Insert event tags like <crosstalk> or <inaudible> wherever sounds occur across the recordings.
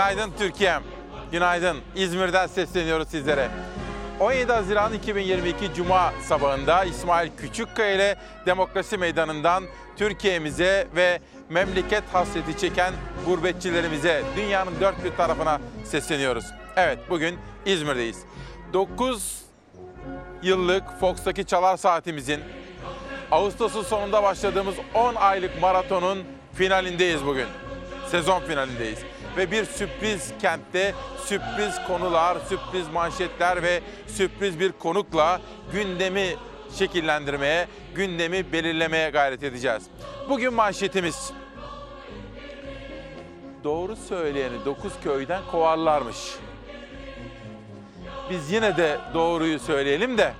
Günaydın Türkiye'm. Günaydın. İzmir'den sesleniyoruz sizlere. 17 Haziran 2022 Cuma sabahında İsmail Küçükkaya ile Demokrasi Meydanı'ndan Türkiye'mize ve memleket hasreti çeken gurbetçilerimize dünyanın dört bir tarafına sesleniyoruz. Evet bugün İzmir'deyiz. 9 yıllık Fox'taki çalar saatimizin Ağustos'un sonunda başladığımız 10 aylık maratonun finalindeyiz bugün. Sezon finalindeyiz. Ve bir sürpriz kentte sürpriz konular, sürpriz manşetler ve sürpriz bir konukla gündemi şekillendirmeye, gündemi belirlemeye gayret edeceğiz. Bugün manşetimiz doğru söyleyeni dokuz köyden kovarlarmış. Biz yine de doğruyu söyleyelim de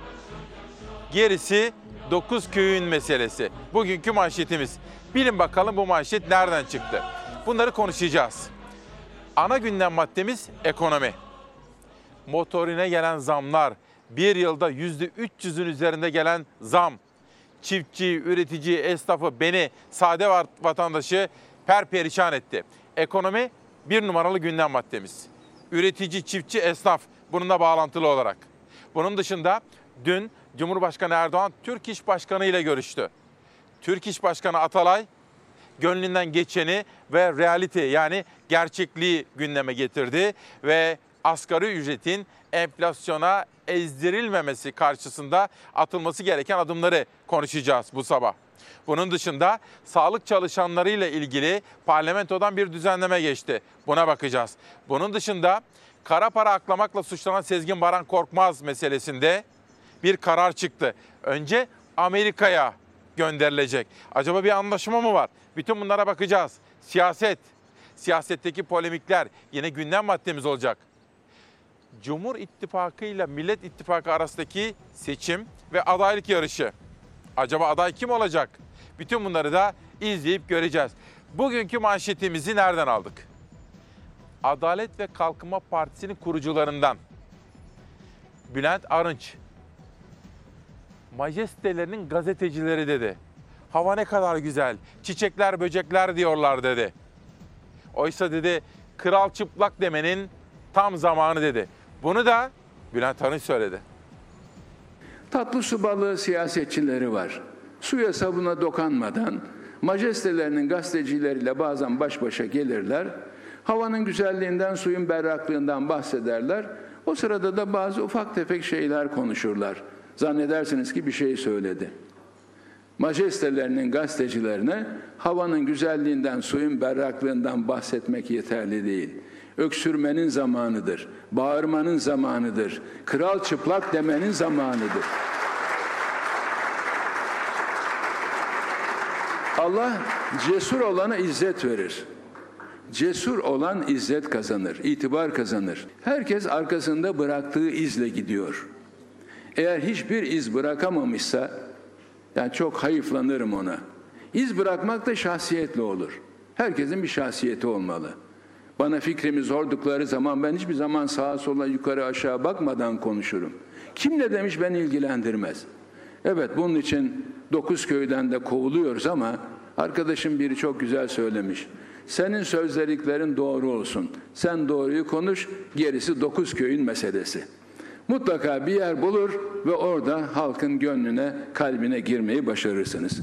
gerisi dokuz köyün meselesi. Bugünkü manşetimiz. Bilin bakalım bu manşet nereden çıktı? Bunları konuşacağız. Ana gündem maddemiz ekonomi. Motorine gelen zamlar, bir yılda yüzde 300'ün üzerinde gelen zam. Çiftçi, üretici, esnafı, beni, sade vatandaşı perperişan etti. Ekonomi bir numaralı gündem maddemiz. Üretici, çiftçi, esnaf bununla bağlantılı olarak. Bunun dışında dün Cumhurbaşkanı Erdoğan Türk İş Başkanı ile görüştü. Türk İş Başkanı Atalay gönlünden geçeni ve realite yani gerçekliği gündeme getirdi ve asgari ücretin enflasyona ezdirilmemesi karşısında atılması gereken adımları konuşacağız bu sabah. Bunun dışında sağlık çalışanlarıyla ilgili parlamentodan bir düzenleme geçti. Buna bakacağız. Bunun dışında kara para aklamakla suçlanan Sezgin Baran Korkmaz meselesinde bir karar çıktı. Önce Amerika'ya gönderilecek. Acaba bir anlaşma mı var? Bütün bunlara bakacağız. Siyaset, siyasetteki polemikler yine gündem maddemiz olacak. Cumhur İttifakı ile Millet İttifakı arasındaki seçim ve adaylık yarışı. Acaba aday kim olacak? Bütün bunları da izleyip göreceğiz. Bugünkü manşetimizi nereden aldık? Adalet ve Kalkınma Partisi'nin kurucularından Bülent Arınç majestelerinin gazetecileri dedi. Hava ne kadar güzel, çiçekler böcekler diyorlar dedi. Oysa dedi kral çıplak demenin tam zamanı dedi. Bunu da Bülent Arınç söyledi. Tatlı su balığı siyasetçileri var. Suya sabuna dokanmadan majestelerinin gazetecileriyle bazen baş başa gelirler. Havanın güzelliğinden, suyun berraklığından bahsederler. O sırada da bazı ufak tefek şeyler konuşurlar. Zannedersiniz ki bir şey söyledi. Majestelerinin gazetecilerine havanın güzelliğinden, suyun berraklığından bahsetmek yeterli değil. Öksürmenin zamanıdır, bağırmanın zamanıdır, kral çıplak demenin zamanıdır. Allah cesur olana izzet verir. Cesur olan izzet kazanır, itibar kazanır. Herkes arkasında bıraktığı izle gidiyor. Eğer hiçbir iz bırakamamışsa, yani çok hayıflanırım ona. İz bırakmak da şahsiyetle olur. Herkesin bir şahsiyeti olmalı. Bana fikrimi sordukları zaman ben hiçbir zaman sağa sola yukarı aşağı bakmadan konuşurum. Kim ne demiş beni ilgilendirmez. Evet bunun için dokuz köyden de kovuluyoruz ama arkadaşım biri çok güzel söylemiş. Senin sözleriklerin doğru olsun. Sen doğruyu konuş, gerisi dokuz köyün meselesi. Mutlaka bir yer bulur ve orada halkın gönlüne, kalbine girmeyi başarırsınız.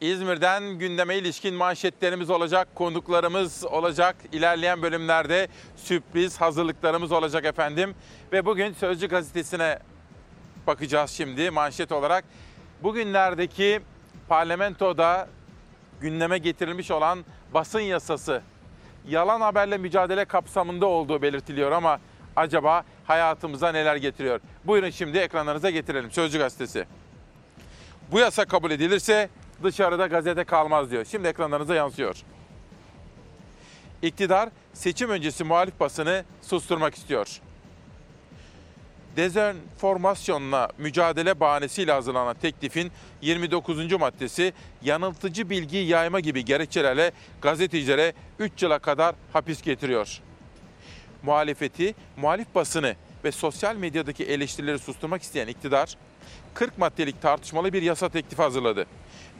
İzmir'den gündeme ilişkin manşetlerimiz olacak, konuklarımız olacak. İlerleyen bölümlerde sürpriz hazırlıklarımız olacak efendim. Ve bugün Sözcü gazetesine bakacağız şimdi manşet olarak. Bugünlerdeki parlamentoda gündeme getirilmiş olan basın yasası yalan haberle mücadele kapsamında olduğu belirtiliyor ama acaba hayatımıza neler getiriyor? Buyurun şimdi ekranlarınıza getirelim. Sözcü gazetesi. Bu yasa kabul edilirse dışarıda gazete kalmaz diyor. Şimdi ekranlarınıza yansıyor. İktidar seçim öncesi muhalif basını susturmak istiyor. Dezenformasyonla mücadele bahanesiyle hazırlanan teklifin 29. maddesi yanıltıcı bilgi yayma gibi gerekçelerle gazetecilere 3 yıla kadar hapis getiriyor. Muhalefeti, muhalif basını ve sosyal medyadaki eleştirileri susturmak isteyen iktidar 40 maddelik tartışmalı bir yasa teklifi hazırladı.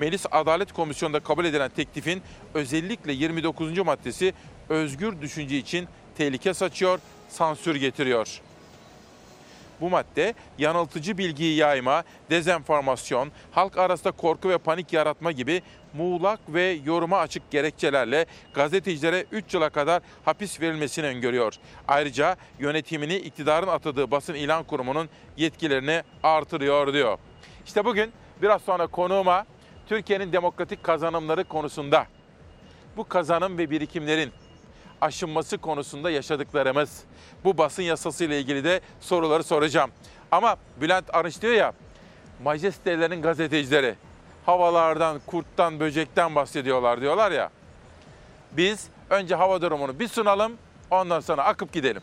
Meclis Adalet Komisyonu'nda kabul edilen teklifin özellikle 29. maddesi özgür düşünce için tehlike saçıyor, sansür getiriyor. Bu madde yanıltıcı bilgiyi yayma, dezenformasyon, halk arasında korku ve panik yaratma gibi muğlak ve yoruma açık gerekçelerle gazetecilere 3 yıla kadar hapis verilmesini öngörüyor. Ayrıca yönetimini iktidarın atadığı basın ilan kurumunun yetkilerini artırıyor diyor. İşte bugün biraz sonra konuğuma Türkiye'nin demokratik kazanımları konusunda bu kazanım ve birikimlerin aşınması konusunda yaşadıklarımız. Bu basın yasası ile ilgili de soruları soracağım. Ama Bülent Arınç diyor ya, majestelerin gazetecileri havalardan, kurttan, böcekten bahsediyorlar diyorlar ya. Biz önce hava durumunu bir sunalım, ondan sonra akıp gidelim.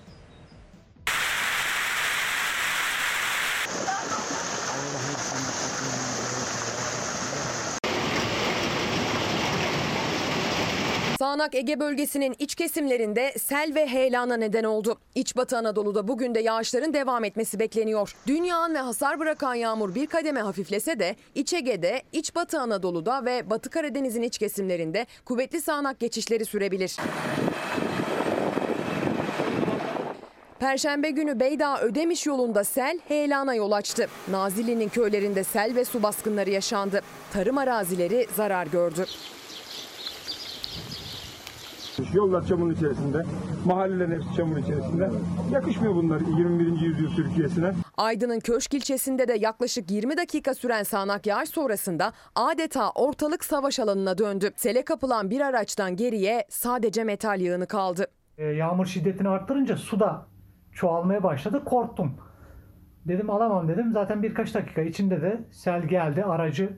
Sağnak Ege bölgesinin iç kesimlerinde sel ve heyelana neden oldu. İç Batı Anadolu'da bugün de yağışların devam etmesi bekleniyor. Dün yağan ve hasar bırakan yağmur bir kademe hafiflese de İç Ege'de, İç Batı Anadolu'da ve Batı Karadeniz'in iç kesimlerinde kuvvetli sağanak geçişleri sürebilir. Perşembe günü Beydağ Ödemiş yolunda sel heyelana yol açtı. Nazilli'nin köylerinde sel ve su baskınları yaşandı. Tarım arazileri zarar gördü. Yollar çamurun içerisinde, mahallelerin hepsi çamur içerisinde. Yakışmıyor bunlar 21. yüzyıl Türkiye'sine. Aydın'ın Köşk ilçesinde de yaklaşık 20 dakika süren sağanak yağış sonrasında adeta ortalık savaş alanına döndü. Sele kapılan bir araçtan geriye sadece metal yığını kaldı. E, yağmur şiddetini arttırınca su da çoğalmaya başladı. Korktum. Dedim alamam dedim. Zaten birkaç dakika içinde de sel geldi. Aracı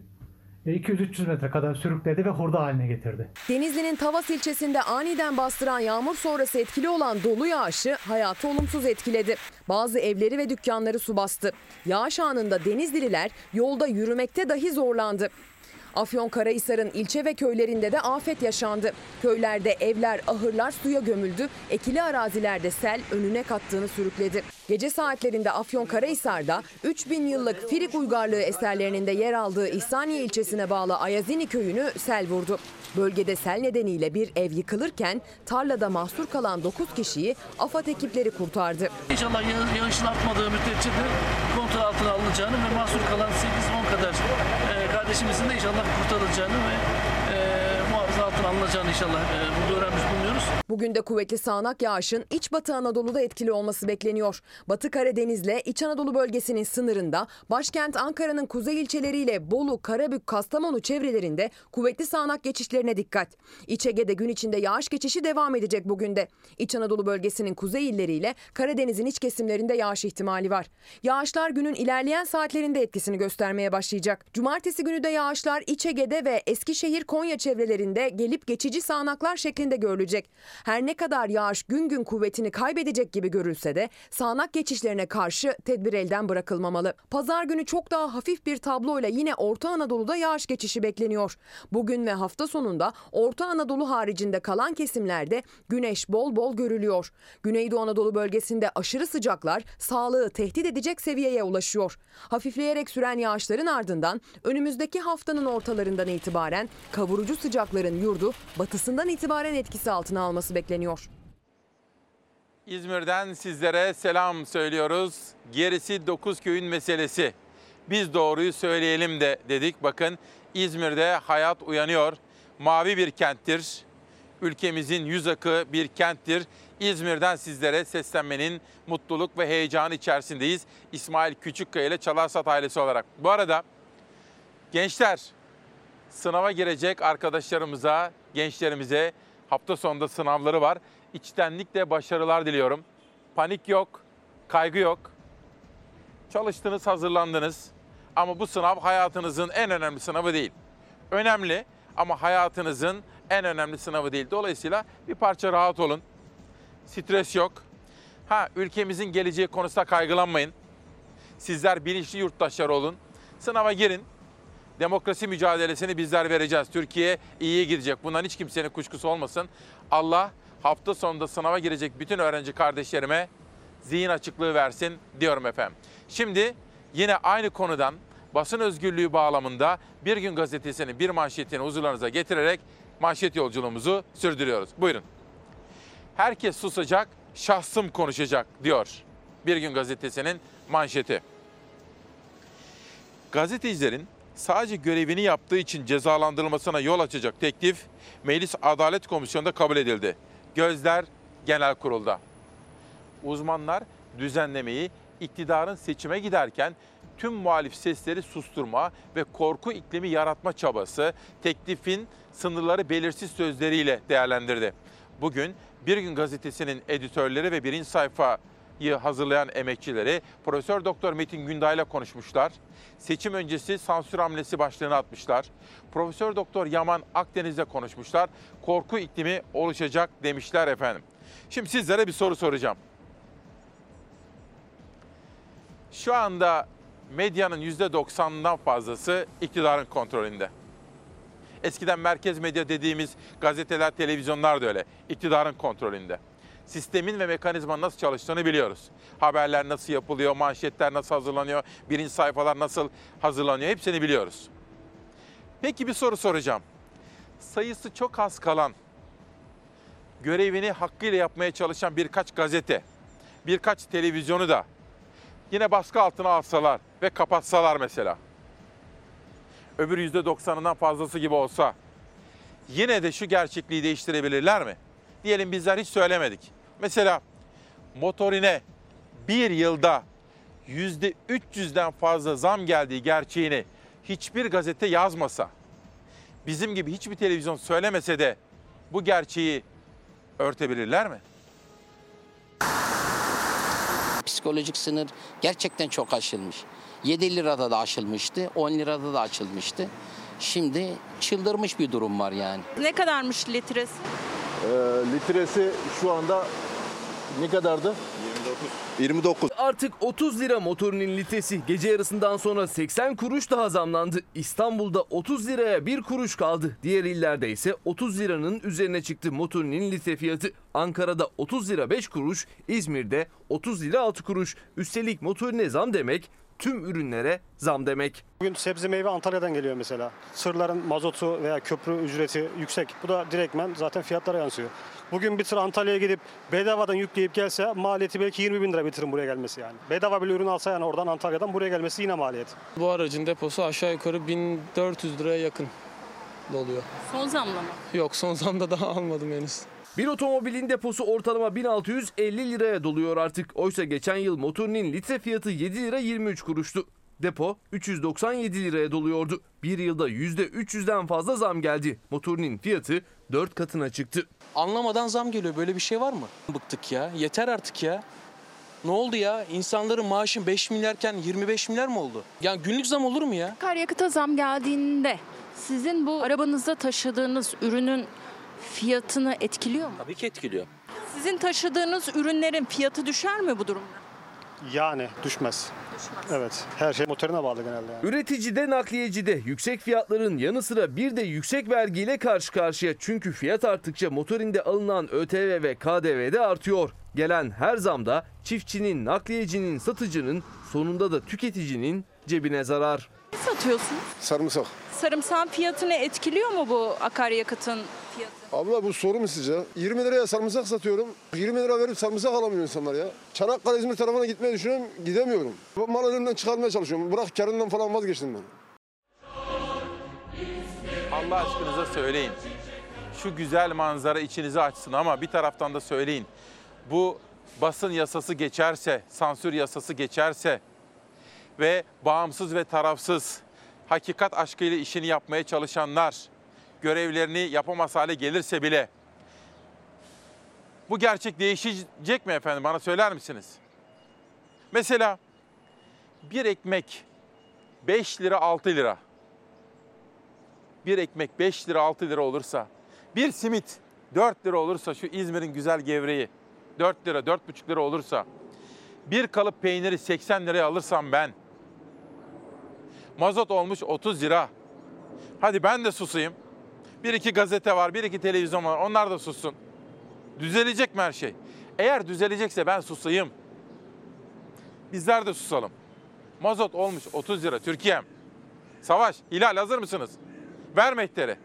200-300 metre kadar sürükledi ve hurda haline getirdi. Denizli'nin Tavas ilçesinde aniden bastıran yağmur sonrası etkili olan dolu yağışı hayatı olumsuz etkiledi. Bazı evleri ve dükkanları su bastı. Yağış anında Denizlililer yolda yürümekte dahi zorlandı. Afyonkarahisar'ın ilçe ve köylerinde de afet yaşandı. Köylerde evler, ahırlar suya gömüldü. Ekili arazilerde sel önüne kattığını sürükledi. Gece saatlerinde Afyonkarahisar'da 3000 yıllık Firik uygarlığı eserlerinin de yer aldığı İhsaniye ilçesine bağlı Ayazini köyünü sel vurdu. Bölgede sel nedeniyle bir ev yıkılırken tarlada mahsur kalan 9 kişiyi AFAD ekipleri kurtardı. İnşallah yağ- yağışın artmadığı müddetçe de kontrol altına alınacağını ve mahsur kalan 8-10 kadar e, kardeşimizin de inşallah kurtarılacağını ve altına alınacağını inşallah e, burada öğrenmiş bulunuyoruz. Bugün de kuvvetli sağanak yağışın iç batı Anadolu'da etkili olması bekleniyor. Batı Karadeniz'le İç Anadolu bölgesinin sınırında başkent Ankara'nın kuzey ilçeleriyle Bolu, Karabük, Kastamonu çevrelerinde kuvvetli sağanak geçişlerine dikkat. İç Ege'de gün içinde yağış geçişi devam edecek bugün de. İç Anadolu bölgesinin kuzey illeriyle Karadeniz'in iç kesimlerinde yağış ihtimali var. Yağışlar günün ilerleyen saatlerinde etkisini göstermeye başlayacak. Cumartesi günü de yağışlar İç Ege'de ve Eskişehir, Konya çevrelerinde gelip geçici sağanaklar şeklinde görülecek. Her ne kadar yağış gün gün kuvvetini kaybedecek gibi görülse de sağanak geçişlerine karşı tedbir elden bırakılmamalı. Pazar günü çok daha hafif bir tabloyla yine Orta Anadolu'da yağış geçişi bekleniyor. Bugün ve hafta sonunda Orta Anadolu haricinde kalan kesimlerde güneş bol bol görülüyor. Güneydoğu Anadolu bölgesinde aşırı sıcaklar sağlığı tehdit edecek seviyeye ulaşıyor. Hafifleyerek süren yağışların ardından önümüzdeki haftanın ortalarından itibaren kavurucu sıcakların yurdu batısından itibaren etkisi altına alması bekleniyor. İzmir'den sizlere selam söylüyoruz. Gerisi 9 köyün meselesi. Biz doğruyu söyleyelim de dedik. Bakın İzmir'de hayat uyanıyor. Mavi bir kenttir. Ülkemizin yüz akı bir kenttir. İzmir'den sizlere seslenmenin mutluluk ve heyecanı içerisindeyiz. İsmail Küçükkaya ile Çalarsat ailesi olarak. Bu arada gençler sınava girecek arkadaşlarımıza, gençlerimize Hafta sonunda sınavları var. İçtenlikle başarılar diliyorum. Panik yok, kaygı yok. Çalıştınız, hazırlandınız. Ama bu sınav hayatınızın en önemli sınavı değil. Önemli ama hayatınızın en önemli sınavı değil. Dolayısıyla bir parça rahat olun. Stres yok. Ha ülkemizin geleceği konusunda kaygılanmayın. Sizler bilinçli yurttaşlar olun. Sınava girin. Demokrasi mücadelesini bizler vereceğiz. Türkiye iyiye gidecek. Bundan hiç kimsenin kuşkusu olmasın. Allah hafta sonunda sınava girecek bütün öğrenci kardeşlerime zihin açıklığı versin diyorum efendim. Şimdi yine aynı konudan basın özgürlüğü bağlamında Bir Gün Gazetesi'nin bir manşetini huzurlarınıza getirerek manşet yolculuğumuzu sürdürüyoruz. Buyurun. Herkes susacak, şahsım konuşacak diyor Bir Gün Gazetesi'nin manşeti. Gazetecilerin sadece görevini yaptığı için cezalandırılmasına yol açacak teklif Meclis Adalet Komisyonu'nda kabul edildi. Gözler Genel Kurul'da. Uzmanlar düzenlemeyi iktidarın seçime giderken tüm muhalif sesleri susturma ve korku iklimi yaratma çabası teklifin sınırları belirsiz sözleriyle değerlendirdi. Bugün Bir Gün Gazetesi'nin editörleri ve birinci sayfayı hazırlayan emekçileri Profesör Doktor Metin Günday'la konuşmuşlar. Seçim öncesi sansür hamlesi başlığını atmışlar. Profesör Doktor Yaman Akdeniz'de konuşmuşlar. Korku iklimi oluşacak demişler efendim. Şimdi sizlere bir soru soracağım. Şu anda medyanın %90'dan fazlası iktidarın kontrolünde. Eskiden merkez medya dediğimiz gazeteler, televizyonlar da öyle. iktidarın kontrolünde. Sistemin ve mekanizmanın nasıl çalıştığını biliyoruz. Haberler nasıl yapılıyor, manşetler nasıl hazırlanıyor, birinci sayfalar nasıl hazırlanıyor hepsini biliyoruz. Peki bir soru soracağım. Sayısı çok az kalan, görevini hakkıyla yapmaya çalışan birkaç gazete, birkaç televizyonu da yine baskı altına alsalar ve kapatsalar mesela. Öbür %90'ından fazlası gibi olsa yine de şu gerçekliği değiştirebilirler mi? Diyelim bizler hiç söylemedik. Mesela motorine bir yılda %300'den fazla zam geldiği gerçeğini hiçbir gazete yazmasa, bizim gibi hiçbir televizyon söylemese de bu gerçeği örtebilirler mi? Psikolojik sınır gerçekten çok aşılmış. 7 lirada da aşılmıştı, 10 lirada da açılmıştı. Şimdi çıldırmış bir durum var yani. Ne kadarmış litresi? Ee, litresi şu anda ne kadardı? 29. Artık 30 lira motorinin litresi gece yarısından sonra 80 kuruş daha zamlandı. İstanbul'da 30 liraya 1 kuruş kaldı. Diğer illerde ise 30 liranın üzerine çıktı motorinin litre fiyatı. Ankara'da 30 lira 5 kuruş, İzmir'de 30 lira 6 kuruş. Üstelik motorine zam demek tüm ürünlere zam demek. Bugün sebze meyve Antalya'dan geliyor mesela. Sırların mazotu veya köprü ücreti yüksek. Bu da direktmen zaten fiyatlara yansıyor. Bugün bir tır Antalya'ya gidip bedavadan yükleyip gelse maliyeti belki 20 bin lira bir tırın buraya gelmesi yani. Bedava bir ürün alsa yani oradan Antalya'dan buraya gelmesi yine maliyet. Bu aracın deposu aşağı yukarı 1400 liraya yakın doluyor. Son zamla mı? Yok son zamda daha almadım henüz. Bir otomobilin deposu ortalama 1650 liraya doluyor artık. Oysa geçen yıl motorinin litre fiyatı 7 lira 23 kuruştu. Depo 397 liraya doluyordu. Bir yılda %300'den fazla zam geldi. Motorinin fiyatı 4 katına çıktı. Anlamadan zam geliyor. Böyle bir şey var mı? Bıktık ya. Yeter artık ya. Ne oldu ya? İnsanların maaşı 5 milyarken 25 milyar mı oldu? Yani günlük zam olur mu ya? Akaryakıta zam geldiğinde sizin bu arabanızda taşıdığınız ürünün fiyatını etkiliyor mu? Tabii ki etkiliyor. Sizin taşıdığınız ürünlerin fiyatı düşer mi bu durumda? Yani düşmez. Evet. Her şey motorine bağlı genelde yani. Üreticide nakliyecide yüksek fiyatların yanı sıra bir de yüksek vergiyle karşı karşıya. Çünkü fiyat arttıkça motorinde alınan ÖTV ve KDV de artıyor. Gelen her zamda çiftçinin, nakliyecinin, satıcının sonunda da tüketicinin cebine zarar. Ne satıyorsunuz? Sarımsak. Sarımsağın fiyatını etkiliyor mu bu akaryakıtın fiyatı? Abla bu soru mu sizce? 20 liraya sarımsak satıyorum. 20 lira verip sarımsak alamıyor insanlar ya. Çanakkale İzmir tarafına gitmeyi düşünüyorum. Gidemiyorum. Mal elimden çıkarmaya çalışıyorum. Bırak karından falan vazgeçtim ben. Allah aşkınıza söyleyin. Şu güzel manzara içinizi açsın ama bir taraftan da söyleyin. Bu basın yasası geçerse, sansür yasası geçerse ve bağımsız ve tarafsız hakikat aşkıyla işini yapmaya çalışanlar görevlerini yapamaz hale gelirse bile Bu gerçek değişecek mi efendim? Bana söyler misiniz? Mesela bir ekmek 5 lira 6 lira. Bir ekmek 5 lira 6 lira olursa, bir simit 4 lira olursa şu İzmir'in güzel gevreği 4 lira 4,5 lira olursa, bir kalıp peyniri 80 liraya alırsam ben, mazot olmuş 30 lira. Hadi ben de susayım. Bir iki gazete var, bir iki televizyon var. Onlar da sussun. Düzelecek mi her şey? Eğer düzelecekse ben susayım. Bizler de susalım. Mazot olmuş 30 lira Türkiye'm. Savaş, Hilal hazır mısınız? Ver mehteri.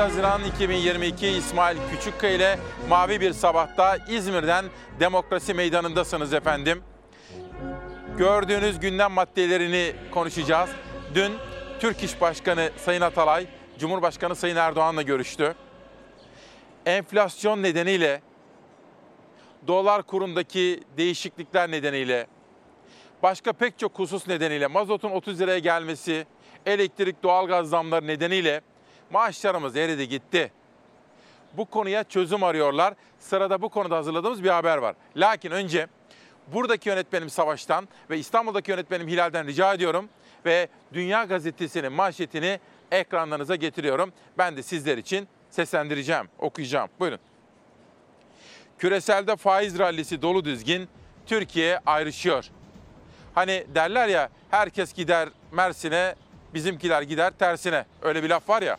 Haziran 2022 İsmail Küçükkaya ile Mavi Bir Sabah'ta İzmir'den Demokrasi Meydanı'ndasınız efendim. Gördüğünüz gündem maddelerini konuşacağız. Dün Türk İş Başkanı Sayın Atalay, Cumhurbaşkanı Sayın Erdoğan'la görüştü. Enflasyon nedeniyle, dolar kurundaki değişiklikler nedeniyle, başka pek çok husus nedeniyle, mazotun 30 liraya gelmesi, elektrik, doğalgaz zamları nedeniyle maaşlarımız eridi gitti. Bu konuya çözüm arıyorlar. Sırada bu konuda hazırladığımız bir haber var. Lakin önce buradaki yönetmenim Savaş'tan ve İstanbul'daki yönetmenim Hilal'den rica ediyorum ve Dünya Gazetesi'nin manşetini ekranlarınıza getiriyorum. Ben de sizler için seslendireceğim, okuyacağım. Buyurun. Küreselde faiz rallisi dolu dizgin, Türkiye ayrışıyor. Hani derler ya herkes gider Mersin'e, bizimkiler gider tersine. Öyle bir laf var ya.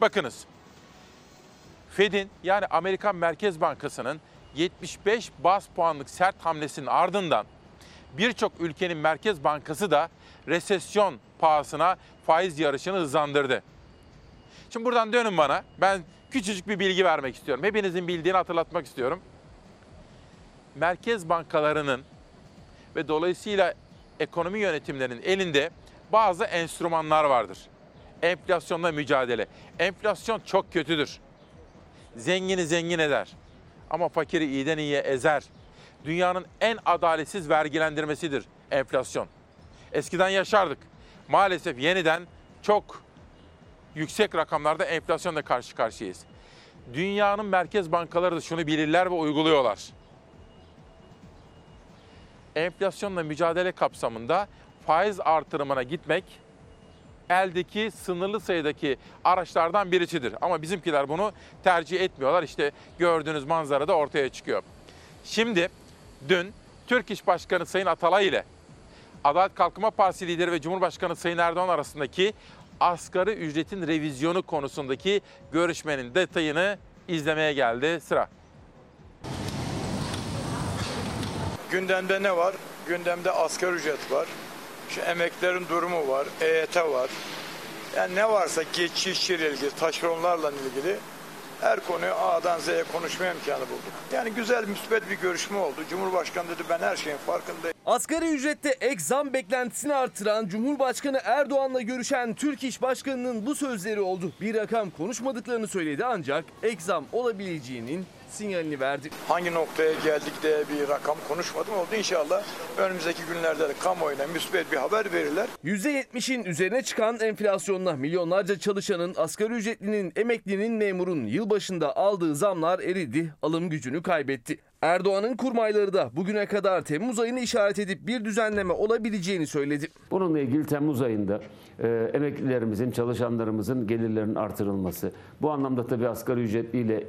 Bakınız. Fed'in yani Amerikan Merkez Bankası'nın 75 bas puanlık sert hamlesinin ardından birçok ülkenin Merkez Bankası da resesyon pahasına faiz yarışını hızlandırdı. Şimdi buradan dönün bana. Ben küçücük bir bilgi vermek istiyorum. Hepinizin bildiğini hatırlatmak istiyorum. Merkez bankalarının ve dolayısıyla ekonomi yönetimlerinin elinde bazı enstrümanlar vardır. Enflasyonla mücadele. Enflasyon çok kötüdür. Zengini zengin eder. Ama fakiri iyiden iyiye ezer. Dünyanın en adaletsiz vergilendirmesidir enflasyon. Eskiden yaşardık. Maalesef yeniden çok yüksek rakamlarda enflasyonla karşı karşıyayız. Dünyanın merkez bankaları da şunu bilirler ve uyguluyorlar. Enflasyonla mücadele kapsamında faiz artırımına gitmek eldeki sınırlı sayıdaki araçlardan birisidir. Ama bizimkiler bunu tercih etmiyorlar. İşte gördüğünüz manzara da ortaya çıkıyor. Şimdi dün Türk İş Başkanı Sayın Atalay ile Adalet Kalkınma Partisi lideri ve Cumhurbaşkanı Sayın Erdoğan arasındaki asgari ücretin revizyonu konusundaki görüşmenin detayını izlemeye geldi sıra. Gündemde ne var? Gündemde asgari ücret var. Şu emeklerin durumu var, EYT var. Yani ne varsa geçici işçiyle ilgili, taşeronlarla ilgili her konuyu A'dan Z'ye konuşma imkanı bulduk. Yani güzel, müsbet bir görüşme oldu. Cumhurbaşkanı dedi ben her şeyin farkındayım. Asgari ücrette ek zam beklentisini artıran Cumhurbaşkanı Erdoğan'la görüşen Türk İş Başkanı'nın bu sözleri oldu. Bir rakam konuşmadıklarını söyledi ancak ek zam olabileceğinin sinyalini verdi. Hangi noktaya geldik diye bir rakam konuşmadım oldu. İnşallah önümüzdeki günlerde de kamuoyuna müsbet bir haber verirler. %70'in üzerine çıkan enflasyonla milyonlarca çalışanın, asgari ücretlinin, emeklinin, memurun yılbaşında aldığı zamlar eridi, alım gücünü kaybetti. Erdoğan'ın kurmayları da bugüne kadar Temmuz ayını işaret edip bir düzenleme olabileceğini söyledi. Bununla ilgili Temmuz ayında e, emeklilerimizin, çalışanlarımızın gelirlerinin artırılması. Bu anlamda tabii asgari ücretliyle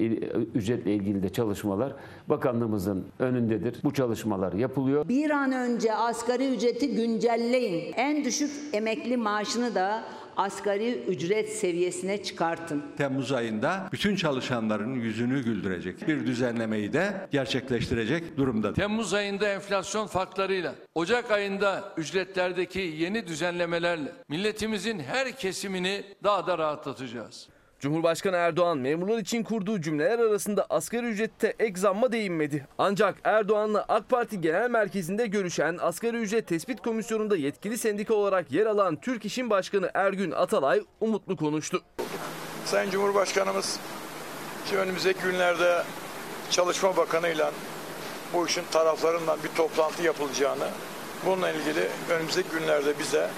ücretle ilgili de çalışmalar bakanlığımızın önündedir. Bu çalışmalar yapılıyor. Bir an önce asgari ücreti güncelleyin. En düşük emekli maaşını da asgari ücret seviyesine çıkartın. Temmuz ayında bütün çalışanların yüzünü güldürecek bir düzenlemeyi de gerçekleştirecek durumda. Temmuz ayında enflasyon farklarıyla, Ocak ayında ücretlerdeki yeni düzenlemelerle milletimizin her kesimini daha da rahatlatacağız. Cumhurbaşkanı Erdoğan memurlar için kurduğu cümleler arasında asgari ücrette ek zamma değinmedi. Ancak Erdoğan'la AK Parti Genel Merkezi'nde görüşen Asgari Ücret Tespit Komisyonu'nda yetkili sendika olarak yer alan Türk İş'in Başkanı Ergün Atalay umutlu konuştu. Sayın Cumhurbaşkanımız ki önümüzdeki günlerde Çalışma Bakanı'yla bu işin taraflarından bir toplantı yapılacağını, bununla ilgili önümüzdeki günlerde bize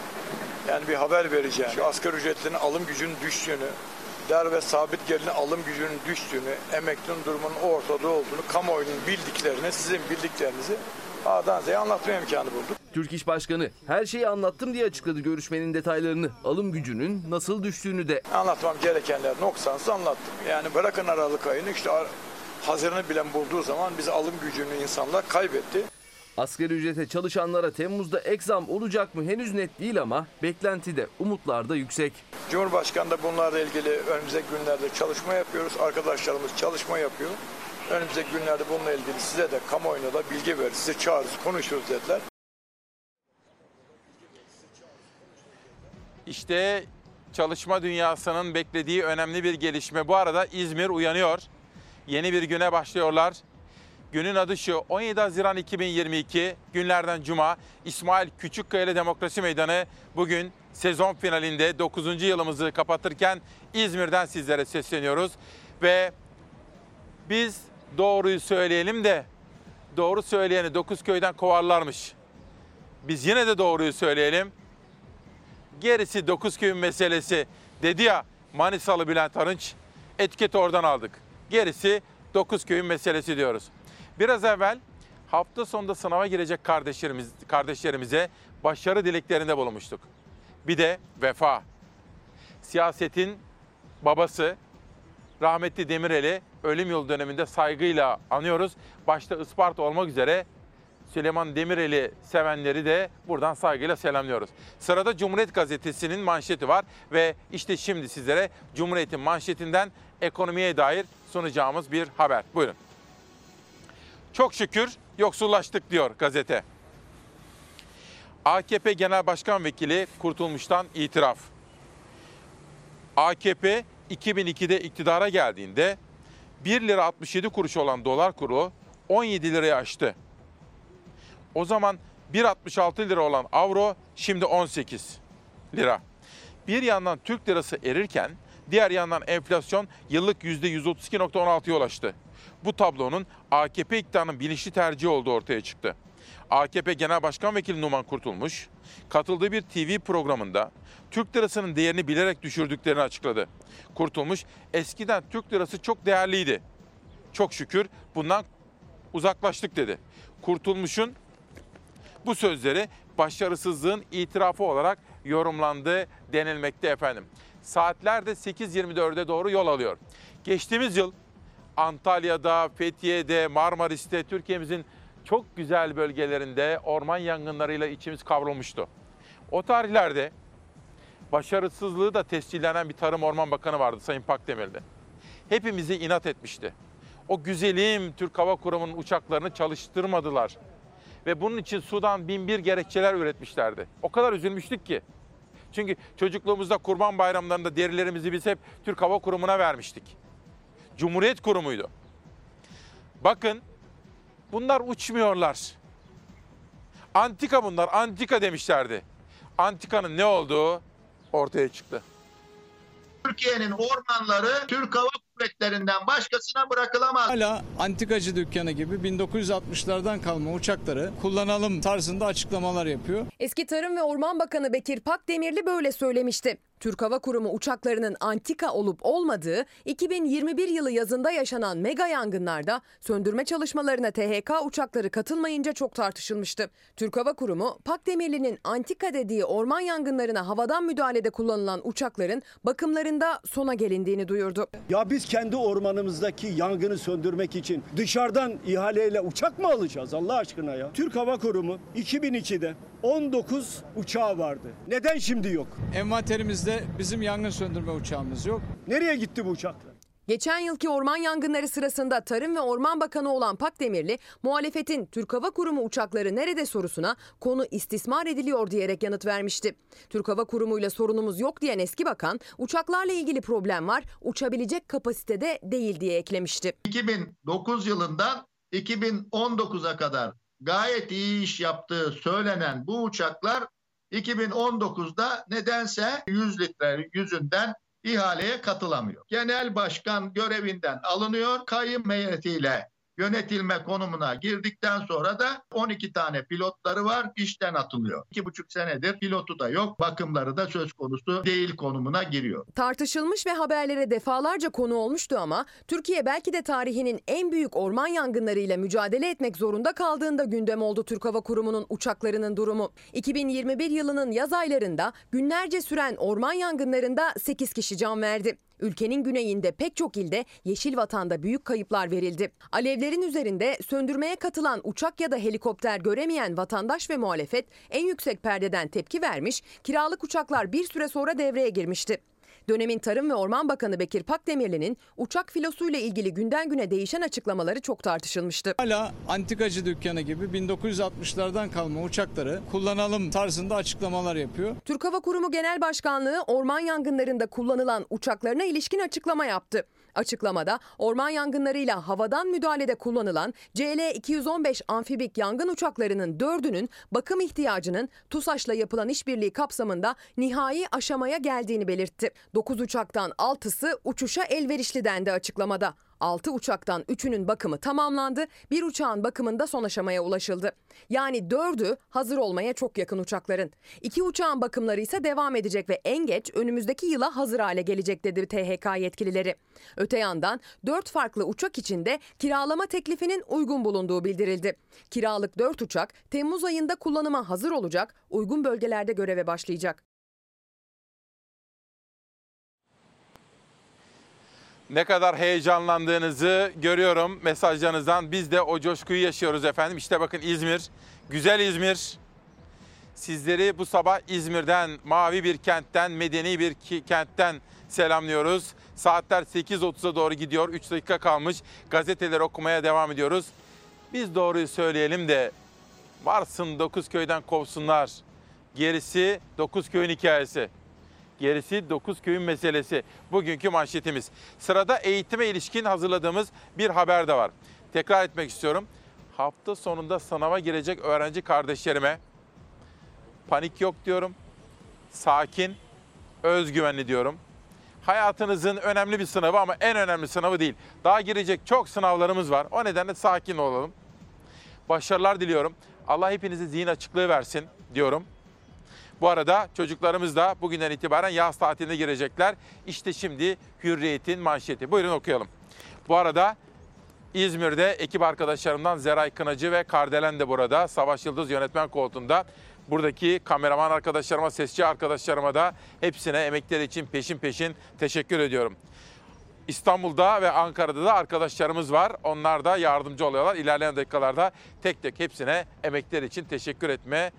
yani bir haber vereceğini, asgari ücretlerin alım gücünün düştüğünü, der ve sabit gelirine alım gücünün düştüğünü, emeklinin durumunun ortada olduğunu, kamuoyunun bildiklerini, sizin bildiklerinizi A'dan Z'ye anlatma imkanı bulduk. Türk İş Başkanı her şeyi anlattım diye açıkladı görüşmenin detaylarını. Alım gücünün nasıl düştüğünü de. Anlatmam gerekenler noksansız anlattım. Yani bırakın Aralık ayını işte Haziran'ı bilen bulduğu zaman biz alım gücünü insanlar kaybetti. Asgari ücrete çalışanlara Temmuz'da ek zam olacak mı henüz net değil ama beklenti de umutlar da yüksek. Cumhurbaşkanı da bunlarla ilgili önümüzdeki günlerde çalışma yapıyoruz. Arkadaşlarımız çalışma yapıyor. Önümüzdeki günlerde bununla ilgili size de kamuoyuna da bilgi verir. Sizi çağırırız, konuşuruz dediler. İşte çalışma dünyasının beklediği önemli bir gelişme. Bu arada İzmir uyanıyor. Yeni bir güne başlıyorlar. Günün adı şu 17 Haziran 2022 günlerden cuma İsmail Küçükkaya Demokrasi Meydanı bugün sezon finalinde 9. yılımızı kapatırken İzmir'den sizlere sesleniyoruz. Ve biz doğruyu söyleyelim de doğru söyleyeni 9 köyden kovarlarmış. Biz yine de doğruyu söyleyelim. Gerisi 9 köyün meselesi dedi ya Manisalı Bülent Arınç. Etiketi oradan aldık. Gerisi 9 köyün meselesi diyoruz. Biraz evvel hafta sonunda sınava girecek kardeşlerimiz, kardeşlerimize başarı dileklerinde bulunmuştuk. Bir de vefa. Siyasetin babası rahmetli Demirel'i ölüm yıl döneminde saygıyla anıyoruz. Başta Isparta olmak üzere Süleyman Demirel'i sevenleri de buradan saygıyla selamlıyoruz. Sırada Cumhuriyet Gazetesi'nin manşeti var ve işte şimdi sizlere Cumhuriyet'in manşetinden ekonomiye dair sunacağımız bir haber. Buyurun. Çok şükür yoksullaştık diyor gazete. AKP Genel Başkan Vekili Kurtulmuş'tan itiraf. AKP 2002'de iktidara geldiğinde 1 lira 67 kuruş olan dolar kuru 17 liraya aştı. O zaman 1.66 lira olan avro şimdi 18 lira. Bir yandan Türk lirası erirken diğer yandan enflasyon yıllık %132.16'ya ulaştı. Bu tablonun AKP iktidarının bilinçli tercihi olduğu ortaya çıktı. AKP Genel Başkan Vekili Numan Kurtulmuş, katıldığı bir TV programında Türk lirasının değerini bilerek düşürdüklerini açıkladı. Kurtulmuş, eskiden Türk lirası çok değerliydi. Çok şükür bundan uzaklaştık dedi. Kurtulmuş'un bu sözleri başarısızlığın itirafı olarak yorumlandı denilmekte efendim. Saatler de 8.24'e doğru yol alıyor. Geçtiğimiz yıl Antalya'da, Fethiye'de, Marmaris'te Türkiye'mizin çok güzel bölgelerinde orman yangınlarıyla içimiz kavrulmuştu. O tarihlerde başarısızlığı da tescillenen bir Tarım Orman Bakanı vardı Sayın Pakdemir'de. Hepimizi inat etmişti. O güzelim Türk Hava Kurumu'nun uçaklarını çalıştırmadılar. Ve bunun için Sudan bin bir gerekçeler üretmişlerdi. O kadar üzülmüştük ki. Çünkü çocukluğumuzda kurban bayramlarında derilerimizi biz hep Türk Hava Kurumu'na vermiştik. Cumhuriyet Kurumu'ydu. Bakın bunlar uçmuyorlar. Antika bunlar, antika demişlerdi. Antikanın ne olduğu ortaya çıktı. Türkiye'nin ormanları Türk Hava kuvvetlerinden başkasına bırakılamaz. Hala antikacı dükkanı gibi 1960'lardan kalma uçakları kullanalım tarzında açıklamalar yapıyor. Eski Tarım ve Orman Bakanı Bekir Pakdemirli böyle söylemişti. Türk Hava Kurumu uçaklarının antika olup olmadığı 2021 yılı yazında yaşanan mega yangınlarda söndürme çalışmalarına THK uçakları katılmayınca çok tartışılmıştı. Türk Hava Kurumu Pakdemirli'nin antika dediği orman yangınlarına havadan müdahalede kullanılan uçakların bakımlarında sona gelindiğini duyurdu. Ya biz kendi ormanımızdaki yangını söndürmek için dışarıdan ihaleyle uçak mı alacağız Allah aşkına ya? Türk Hava Kurumu 2002'de 19 uçağı vardı. Neden şimdi yok? Envanterimizde bizim yangın söndürme uçağımız yok. Nereye gitti bu uçaklar? Geçen yılki orman yangınları sırasında Tarım ve Orman Bakanı olan Pakdemirli, muhalefetin Türk Hava Kurumu uçakları nerede sorusuna konu istismar ediliyor diyerek yanıt vermişti. Türk Hava Kurumu ile sorunumuz yok diyen eski bakan, uçaklarla ilgili problem var, uçabilecek kapasitede değil diye eklemişti. 2009 yılından 2019'a kadar gayet iyi iş yaptığı söylenen bu uçaklar 2019'da nedense 100 litre yüzünden ihaleye katılamıyor. Genel başkan görevinden alınıyor. Kayyum heyetiyle yönetilme konumuna girdikten sonra da 12 tane pilotları var işten atılıyor. 2,5 senedir pilotu da yok bakımları da söz konusu değil konumuna giriyor. Tartışılmış ve haberlere defalarca konu olmuştu ama Türkiye belki de tarihinin en büyük orman yangınlarıyla mücadele etmek zorunda kaldığında gündem oldu Türk Hava Kurumu'nun uçaklarının durumu. 2021 yılının yaz aylarında günlerce süren orman yangınlarında 8 kişi can verdi. Ülkenin güneyinde pek çok ilde Yeşil Vatan'da büyük kayıplar verildi. Alevlerin üzerinde söndürmeye katılan uçak ya da helikopter göremeyen vatandaş ve muhalefet en yüksek perdeden tepki vermiş, kiralık uçaklar bir süre sonra devreye girmişti. Dönemin Tarım ve Orman Bakanı Bekir Pakdemirli'nin uçak filosuyla ilgili günden güne değişen açıklamaları çok tartışılmıştı. Hala antikacı dükkanı gibi 1960'lardan kalma uçakları kullanalım tarzında açıklamalar yapıyor. Türk Hava Kurumu Genel Başkanlığı orman yangınlarında kullanılan uçaklarına ilişkin açıklama yaptı. Açıklamada orman yangınlarıyla havadan müdahalede kullanılan CL-215 amfibik yangın uçaklarının dördünün bakım ihtiyacının TUSAŞ'la yapılan işbirliği kapsamında nihai aşamaya geldiğini belirtti. 9 uçaktan 6'sı uçuşa elverişli dendi açıklamada. 6 uçaktan 3'ünün bakımı tamamlandı, bir uçağın bakımında son aşamaya ulaşıldı. Yani 4'ü hazır olmaya çok yakın uçakların. 2 uçağın bakımları ise devam edecek ve en geç önümüzdeki yıla hazır hale gelecek dedi THK yetkilileri. Öte yandan 4 farklı uçak içinde kiralama teklifinin uygun bulunduğu bildirildi. Kiralık 4 uçak Temmuz ayında kullanıma hazır olacak, uygun bölgelerde göreve başlayacak. Ne kadar heyecanlandığınızı görüyorum mesajlarınızdan. Biz de o coşkuyu yaşıyoruz efendim. İşte bakın İzmir, güzel İzmir. Sizleri bu sabah İzmir'den, mavi bir kentten, medeni bir kentten selamlıyoruz. Saatler 8.30'a doğru gidiyor. 3 dakika kalmış. Gazeteleri okumaya devam ediyoruz. Biz doğruyu söyleyelim de varsın 9 köyden kovsunlar. Gerisi 9 köyün hikayesi. Gerisi 9 köyün meselesi. Bugünkü manşetimiz. Sırada eğitime ilişkin hazırladığımız bir haber de var. Tekrar etmek istiyorum. Hafta sonunda sınava girecek öğrenci kardeşlerime panik yok diyorum. Sakin, özgüvenli diyorum. Hayatınızın önemli bir sınavı ama en önemli sınavı değil. Daha girecek çok sınavlarımız var. O nedenle sakin olalım. Başarılar diliyorum. Allah hepinize zihin açıklığı versin diyorum. Bu arada çocuklarımız da bugünden itibaren yaz tatiline girecekler. İşte şimdi Hürriyet'in manşeti. Buyurun okuyalım. Bu arada İzmir'de ekip arkadaşlarımdan Zeray Kınacı ve Kardelen de burada. Savaş Yıldız yönetmen koltuğunda. Buradaki kameraman arkadaşlarıma, sesçi arkadaşlarıma da hepsine emekleri için peşin peşin teşekkür ediyorum. İstanbul'da ve Ankara'da da arkadaşlarımız var. Onlar da yardımcı oluyorlar. İlerleyen dakikalarda tek tek hepsine emekleri için teşekkür etme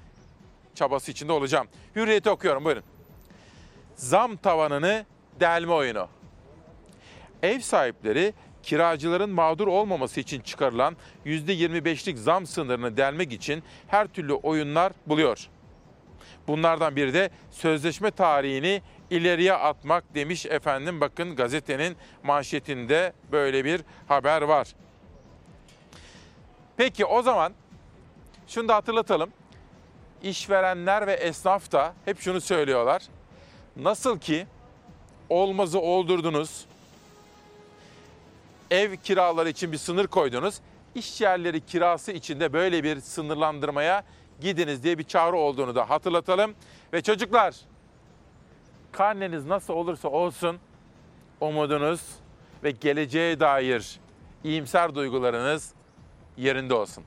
çabası içinde olacağım. Hürriyeti okuyorum buyurun. Zam tavanını delme oyunu. Ev sahipleri kiracıların mağdur olmaması için çıkarılan %25'lik zam sınırını delmek için her türlü oyunlar buluyor. Bunlardan biri de sözleşme tarihini ileriye atmak demiş efendim. Bakın gazetenin manşetinde böyle bir haber var. Peki o zaman şunu da hatırlatalım. İşverenler ve esnaf da hep şunu söylüyorlar. Nasıl ki olmazı oldurdunuz, Ev kiraları için bir sınır koydunuz. İş yerleri kirası için de böyle bir sınırlandırmaya gidiniz diye bir çağrı olduğunu da hatırlatalım. Ve çocuklar karneniz nasıl olursa olsun umudunuz ve geleceğe dair iyimser duygularınız yerinde olsun.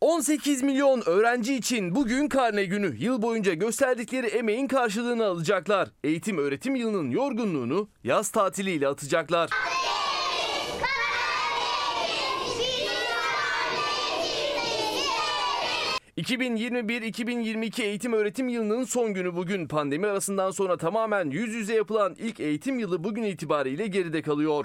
18 milyon öğrenci için bugün karne günü. Yıl boyunca gösterdikleri emeğin karşılığını alacaklar. Eğitim öğretim yılının yorgunluğunu yaz tatiliyle atacaklar. ...2021-2022 eğitim öğretim yılının son günü bugün. Pandemi arasından sonra tamamen yüz yüze yapılan ilk eğitim yılı bugün itibariyle geride kalıyor.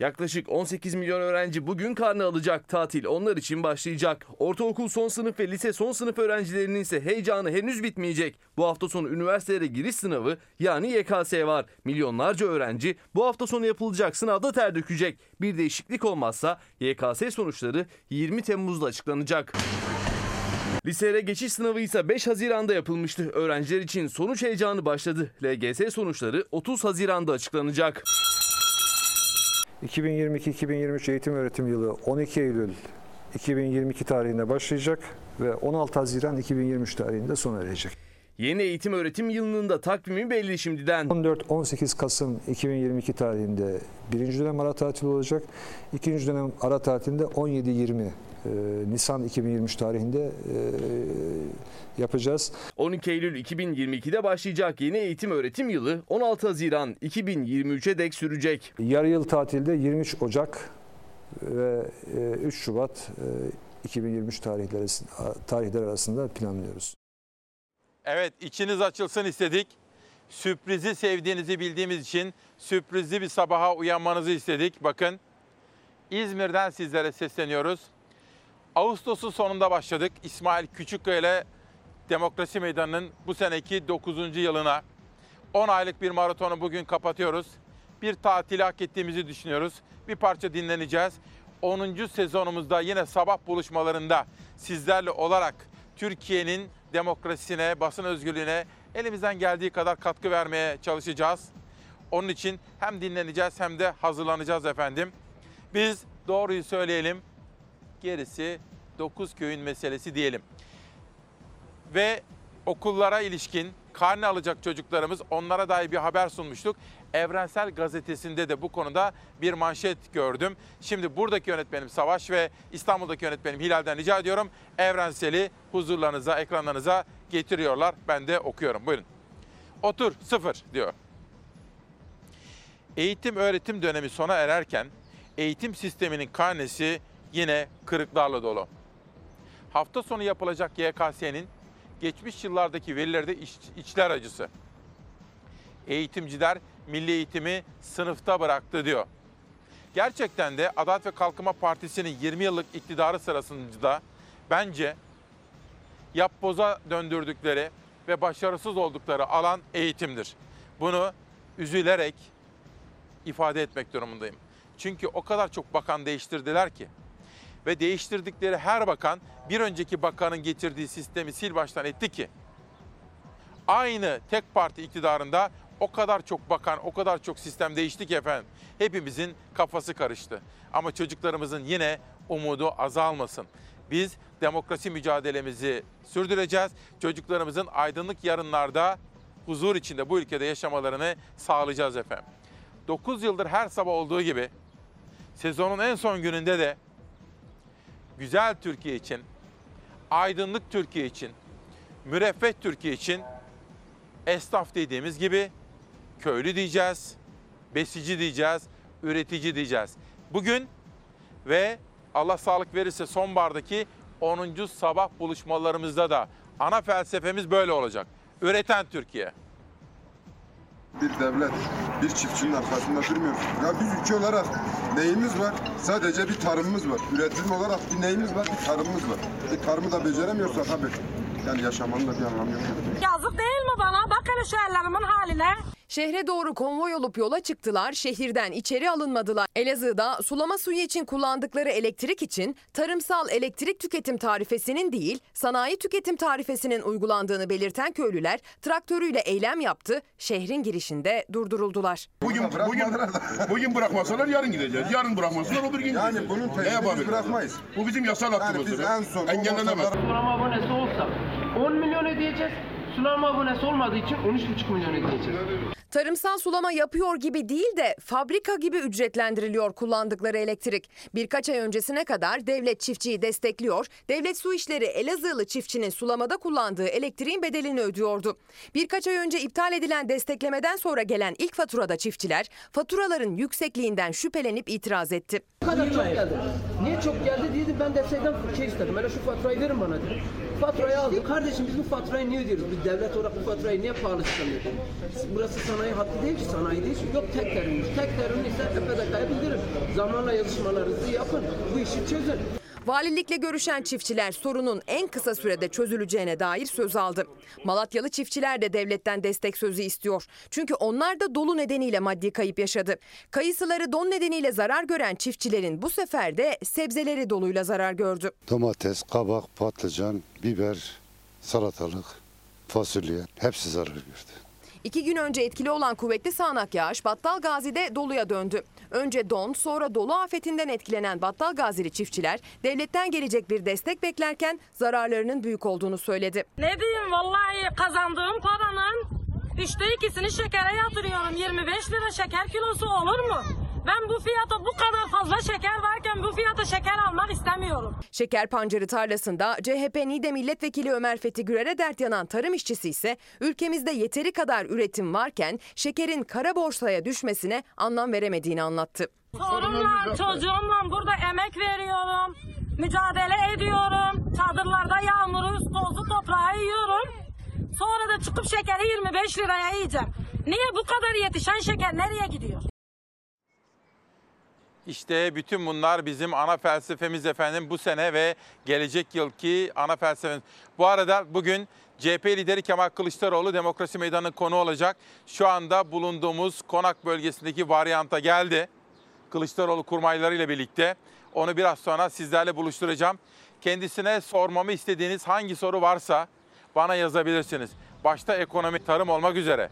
Yaklaşık 18 milyon öğrenci bugün karne alacak. Tatil onlar için başlayacak. Ortaokul son sınıf ve lise son sınıf öğrencilerinin ise heyecanı henüz bitmeyecek. Bu hafta sonu üniversitelere giriş sınavı yani YKS var. Milyonlarca öğrenci bu hafta sonu yapılacak sınavda ter dökecek. Bir değişiklik olmazsa YKS sonuçları 20 Temmuz'da açıklanacak. Liselere geçiş sınavı ise 5 Haziran'da yapılmıştı. Öğrenciler için sonuç heyecanı başladı. LGS sonuçları 30 Haziran'da açıklanacak. 2022-2023 eğitim öğretim yılı 12 Eylül 2022 tarihinde başlayacak ve 16 Haziran 2023 tarihinde sona erecek. Yeni eğitim öğretim yılının da takvimi belli şimdiden. 14-18 Kasım 2022 tarihinde birinci dönem ara tatil olacak. İkinci dönem ara tatilinde 17-20 e, Nisan 2023 tarihinde e, yapacağız. 12 Eylül 2022'de başlayacak yeni eğitim öğretim yılı 16 Haziran 2023'e dek sürecek. Yarı yıl tatilde 23 Ocak ve e, 3 Şubat e, 2023 tarihleri, tarihler arasında planlıyoruz. Evet içiniz açılsın istedik. Sürprizi sevdiğinizi bildiğimiz için sürprizli bir sabaha uyanmanızı istedik. Bakın İzmir'den sizlere sesleniyoruz. Ağustos'un sonunda başladık. İsmail Küçükkaya ile Demokrasi Meydanı'nın bu seneki 9. yılına 10 aylık bir maratonu bugün kapatıyoruz. Bir tatili hak ettiğimizi düşünüyoruz. Bir parça dinleneceğiz. 10. sezonumuzda yine sabah buluşmalarında sizlerle olarak Türkiye'nin demokrasisine, basın özgürlüğüne elimizden geldiği kadar katkı vermeye çalışacağız. Onun için hem dinleneceğiz hem de hazırlanacağız efendim. Biz doğruyu söyleyelim, gerisi 9 köyün meselesi diyelim. Ve okullara ilişkin karne alacak çocuklarımız onlara dair bir haber sunmuştuk. Evrensel Gazetesi'nde de bu konuda bir manşet gördüm. Şimdi buradaki yönetmenim Savaş ve İstanbul'daki yönetmenim Hilal'den rica ediyorum. Evrensel'i huzurlarınıza, ekranlarınıza getiriyorlar. Ben de okuyorum. Buyurun. Otur, sıfır diyor. Eğitim öğretim dönemi sona ererken eğitim sisteminin karnesi yine kırıklarla dolu. Hafta sonu yapılacak YKS'nin geçmiş yıllardaki verilerde iç, içler acısı. Eğitimciler milli eğitimi sınıfta bıraktı diyor. Gerçekten de Adalet ve Kalkınma Partisi'nin 20 yıllık iktidarı sırasında bence yapboza döndürdükleri ve başarısız oldukları alan eğitimdir. Bunu üzülerek ifade etmek durumundayım. Çünkü o kadar çok bakan değiştirdiler ki ve değiştirdikleri her bakan bir önceki bakanın getirdiği sistemi sil baştan etti ki aynı tek parti iktidarında o kadar çok bakan, o kadar çok sistem değişti ki efendim. Hepimizin kafası karıştı. Ama çocuklarımızın yine umudu azalmasın. Biz demokrasi mücadelemizi sürdüreceğiz. Çocuklarımızın aydınlık yarınlarda huzur içinde bu ülkede yaşamalarını sağlayacağız efendim. 9 yıldır her sabah olduğu gibi sezonun en son gününde de güzel Türkiye için, aydınlık Türkiye için, müreffeh Türkiye için esnaf dediğimiz gibi köylü diyeceğiz, besici diyeceğiz, üretici diyeceğiz. Bugün ve Allah sağlık verirse sonbahardaki 10. sabah buluşmalarımızda da ana felsefemiz böyle olacak. Üreten Türkiye. Bir devlet, bir çiftçinin arkasında durmuyoruz. Ya biz ülke olarak neyimiz var? Sadece bir tarımımız var. Üretim olarak bir neyimiz var? Bir tarımımız var. Bir tarımı da beceremiyorsak tabii. Yani yaşamanın da bir anlamı yok. Yazık değil mi bana? Bak hele şu ellerimin haline. Şehre doğru konvoy olup yola çıktılar, şehirden içeri alınmadılar. Elazığ'da sulama suyu için kullandıkları elektrik için tarımsal elektrik tüketim tarifesinin değil, sanayi tüketim tarifesinin uygulandığını belirten köylüler traktörüyle eylem yaptı, şehrin girişinde durduruldular. Bugün, bugün, bugün bırakmasalar yarın gideceğiz. Yarın bırakmasalar öbür gün Yani bunun Ne peşini yapabiliriz? bırakmayız. Bu bizim yasal hakkımızdır. biz en son o Engellenemez. Sulama abonesi olsa 10 milyon ödeyeceğiz. Sulama abonesi olmadığı için 13,5 milyon ödeyeceğiz. Tarımsal sulama yapıyor gibi değil de fabrika gibi ücretlendiriliyor kullandıkları elektrik. Birkaç ay öncesine kadar devlet çiftçiyi destekliyor. Devlet Su İşleri Elazığlı çiftçinin sulamada kullandığı elektriğin bedelini ödüyordu. Birkaç ay önce iptal edilen desteklemeden sonra gelen ilk faturada çiftçiler faturaların yüksekliğinden şüphelenip itiraz etti. Bu kadar çok geldi. Niye çok geldi dedim ben destekten şey istedim. Hele şu faturayı verin bana dedim. Faturayı aldım. Kardeşim biz bu faturayı niye ödüyoruz? Biz devlet olarak bu faturayı niye pahalı? Burası sanayi hattı değil ki sanayi değil ki. Yok tek terimmiş. Tek terim ise EPDK'ya bildirin. Zamanla yazışmalarınızı yapın. Bu işi çözün. Valilikle görüşen çiftçiler sorunun en kısa sürede çözüleceğine dair söz aldı. Malatyalı çiftçiler de devletten destek sözü istiyor. Çünkü onlar da dolu nedeniyle maddi kayıp yaşadı. Kayısıları don nedeniyle zarar gören çiftçilerin bu sefer de sebzeleri doluyla zarar gördü. Domates, kabak, patlıcan, biber, salatalık, fasulye hepsi zarar gördü. İki gün önce etkili olan kuvvetli sağanak yağış Battal Gazi'de doluya döndü. Önce don sonra dolu afetinden etkilenen Battal Gazili çiftçiler devletten gelecek bir destek beklerken zararlarının büyük olduğunu söyledi. Ne diyeyim vallahi kazandığım paranın üçte ikisini şekere yatırıyorum. 25 lira şeker kilosu olur mu? Ben bu fiyata bu kadar fazla şeker varken bu fiyata şeker almak istemiyorum. Şeker pancarı tarlasında CHP Niğde Milletvekili Ömer Fethi Gürer'e dert yanan tarım işçisi ise ülkemizde yeteri kadar üretim varken şekerin kara borsaya düşmesine anlam veremediğini anlattı. Torunla, çocuğumla burada emek veriyorum. Mücadele ediyorum. Çadırlarda yağmuru, tozu toprağı yiyorum. Sonra da çıkıp şekeri 25 liraya yiyeceğim. Niye bu kadar yetişen şeker nereye gidiyor? İşte bütün bunlar bizim ana felsefemiz efendim bu sene ve gelecek yılki ana felsefemiz. Bu arada bugün CHP lideri Kemal Kılıçdaroğlu demokrasi meydanının konu olacak. Şu anda bulunduğumuz konak bölgesindeki varyanta geldi. Kılıçdaroğlu kurmaylarıyla birlikte. Onu biraz sonra sizlerle buluşturacağım. Kendisine sormamı istediğiniz hangi soru varsa bana yazabilirsiniz. Başta ekonomi, tarım olmak üzere.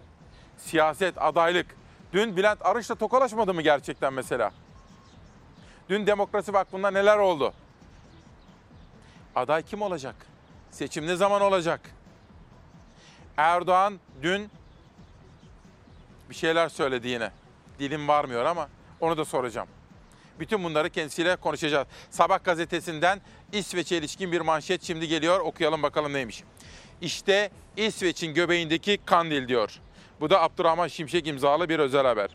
Siyaset, adaylık. Dün Bülent Arınç'la tokalaşmadı mı gerçekten mesela? Dün Demokrasi Vakfı'nda neler oldu? Aday kim olacak? Seçim ne zaman olacak? Erdoğan dün bir şeyler söyledi yine. Dilim varmıyor ama onu da soracağım. Bütün bunları kendisiyle konuşacağız. Sabah gazetesinden İsveç'e ilişkin bir manşet şimdi geliyor. Okuyalım bakalım neymiş. İşte İsveç'in göbeğindeki Kandil diyor. Bu da Abdurrahman Şimşek imzalı bir özel haber.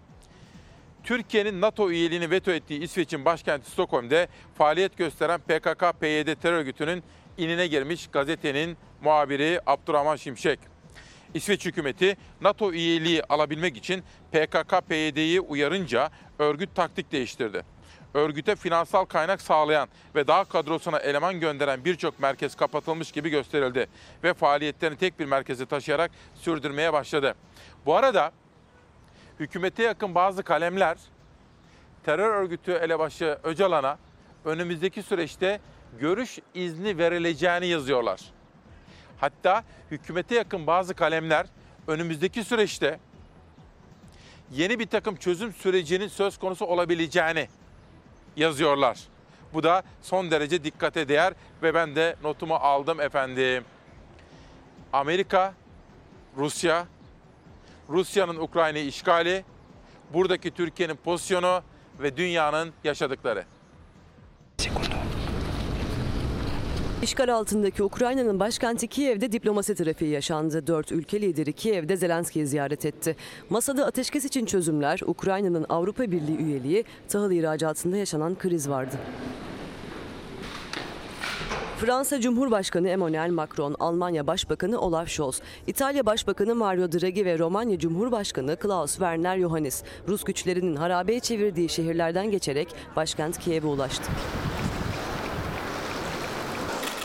Türkiye'nin NATO üyeliğini veto ettiği İsveç'in başkenti Stockholm'de faaliyet gösteren PKK-PYD terör örgütünün inine girmiş gazetenin muhabiri Abdurrahman Şimşek. İsveç hükümeti NATO üyeliği alabilmek için PKK-PYD'yi uyarınca örgüt taktik değiştirdi. Örgüte finansal kaynak sağlayan ve daha kadrosuna eleman gönderen birçok merkez kapatılmış gibi gösterildi ve faaliyetlerini tek bir merkeze taşıyarak sürdürmeye başladı. Bu arada hükümete yakın bazı kalemler terör örgütü elebaşı Öcalan'a önümüzdeki süreçte görüş izni verileceğini yazıyorlar. Hatta hükümete yakın bazı kalemler önümüzdeki süreçte yeni bir takım çözüm sürecinin söz konusu olabileceğini yazıyorlar. Bu da son derece dikkate değer ve ben de notumu aldım efendim. Amerika, Rusya, Rusya'nın Ukrayna'yı işgali, buradaki Türkiye'nin pozisyonu ve dünyanın yaşadıkları. İşgal altındaki Ukrayna'nın başkenti Kiev'de diplomasi trafiği yaşandı. Dört ülke lideri Kiev'de Zelenski'yi ziyaret etti. Masada ateşkes için çözümler, Ukrayna'nın Avrupa Birliği üyeliği, tahıl ihracatında yaşanan kriz vardı. Fransa Cumhurbaşkanı Emmanuel Macron, Almanya Başbakanı Olaf Scholz, İtalya Başbakanı Mario Draghi ve Romanya Cumhurbaşkanı Klaus Werner Iohannis, Rus güçlerinin harabeye çevirdiği şehirlerden geçerek başkent Kiev'e ulaştı.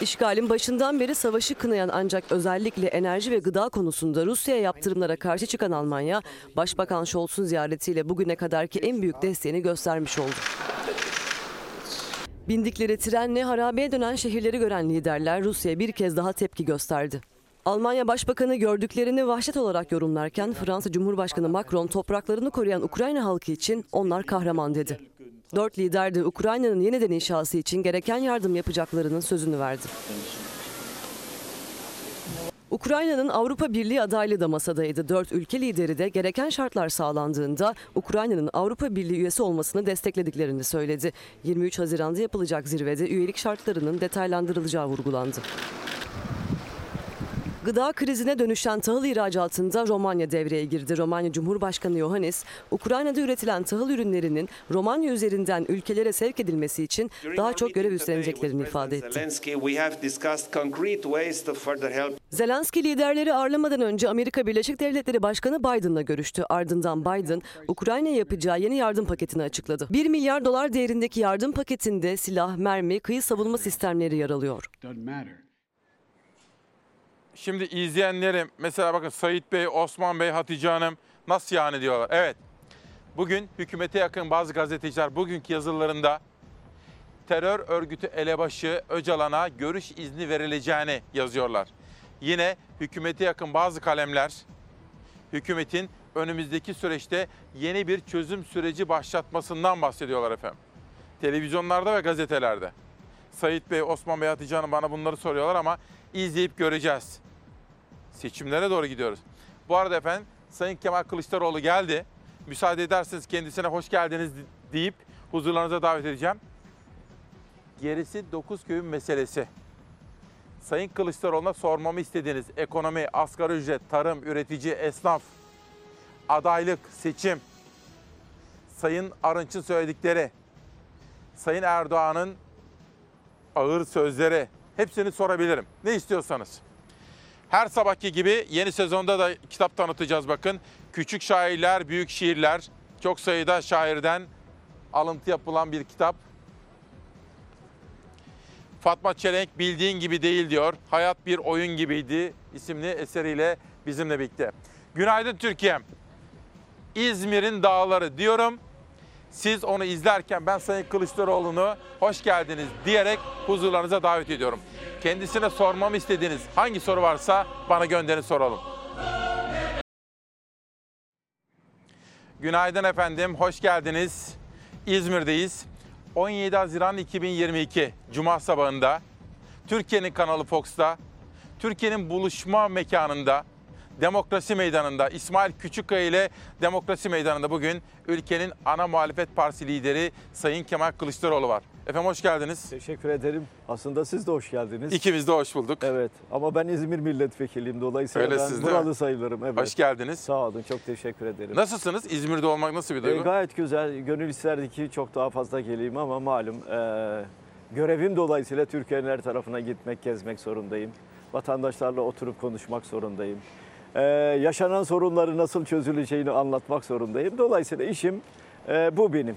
İşgalin başından beri savaşı kınayan ancak özellikle enerji ve gıda konusunda Rusya'ya yaptırımlara karşı çıkan Almanya, Başbakan Scholz'un ziyaretiyle bugüne kadarki en büyük desteğini göstermiş oldu. Bindikleri trenle harabeye dönen şehirleri gören liderler Rusya'ya bir kez daha tepki gösterdi. Almanya Başbakanı gördüklerini vahşet olarak yorumlarken Fransa Cumhurbaşkanı Macron topraklarını koruyan Ukrayna halkı için onlar kahraman dedi. Dört lider de Ukrayna'nın yeniden inşası için gereken yardım yapacaklarının sözünü verdi. Ukrayna'nın Avrupa Birliği adaylığı da masadaydı. Dört ülke lideri de gereken şartlar sağlandığında Ukrayna'nın Avrupa Birliği üyesi olmasını desteklediklerini söyledi. 23 Haziran'da yapılacak zirvede üyelik şartlarının detaylandırılacağı vurgulandı. Gıda krizine dönüşen tahıl ihracatında Romanya devreye girdi. Romanya Cumhurbaşkanı Iohannis, Ukrayna'da üretilen tahıl ürünlerinin Romanya üzerinden ülkelere sevk edilmesi için daha çok görev üstleneceklerini ifade etti. Zelenski liderleri ağırlamadan önce Amerika Birleşik Devletleri Başkanı Biden'la görüştü. Ardından Biden, Ukrayna'ya yapacağı yeni yardım paketini açıkladı. 1 milyar dolar değerindeki yardım paketinde silah, mermi, kıyı savunma sistemleri yer alıyor. Şimdi izleyenlerim mesela bakın Sayit Bey, Osman Bey, Hatice Hanım nasıl yani diyorlar. Evet bugün hükümete yakın bazı gazeteciler bugünkü yazılarında terör örgütü elebaşı Öcalan'a görüş izni verileceğini yazıyorlar. Yine hükümete yakın bazı kalemler hükümetin önümüzdeki süreçte yeni bir çözüm süreci başlatmasından bahsediyorlar efendim. Televizyonlarda ve gazetelerde. Sayit Bey, Osman Bey, Hatice Hanım bana bunları soruyorlar ama izleyip göreceğiz. Seçimlere doğru gidiyoruz. Bu arada efendim Sayın Kemal Kılıçdaroğlu geldi. Müsaade ederseniz kendisine hoş geldiniz deyip huzurlarınıza davet edeceğim. Gerisi 9 köyün meselesi. Sayın Kılıçdaroğlu'na sormamı istediğiniz ekonomi, asgari ücret, tarım, üretici, esnaf, adaylık, seçim, Sayın Arınç'ın söyledikleri, Sayın Erdoğan'ın ağır sözleri hepsini sorabilirim. Ne istiyorsanız. Her sabahki gibi yeni sezonda da kitap tanıtacağız bakın. Küçük şairler, büyük şiirler. Çok sayıda şairden alıntı yapılan bir kitap. Fatma Çelenk bildiğin gibi değil diyor. Hayat bir oyun gibiydi isimli eseriyle bizimle birlikte. Günaydın Türkiye'm. İzmir'in dağları diyorum. Siz onu izlerken ben Sayın Kılıçdaroğlu'nu hoş geldiniz diyerek huzurlarınıza davet ediyorum. Kendisine sormamı istediğiniz hangi soru varsa bana gönderin soralım. Günaydın efendim, hoş geldiniz. İzmir'deyiz. 17 Haziran 2022 Cuma sabahında Türkiye'nin kanalı Fox'ta, Türkiye'nin buluşma mekanında, Demokrasi Meydanı'nda İsmail Küçükkaya ile Demokrasi Meydanı'nda bugün ülkenin ana muhalefet partisi lideri Sayın Kemal Kılıçdaroğlu var. Efendim hoş geldiniz. Teşekkür ederim. Aslında siz de hoş geldiniz. İkimiz de hoş bulduk. Evet ama ben İzmir milletvekiliyim dolayısıyla Öyle ben siz buralı sayılırım. Evet. Hoş geldiniz. Sağ olun çok teşekkür ederim. Nasılsınız? İzmir'de olmak nasıl bir duygu? gayet güzel. Gönül isterdi ki çok daha fazla geleyim ama malum e, görevim dolayısıyla Türkiye'nin her tarafına gitmek, gezmek zorundayım. Vatandaşlarla oturup konuşmak zorundayım. Ee, yaşanan sorunları nasıl çözüleceğini anlatmak zorundayım. Dolayısıyla işim e, bu benim.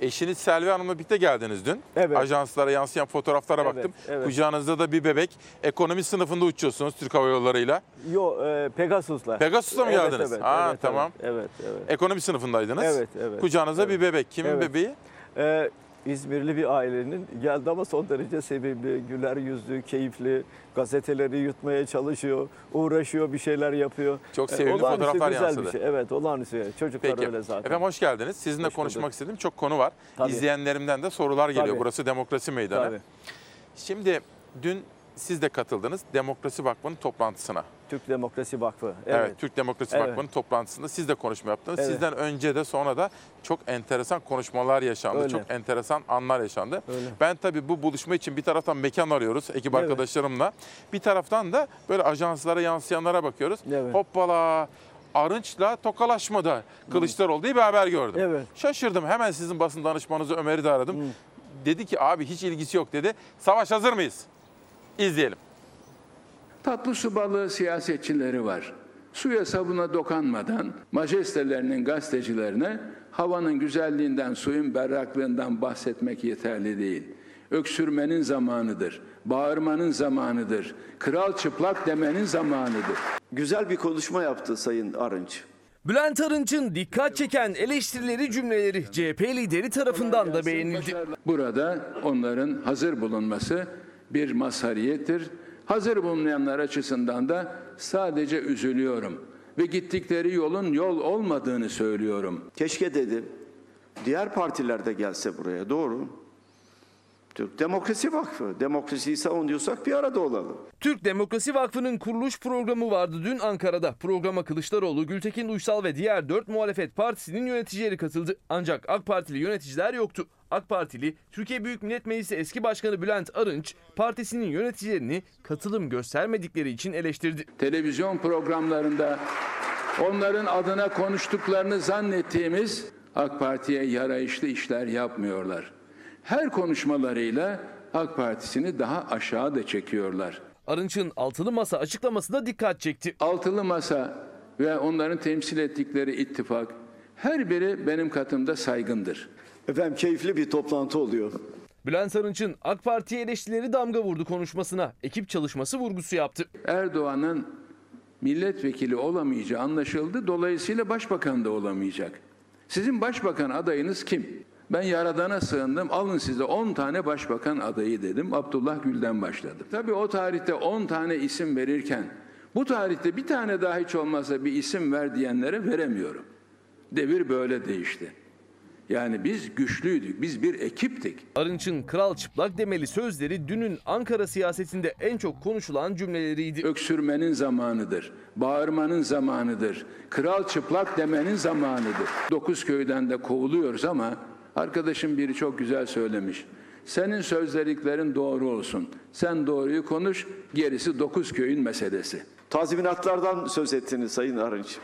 Eşiniz Selvi Hanım'la birlikte geldiniz dün. Evet. Ajanslara yansıyan fotoğraflara Evet, baktım. evet. Kucağınızda da bir bebek. Ekonomi sınıfında uçuyorsunuz Türk Hava Yolları'yla. Yo e, Pegasus'la. Pegasus'la mı Evet, geldiniz? Evet, Aa, evet, tamam. Evet, evet. Ekonomi sınıfındaydınız. Evet, evet. Kucağınızda bir bebek. Kimin Evet. bebeği? Ee, İzmirli bir ailenin geldi ama son derece sevimli, güler yüzlü, keyifli. Gazeteleri yutmaya çalışıyor, uğraşıyor, bir şeyler yapıyor. Çok Ee, sevimli olağanüstü fotoğraflar güzel yansıdı. bir şey. Evet, olağanüstü. Çocuklar Peki. öyle zaten. Efendim hoş geldiniz. Sizinle Hoş bulduk. konuşmak istediğim çok konu var. Tabii. İzleyenlerimden de sorular geliyor. Tabii. Burası Demokrasi Meydanı. Tabii. Şimdi dün siz de katıldınız Demokrasi Vakfı'nın toplantısına. Türk Demokrasi Vakfı. Evet, Evet. Türk Demokrasi Evet. Vakfı'nın toplantısında siz de konuşma yaptınız. Evet. Sizden önce de sonra da çok enteresan konuşmalar yaşandı. Öyle. Çok enteresan anlar yaşandı. Öyle. Ben tabii bu buluşma için bir taraftan mekan arıyoruz ekip Evet. arkadaşlarımla. Bir taraftan da böyle ajanslara yansıyanlara bakıyoruz. Evet. Hoppala Arınç'la tokalaşmada Kılıçdaroğlu diye bir haber gördüm. Evet. Şaşırdım. Hemen sizin basın danışmanınızı Ömer'i de aradım. Dedi ki abi hiç ilgisi yok dedi. Savaş hazır mıyız? İzleyelim. Tatlı su balığı siyasetçileri var. Suya sabuna dokanmadan majestelerinin gazetecilerine havanın güzelliğinden, suyun berraklığından bahsetmek yeterli değil. Öksürmenin zamanıdır. Bağırmanın zamanıdır. Kral çıplak demenin zamanıdır. Güzel bir konuşma yaptı Sayın Arınç. Bülent Arınç'ın dikkat çeken eleştirileri cümleleri CHP lideri tarafından da beğenildi. Burada onların hazır bulunması bir mazhariyettir. Hazır bulunmayanlar açısından da sadece üzülüyorum ve gittikleri yolun yol olmadığını söylüyorum. Keşke dedi. Diğer partiler de gelse buraya doğru. Türk Demokrasi Vakfı. Demokrasiyi savunuyorsak bir arada olalım. Türk Demokrasi Vakfı'nın kuruluş programı vardı dün Ankara'da. Programa Kılıçdaroğlu, Gültekin Uysal ve diğer 4 muhalefet partisinin yöneticileri katıldı. Ancak AK Partili yöneticiler yoktu. AK Partili, Türkiye Büyük Millet Meclisi eski başkanı Bülent Arınç, partisinin yöneticilerini katılım göstermedikleri için eleştirdi. Televizyon programlarında onların adına konuştuklarını zannettiğimiz AK Parti'ye yarayışlı işler yapmıyorlar. Her konuşmalarıyla AK Partisi'ni daha aşağı da çekiyorlar. Arınç'ın altılı masa açıklaması da dikkat çekti. Altılı masa ve onların temsil ettikleri ittifak her biri benim katımda saygındır. Efendim keyifli bir toplantı oluyor. Bülent Arınç'ın AK Parti'ye eleştirileri damga vurdu konuşmasına. Ekip çalışması vurgusu yaptı. Erdoğan'ın milletvekili olamayacağı anlaşıldı. Dolayısıyla başbakan da olamayacak. Sizin başbakan adayınız kim? Ben Yaradan'a sığındım. Alın size 10 tane başbakan adayı dedim. Abdullah Gül'den başladım. Tabii o tarihte 10 tane isim verirken bu tarihte bir tane daha hiç olmazsa bir isim ver diyenlere veremiyorum. Devir böyle değişti. Yani biz güçlüydük, biz bir ekiptik. Arınç'ın kral çıplak demeli sözleri dünün Ankara siyasetinde en çok konuşulan cümleleriydi. Öksürmenin zamanıdır, bağırmanın zamanıdır, kral çıplak demenin zamanıdır. Dokuz köyden de kovuluyoruz ama arkadaşım biri çok güzel söylemiş. Senin sözleriklerin doğru olsun. Sen doğruyu konuş, gerisi dokuz köyün meselesi. Tazminatlardan söz ettiniz Sayın Arınç.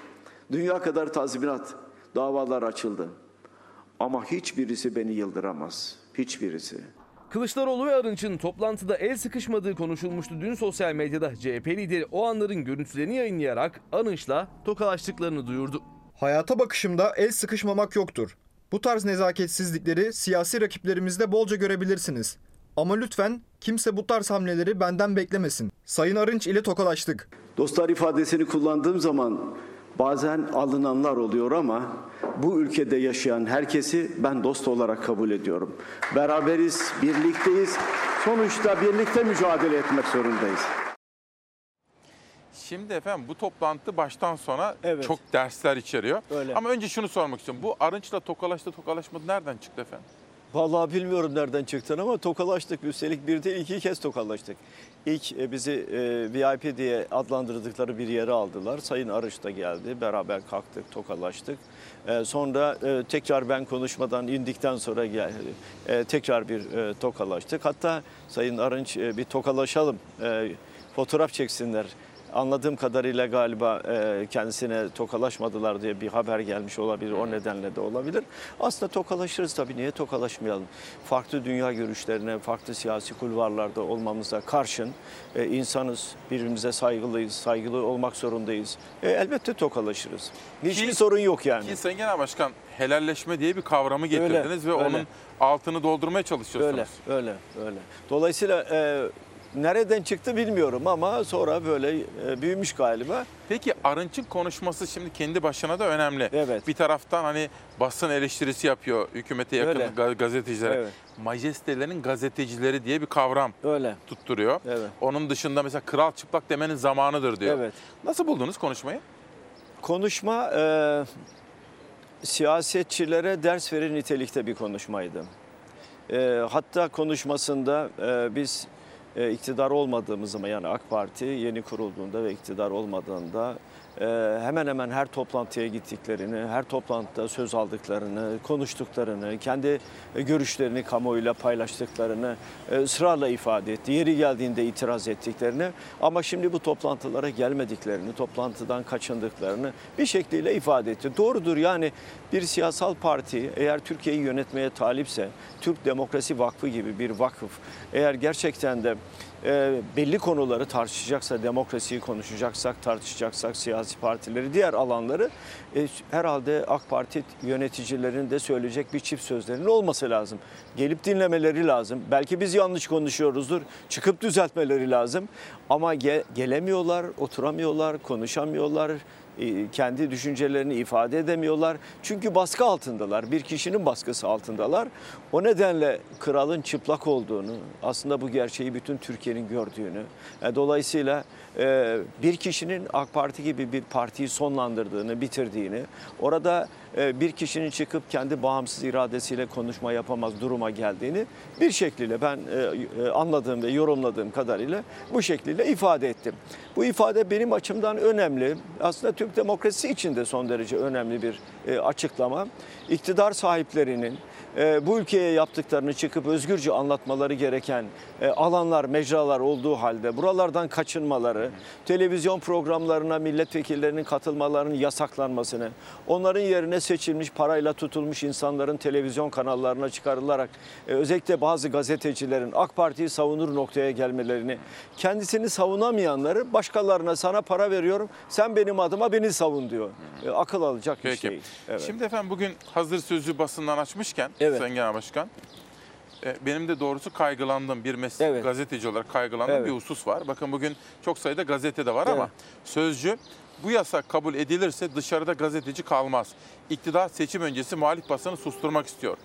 Dünya kadar tazminat davalar açıldı. Ama hiçbirisi beni yıldıramaz. Hiçbirisi. Kılıçdaroğlu ve Arınç'ın toplantıda el sıkışmadığı konuşulmuştu dün sosyal medyada. CHP lideri o anların görüntülerini yayınlayarak Arınç'la tokalaştıklarını duyurdu. Hayata bakışımda el sıkışmamak yoktur. Bu tarz nezaketsizlikleri siyasi rakiplerimizde bolca görebilirsiniz. Ama lütfen kimse bu tarz hamleleri benden beklemesin. Sayın Arınç ile tokalaştık. Dostlar ifadesini kullandığım zaman bazen alınanlar oluyor ama bu ülkede yaşayan herkesi ben dost olarak kabul ediyorum. Beraberiz, birlikteyiz. Sonuçta birlikte mücadele etmek zorundayız. Şimdi efendim bu toplantı baştan sona çok dersler içeriyor. Öyle. Ama önce şunu sormak istiyorum. Bu Arınç'la tokalaştı tokalaşmadı nereden çıktı efendim? Vallahi bilmiyorum nereden çıktın ama tokalaştık. Üstelik bir değil iki kez tokalaştık. İlk e, bizi e, VIP diye adlandırdıkları bir yere aldılar. Sayın Arış da geldi. Beraber kalktık, tokalaştık. E, sonra tekrar ben konuşmadan indikten sonra geldi. Tekrar bir tokalaştık. Hatta Sayın Arınç bir tokalaşalım, fotoğraf çeksinler. Anladığım kadarıyla galiba e, kendisine tokalaşmadılar diye bir haber gelmiş olabilir. O nedenle de olabilir. Aslında tokalaşırız tabii. Niye tokalaşmayalım? Farklı dünya görüşlerine, farklı siyasi kulvarlarda olmamıza karşın e, insanız. Birbirimize saygılıyız. Saygılı olmak zorundayız. E, elbette tokalaşırız. Hiçbir Ki- sorun yok yani. Ki Sayın Genel Başkan helalleşme diye bir kavramı getirdiniz ve öyle. onun altını doldurmaya çalışıyorsunuz. Öyle, öyle, öyle. Dolayısıyla e, nereden çıktı bilmiyorum ama sonra böyle e, büyümüş galiba. Peki Arınç'ın konuşması şimdi kendi başına da önemli. Evet. Bir taraftan hani basın eleştirisi yapıyor hükümete yakın Öyle. ga- gazetecilere. Evet. Majestelerin gazetecileri diye bir kavram Öyle. tutturuyor. Evet. Onun dışında mesela kral çıplak demenin zamanıdır diyor. Evet. Nasıl buldunuz konuşmayı? Konuşma e, siyasetçilere ders verir nitelikte bir konuşmaydı. E, hatta konuşmasında e, biz iktidar olmadığımız zaman yani AK Parti yeni kurulduğunda ve iktidar olmadığında e, hemen hemen her toplantıya gittiklerini, her toplantıda söz aldıklarını, konuştuklarını, kendi e, görüşlerini kamuoyuyla paylaştıklarını e, ısrarla ifade etti. Yeri geldiğinde itiraz ettiklerini ama şimdi bu toplantılara gelmediklerini, toplantıdan kaçındıklarını bir şekliyle ifade etti. Doğrudur yani bir siyasal parti eğer Türkiye'yi yönetmeye talipse, Türk Demokrasi Vakfı gibi bir vakıf eğer gerçekten de e, belli konuları tartışacaksa, demokrasiyi konuşacaksak, tartışacaksak, siyasi partileri, diğer alanları e, herhalde AK Parti yöneticilerinin de söyleyecek bir çift sözlerinin olması lazım. Gelip dinlemeleri lazım. Belki biz yanlış konuşuyoruzdur. Çıkıp düzeltmeleri lazım. Ama ge- gelemiyorlar, oturamıyorlar, konuşamıyorlar kendi düşüncelerini ifade edemiyorlar. Çünkü baskı altındalar. Bir kişinin baskısı altındalar. O nedenle kralın çıplak olduğunu, aslında bu gerçeği bütün Türkiye'nin gördüğünü, e, dolayısıyla e, bir kişinin AK Parti gibi bir partiyi sonlandırdığını, bitirdiğini, orada e, bir kişinin çıkıp kendi bağımsız iradesiyle konuşma yapamaz duruma geldiğini bir şekliyle ben e, e, anladığım ve yorumladığım kadarıyla bu şekliyle ifade ettim. Bu ifade benim açımdan önemli. Aslında Türk demokrasisi için de son derece önemli bir e, açıklama. İktidar sahiplerinin bu ülkeye yaptıklarını çıkıp özgürce anlatmaları gereken e, alanlar, mecralar olduğu halde buralardan kaçınmaları, televizyon programlarına milletvekillerinin katılmalarının yasaklanmasını, onların yerine seçilmiş parayla tutulmuş insanların televizyon kanallarına çıkarılarak e, özellikle bazı gazetecilerin AK Parti'yi savunur noktaya gelmelerini, kendisini savunamayanları başkalarına sana para veriyorum, sen benim adıma beni savun diyor. E, akıl alacak bir Peki. şey. Evet. Şimdi efendim bugün hazır sözü basından açmışken Evet. Sayın Genel Başkan e, benim de doğrusu kaygılandığım bir meslek gazeteci olarak kaygılandığım Evet. bir husus var. Bakın bugün çok sayıda gazete de var ama sözcü bu yasak kabul edilirse dışarıda gazeteci kalmaz. İktidar seçim öncesi muhalif basını susturmak istiyor.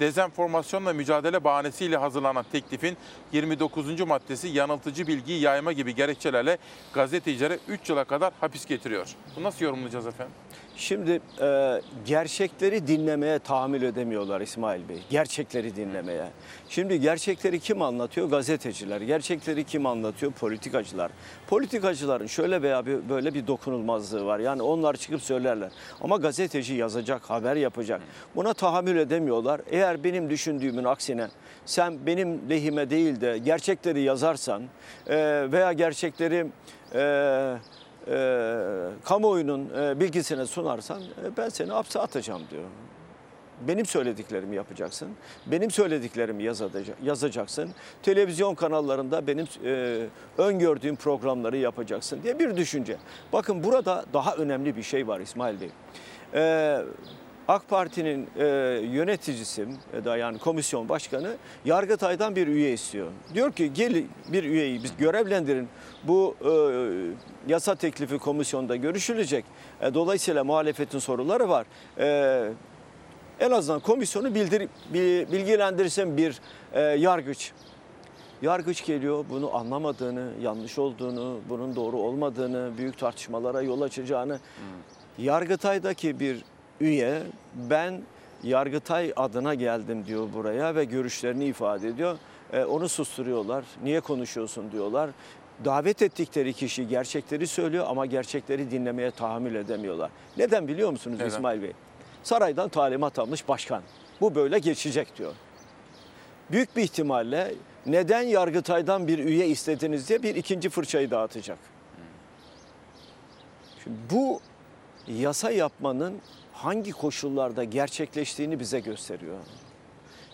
Dezenformasyonla mücadele bahanesiyle hazırlanan teklifin 29. maddesi yanıltıcı bilgiyi yayma gibi gerekçelerle gazetecilere 3 yıla kadar hapis getiriyor. Bunu nasıl yorumlayacağız efendim? Şimdi e, gerçekleri dinlemeye tahammül edemiyorlar İsmail Bey. Gerçekleri dinlemeye. Şimdi gerçekleri kim anlatıyor? Gazeteciler. Gerçekleri kim anlatıyor? Politikacılar. Politikacıların şöyle veya bir- böyle bir dokunulmazlığı var. Yani onlar çıkıp söylerler. Ama gazeteci yazacak, haber yapacak. Buna tahammül edemiyorlar. Eğer benim düşündüğümün aksine sen benim lehime değil de gerçekleri yazarsan e, veya gerçekleri e, e, kamuoyunun e, bilgisine sunarsan e, ben seni hapse atacağım diyor. Benim söylediklerimi yapacaksın. Benim söylediklerimi yazaca- yazacaksın. Televizyon kanallarında benim e, öngördüğüm programları yapacaksın diye bir düşünce. Bakın burada daha önemli bir şey var İsmail Bey. E, AK Parti'nin e, yöneticisi e, da yani komisyon başkanı Yargıtay'dan bir üye istiyor. Diyor ki gel bir üyeyi biz görevlendirin. Bu e, yasa teklifi komisyonda görüşülecek. E, dolayısıyla muhalefetin soruları var. E, en azından komisyonu bildir, bi- bilgilendirsin bir e, yargıç. Yargıç geliyor bunu anlamadığını, yanlış olduğunu, bunun doğru olmadığını, büyük tartışmalara yol açacağını. Yargıtay'daki bir üye ben Yargıtay adına geldim diyor buraya ve görüşlerini ifade ediyor. E, onu susturuyorlar. Niye konuşuyorsun diyorlar. Davet ettikleri kişi gerçekleri söylüyor ama gerçekleri dinlemeye tahammül edemiyorlar. Neden biliyor musunuz Neden? İsmail Bey? Saraydan talimat almış başkan. Bu böyle geçecek diyor. Büyük bir ihtimalle neden Yargıtay'dan bir üye istediniz diye bir ikinci fırçayı dağıtacak. Şimdi bu yasa yapmanın hangi koşullarda gerçekleştiğini bize gösteriyor.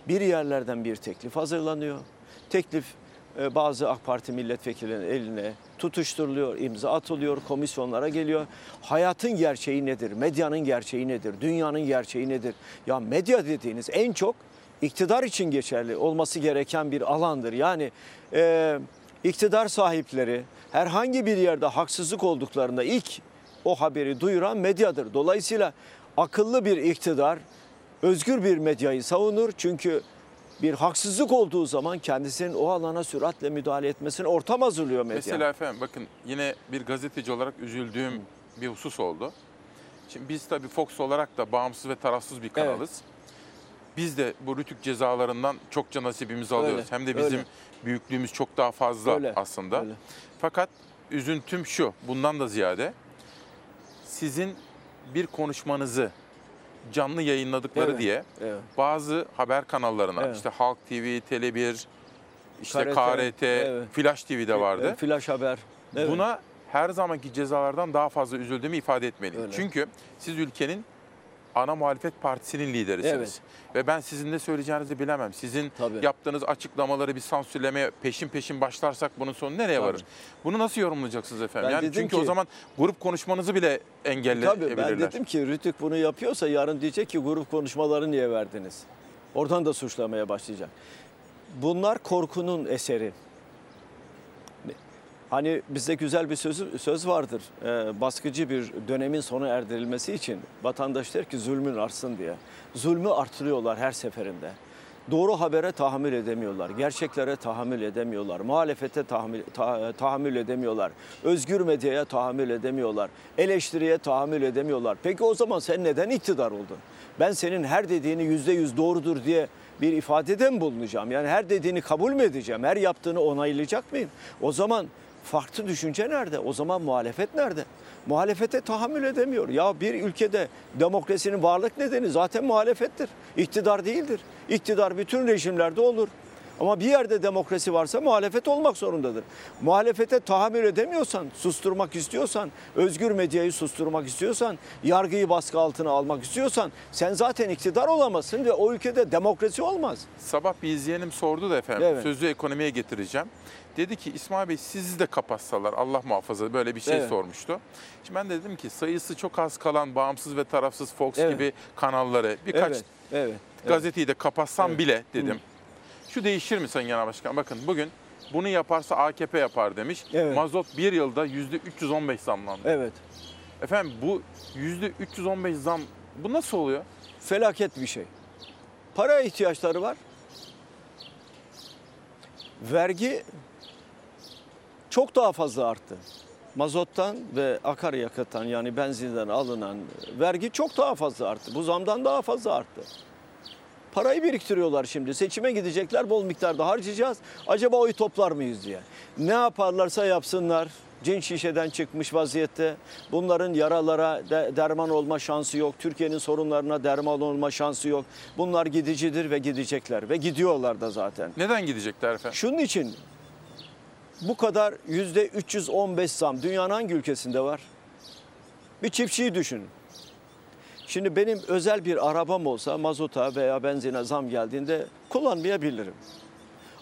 Bir yerlerden bir teklif hazırlanıyor. Teklif e, bazı AK Parti milletvekillerinin eline tutuşturuluyor, imza atılıyor, komisyonlara geliyor. Hayatın gerçeği nedir? Medyanın gerçeği nedir? Dünyanın gerçeği nedir? Ya medya dediğiniz en çok iktidar için geçerli olması gereken bir alandır. Yani e, iktidar sahipleri herhangi bir yerde haksızlık olduklarında ilk o haberi duyuran medyadır. Dolayısıyla akıllı bir iktidar özgür bir medyayı savunur. Çünkü bir haksızlık olduğu zaman kendisinin o alana süratle müdahale etmesine ortam hazırlıyor medya. Mesela efendim bakın yine bir gazeteci olarak üzüldüğüm bir husus oldu. Şimdi biz tabii Fox olarak da bağımsız ve tarafsız bir kanalız. Biz de bu rütük cezalarından çokça nasibimizi alıyoruz. Hem de bizim öyle. büyüklüğümüz çok daha fazla Öyle, aslında. öyle. Fakat üzüntüm şu, bundan da ziyade sizin bir konuşmanızı canlı yayınladıkları Evet, diye evet. bazı haber kanallarına Evet. işte Halk TV, Tele1, işte KRT, KRT, evet. Flash TV'de vardı. E, Flash haber. Evet. Buna her zamanki cezalardan daha fazla üzüldüğümü ifade etmeliyim. Öyle. Çünkü siz ülkenin ana muhalefet partisinin liderisiniz. Evet. Ve ben sizin ne söyleyeceğinizi bilemem. Sizin yaptığınız açıklamaları bir sansürlemeye peşin peşin başlarsak bunun sonu nereye Tabii. varır? Bunu nasıl yorumlayacaksınız efendim? Ben yani çünkü o ki- zaman grup konuşmanızı bile Tabii engelleyebilirler. ben dedim ki Rütük bunu yapıyorsa yarın diyecek ki grup konuşmaları niye verdiniz? Oradan da suçlamaya başlayacak. Bunlar korkunun eseri. Hani bizde güzel bir söz, söz vardır. Ee, baskıcı bir dönemin sona erdirilmesi için vatandaş der ki zulmün artsın diye. Zulmü artırıyorlar her seferinde. Doğru habere tahammül edemiyorlar. Gerçeklere tahammül edemiyorlar. Muhalefete tahammül, ta- tahammül edemiyorlar. Özgür medyaya tahammül edemiyorlar. Eleştiriye tahammül edemiyorlar. Peki o zaman sen neden iktidar oldun? Ben senin her dediğini yüzde yüz doğrudur diye bir ifadede mi bulunacağım? Yani her dediğini kabul mü edeceğim? Her yaptığını onaylayacak mıyım? O zaman farklı düşünce nerede? O zaman muhalefet nerede? Muhalefete tahammül edemiyor. Ya bir ülkede demokrasinin varlık nedeni zaten muhalefettir. İktidar değildir. İktidar bütün rejimlerde olur. Ama bir yerde demokrasi varsa muhalefet olmak zorundadır. Muhalefete tahammül edemiyorsan, susturmak istiyorsan, özgür medyayı susturmak istiyorsan, yargıyı baskı altına almak istiyorsan sen zaten iktidar olamazsın ve o ülkede demokrasi olmaz. Sabah bir izleyenim sordu da efendim Evet. sözü ekonomiye getireceğim. Dedi ki İsmail Bey sizi de kapatsalar Allah muhafaza böyle bir şey Evet. sormuştu. Şimdi ben de dedim ki sayısı çok az kalan bağımsız ve tarafsız Fox Evet. gibi kanalları birkaç Evet, evet, gazeteyi de kapatsam Evet. bile dedim. Şu değişir mi Sayın Genel Başkan? Bakın bugün bunu yaparsa AKP yapar demiş. Evet. Mazot bir yılda yüzde 315 zamlandı. Evet. Efendim bu yüzde 315 zam bu nasıl oluyor? Felaket bir şey. Para ihtiyaçları var. Vergi çok daha fazla arttı. Mazottan ve akaryakıttan yani benzinden alınan vergi çok daha fazla arttı. Bu zamdan daha fazla arttı. Parayı biriktiriyorlar şimdi. Seçime gidecekler bol miktarda harcayacağız. Acaba oy toplar mıyız diye. Ne yaparlarsa yapsınlar. Cin şişeden çıkmış vaziyette. Bunların yaralara de- derman olma şansı yok. Türkiye'nin sorunlarına derman olma şansı yok. Bunlar gidicidir ve gidecekler ve gidiyorlar da zaten. Neden gidecekler efendim? Şunun için bu kadar yüzde 315 zam dünyanın hangi ülkesinde var? Bir çiftçiyi düşünün. Şimdi benim özel bir arabam olsa mazota veya benzine zam geldiğinde kullanmayabilirim.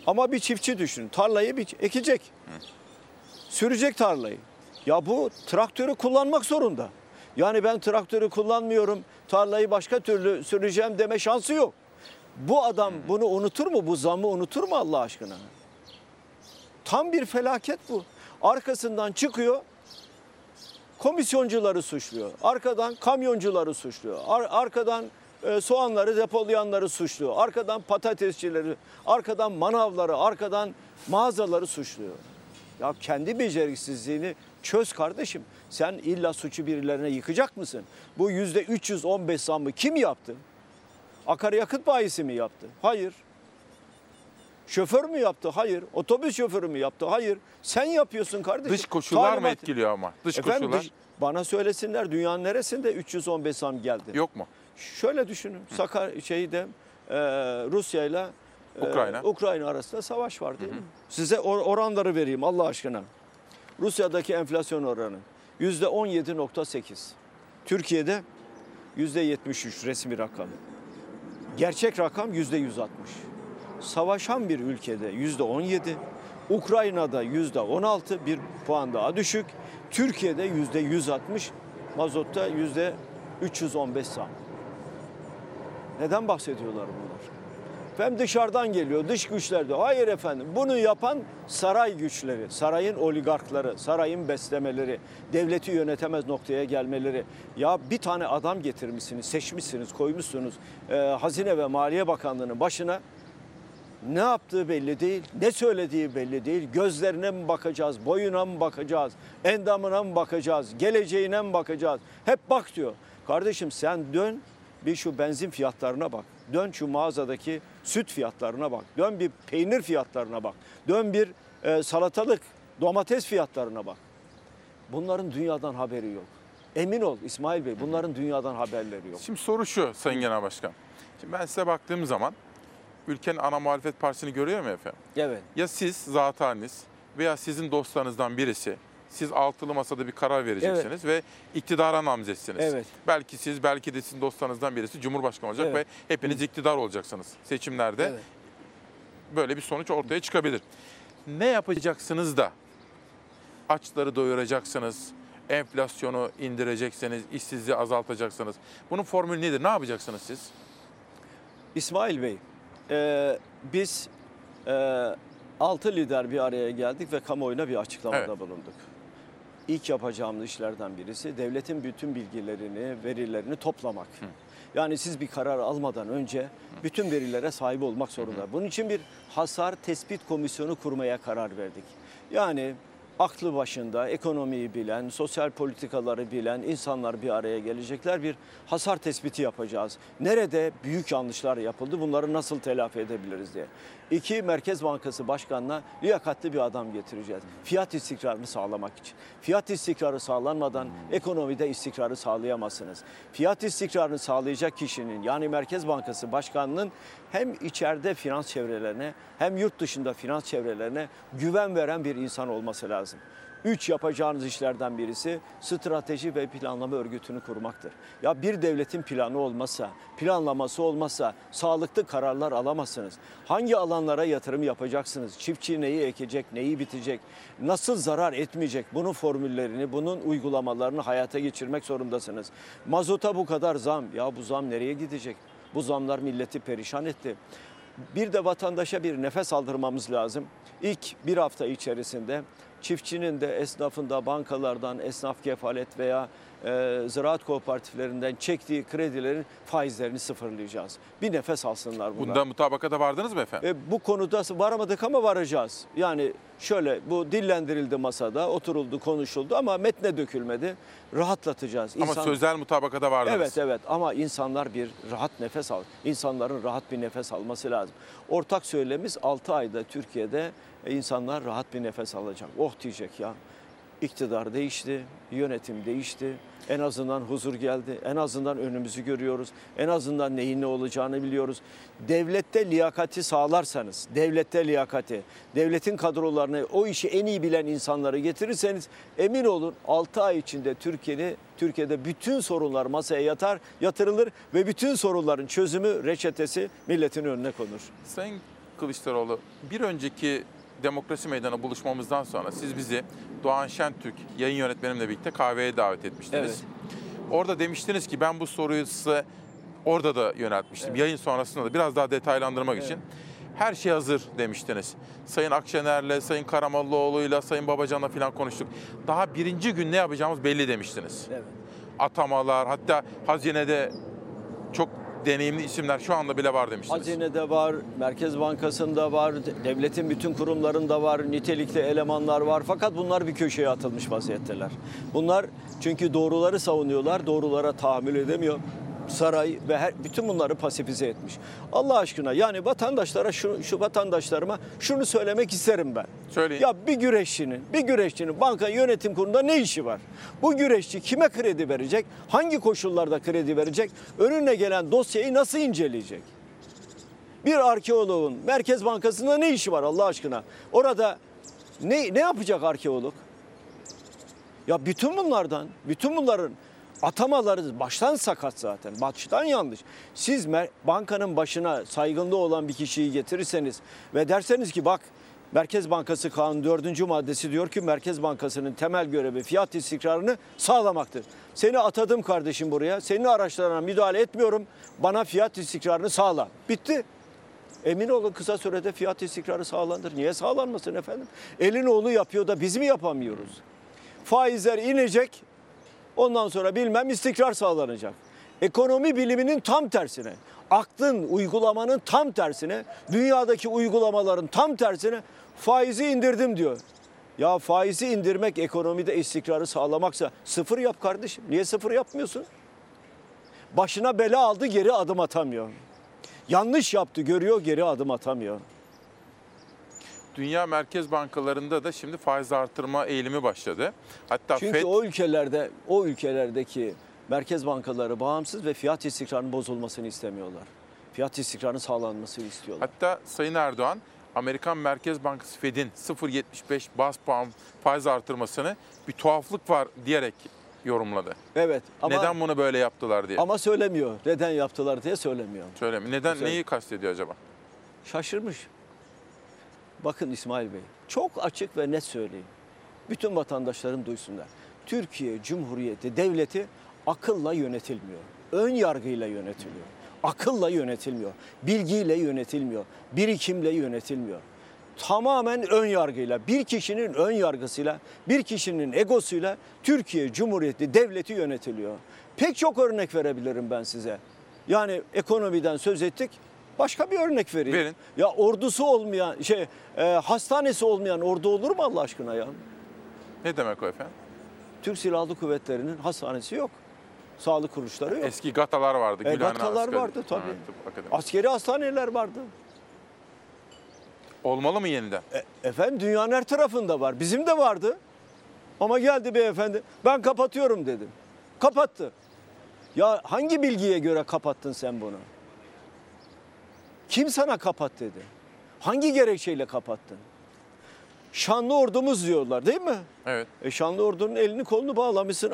Ama bir çiftçi düşünün. Tarlayı bir ekecek. Sürecek tarlayı. Ya bu traktörü kullanmak zorunda. Yani ben traktörü kullanmıyorum, tarlayı başka türlü süreceğim deme şansı yok. Bu adam bunu unutur mu? Bu zammı unutur mu Allah aşkına? Tam bir felaket bu. Arkasından çıkıyor, komisyoncuları suçluyor. Arkadan kamyoncuları suçluyor. Ar- arkadan e, soğanları depolayanları suçluyor. Arkadan patatesçileri, arkadan manavları, arkadan mağazaları suçluyor. Ya kendi beceriksizliğini çöz kardeşim. Sen illa suçu birilerine yıkacak mısın? Bu yüzde 315 zammı kim yaptı? Akaryakıt bayisi mi yaptı? Hayır. Şoför mü yaptı? Hayır. Otobüs şoförü mü yaptı? Hayır. Sen yapıyorsun kardeşim. Dış koşullar mı Talimat- etkiliyor ama? Dış Efendim, koşullar. dış- bana söylesinler dünyanın neresinde 315 zam geldi? Yok mu? Şöyle düşünün. Sakar şeyde e, Rusya ile e, Ukrayna. Ukrayna arasında savaş var değil mi? Size or- oranları vereyim Allah aşkına. Rusya'daki enflasyon oranı yüzde 17.8. Türkiye'de yüzde 73 resmi rakam. Gerçek rakam yüzde 160. Savaşan bir ülkede yüzde 17, Ukrayna'da yüzde 16 bir puan daha düşük. Türkiye'de yüzde 160, mazotta yüzde 315 zam. Neden bahsediyorlar bunlar? Hem dışarıdan geliyor, dış güçler diyor. Hayır efendim, bunu yapan saray güçleri, sarayın oligarkları, sarayın beslemeleri, devleti yönetemez noktaya gelmeleri. Ya bir tane adam getirmişsiniz, seçmişsiniz, koymuşsunuz e, Hazine ve Maliye Bakanlığı'nın başına. Ne yaptığı belli değil, ne söylediği belli değil. Gözlerine mi bakacağız, boyuna mı bakacağız, endamına mı bakacağız, geleceğine mi bakacağız? Hep bak diyor. Kardeşim sen dön bir şu benzin fiyatlarına bak. Dön şu mağazadaki süt fiyatlarına bak. Dön bir peynir fiyatlarına bak. Dön bir e, salatalık, domates fiyatlarına bak. Bunların dünyadan haberi yok. Emin ol İsmail Bey bunların dünyadan haberleri yok. Şimdi soru şu Sayın Genel Başkan. Şimdi ben size baktığım zaman ülkenin ana muhalefet partisini görüyor mu efendim? Evet. Ya siz zat haliniz veya sizin dostlarınızdan birisi siz altılı masada bir karar vereceksiniz ve iktidara namzetsiniz. Evet. Belki siz, belki de sizin dostlarınızdan birisi Cumhurbaşkanı olacak Evet. ve hepiniz iktidar olacaksınız seçimlerde. Evet. Böyle bir sonuç ortaya çıkabilir. Ne yapacaksınız da açları doyuracaksınız, enflasyonu indireceksiniz, işsizliği azaltacaksınız. Bunun formülü nedir? Ne yapacaksınız siz? İsmail Bey, e, biz e, altı lider bir araya geldik ve kamuoyuna bir açıklamada Evet. bulunduk. İlk yapacağımız işlerden birisi devletin bütün bilgilerini, verilerini toplamak. Yani siz bir karar almadan önce bütün verilere sahip olmak zorunda. Bunun için bir hasar tespit komisyonu kurmaya karar verdik. Yani aklı başında, ekonomiyi bilen, sosyal politikaları bilen insanlar bir araya gelecekler. Bir hasar tespiti yapacağız. Nerede büyük yanlışlar yapıldı, bunları nasıl telafi edebiliriz diye. İki, Merkez Bankası Başkanı'na liyakatli bir adam getireceğiz. Fiyat istikrarını sağlamak için. Fiyat istikrarı sağlanmadan ekonomide istikrarı sağlayamazsınız. Fiyat istikrarını sağlayacak kişinin yani Merkez Bankası Başkanı'nın hem içeride finans çevrelerine hem yurt dışında finans çevrelerine güven veren bir insan olması lazım. Üç yapacağınız işlerden birisi strateji ve planlama örgütünü kurmaktır. Ya bir devletin planı olmazsa, planlaması olmazsa sağlıklı kararlar alamazsınız. Hangi alanlara yatırım yapacaksınız? Çiftçi neyi ekecek, neyi bitecek, nasıl zarar etmeyecek? Bunun formüllerini, bunun uygulamalarını hayata geçirmek zorundasınız. Mazota bu kadar zam. Ya bu zam nereye gidecek? Bu zamlar milleti perişan etti. Bir de vatandaşa bir nefes aldırmamız lazım. İlk bir hafta içerisinde çiftçinin de esnafın da bankalardan esnaf kefalet veya e, ziraat kooperatiflerinden çektiği kredilerin faizlerini sıfırlayacağız. Bir nefes alsınlar bunlar. Bunda mutabakata vardınız mı efendim? E, bu konuda varamadık ama varacağız. Yani şöyle bu dillendirildi masada, oturuldu, konuşuldu ama metne dökülmedi. Rahatlatacağız. Ama İnsan- sözel mutabakata vardınız. Evet evet ama insanlar bir rahat nefes al. İnsanların rahat bir nefes alması lazım. Ortak söylemimiz 6 ayda Türkiye'de e, insanlar rahat bir nefes alacak. Oh diyecek ya. İktidar değişti, yönetim değişti. En azından huzur geldi. En azından önümüzü görüyoruz. En azından neyin ne olacağını biliyoruz. Devlette liyakati sağlarsanız, devlette liyakati, devletin kadrolarını, o işi en iyi bilen insanları getirirseniz emin olun 6 ay içinde Türkiye'ni Türkiye'de bütün sorunlar masaya yatar, yatırılır ve bütün sorunların çözümü, reçetesi milletin önüne konur. Sayın Kılıçdaroğlu bir önceki Demokrasi Meydanı buluşmamızdan sonra siz bizi Doğan Şentürk yayın yönetmenimle birlikte kahveye davet etmiştiniz. Orada demiştiniz ki ben bu soruyu size orada da yöneltmiştim. Yayın sonrasında da biraz daha detaylandırmak için. Her şey hazır demiştiniz. Sayın Akşener'le, Sayın Karamollaoğlu'yla, Sayın Babacan'la falan konuştuk. Daha birinci gün ne yapacağımız belli demiştiniz. Evet. Atamalar, hatta hazinede çok deneyimli isimler şu anda bile var demiştiniz. Hazinede var, Merkez Bankası'nda var, devletin bütün kurumlarında var, nitelikli elemanlar var. Fakat bunlar bir köşeye atılmış vaziyetteler. Bunlar çünkü doğruları savunuyorlar, doğrulara tahammül edemiyor. Saray ve her, bütün bunları pasifize etmiş. Allah aşkına yani vatandaşlara şu, şu vatandaşlarıma şunu söylemek isterim ben. Söyleyin. Ya bir güreşçinin, bir güreşçinin banka yönetim kurulunda ne işi var? Bu güreşçi kime kredi verecek? Hangi koşullarda kredi verecek? Önüne gelen dosyayı nasıl inceleyecek? Bir arkeoloğun Merkez Bankası'nda ne işi var Allah aşkına? Orada ne ne yapacak arkeolog? Ya bütün bunlardan, bütün bunların atamaları baştan sakat zaten. Baştan yanlış. Siz bankanın başına saygınlığı olan bir kişiyi getirirseniz ve derseniz ki bak Merkez Bankası Kanunu 4. maddesi diyor ki Merkez Bankası'nın temel görevi fiyat istikrarını sağlamaktır. Seni atadım kardeşim buraya. Senin araçlarına müdahale etmiyorum. Bana fiyat istikrarını sağla. Bitti. Emin olun kısa sürede fiyat istikrarı sağlanır. Niye sağlanmasın efendim? Elin oğlu yapıyor da biz mi yapamıyoruz? Faizler inecek. Ondan sonra bilmem istikrar sağlanacak. Ekonomi biliminin tam tersine, aklın, uygulamanın tam tersine, dünyadaki uygulamaların tam tersine faizi indirdim diyor. Ya faizi indirmek ekonomide istikrarı sağlamaksa sıfır yap kardeşim. Niye sıfır yapmıyorsun? Başına bela aldı geri adım atamıyor. Yanlış yaptı görüyor geri adım atamıyor. Dünya merkez bankalarında da şimdi faiz artırma eğilimi başladı. Hatta Çünkü FED o ülkelerde o ülkelerdeki merkez bankaları bağımsız ve fiyat istikrarının bozulmasını istemiyorlar. Fiyat istikrarının sağlanmasını istiyorlar. hatta Sayın Erdoğan Amerikan Merkez Bankası Fed'in 0.75 bas puan faiz artırmasını bir tuhaflık var diyerek yorumladı. Evet ama Neden bunu böyle yaptılar diye. ama söylemiyor. Neden yaptılar diye söylemiyor. Söyleme. Neden Söyle. neyi kastediyor acaba? Şaşırmış. Bakın İsmail Bey, çok açık ve net söyleyeyim. Bütün vatandaşlarım duysunlar. Türkiye Cumhuriyeti devleti akılla yönetilmiyor. Ön yargıyla yönetiliyor. Akılla yönetilmiyor. Bilgiyle yönetilmiyor. Birikimle yönetilmiyor. Tamamen ön yargıyla, bir kişinin ön yargısıyla, bir kişinin egosuyla Türkiye Cumhuriyeti devleti yönetiliyor. Pek çok örnek verebilirim ben size. Yani ekonomiden söz ettik. Başka bir örnek vereyim. Verin. Ya ordusu olmayan, şey e, hastanesi olmayan ordu olur mu Allah aşkına ya? Ne demek o efendim? Türk Silahlı Kuvvetleri'nin hastanesi yok. Sağlık kuruluşları yok. Eski gatalar vardı. E, Gülhane gatalar vardı tabii. Akademi. Askeri hastaneler vardı. Olmalı mı yeniden? E, efendim dünyanın her tarafında var. Bizim de vardı. Ama geldi beyefendi. Ben kapatıyorum dedim. Kapattı. Ya hangi bilgiye göre kapattın sen bunu? Kim sana kapat dedi? Hangi gerekçeyle kapattın? Şanlı ordumuz diyorlar değil mi? Evet. E şanlı ordunun elini kolunu bağlamışsın.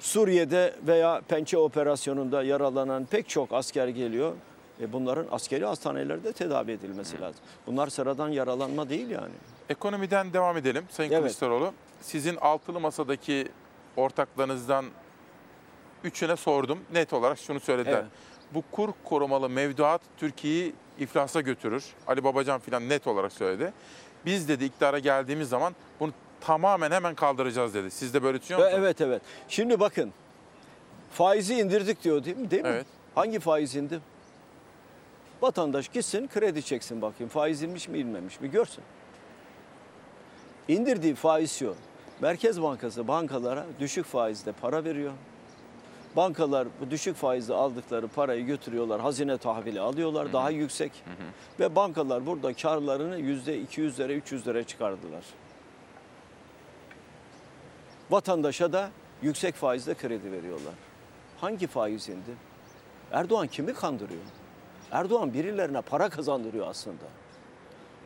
Suriye'de veya Pençe operasyonunda yaralanan pek çok asker geliyor. E bunların askeri hastanelerde tedavi edilmesi lazım. Bunlar sıradan yaralanma değil yani. Ekonomiden devam edelim Sayın Evet. Kılıçdaroğlu. Sizin altılı masadaki ortaklarınızdan üçüne sordum. Net olarak şunu söylediler. Evet. Bu kur korumalı mevduat Türkiye'yi iflasa götürür. Ali Babacan filan net olarak söyledi. Biz dedi iktidara geldiğimiz zaman bunu tamamen hemen kaldıracağız dedi. Siz de böyle düşünüyor musunuz? Evet evet. Şimdi bakın faizi indirdik diyor değil mi? Değil mi? Evet. Hangi faiz indi? Vatandaş gitsin kredi çeksin bakayım faiz inmiş mi inmemiş mi görsün. İndirdiği faiz şu. Merkez Bankası bankalara düşük faizde para veriyor. Bankalar bu düşük faizle aldıkları parayı götürüyorlar, hazine tahvili alıyorlar daha yüksek. Ve bankalar burada karlarını yüzde 200'lere 300'lere çıkardılar. Vatandaşa da yüksek faizle kredi veriyorlar. Hangi faiz indi? Erdoğan kimi kandırıyor? Erdoğan birilerine para kazandırıyor aslında.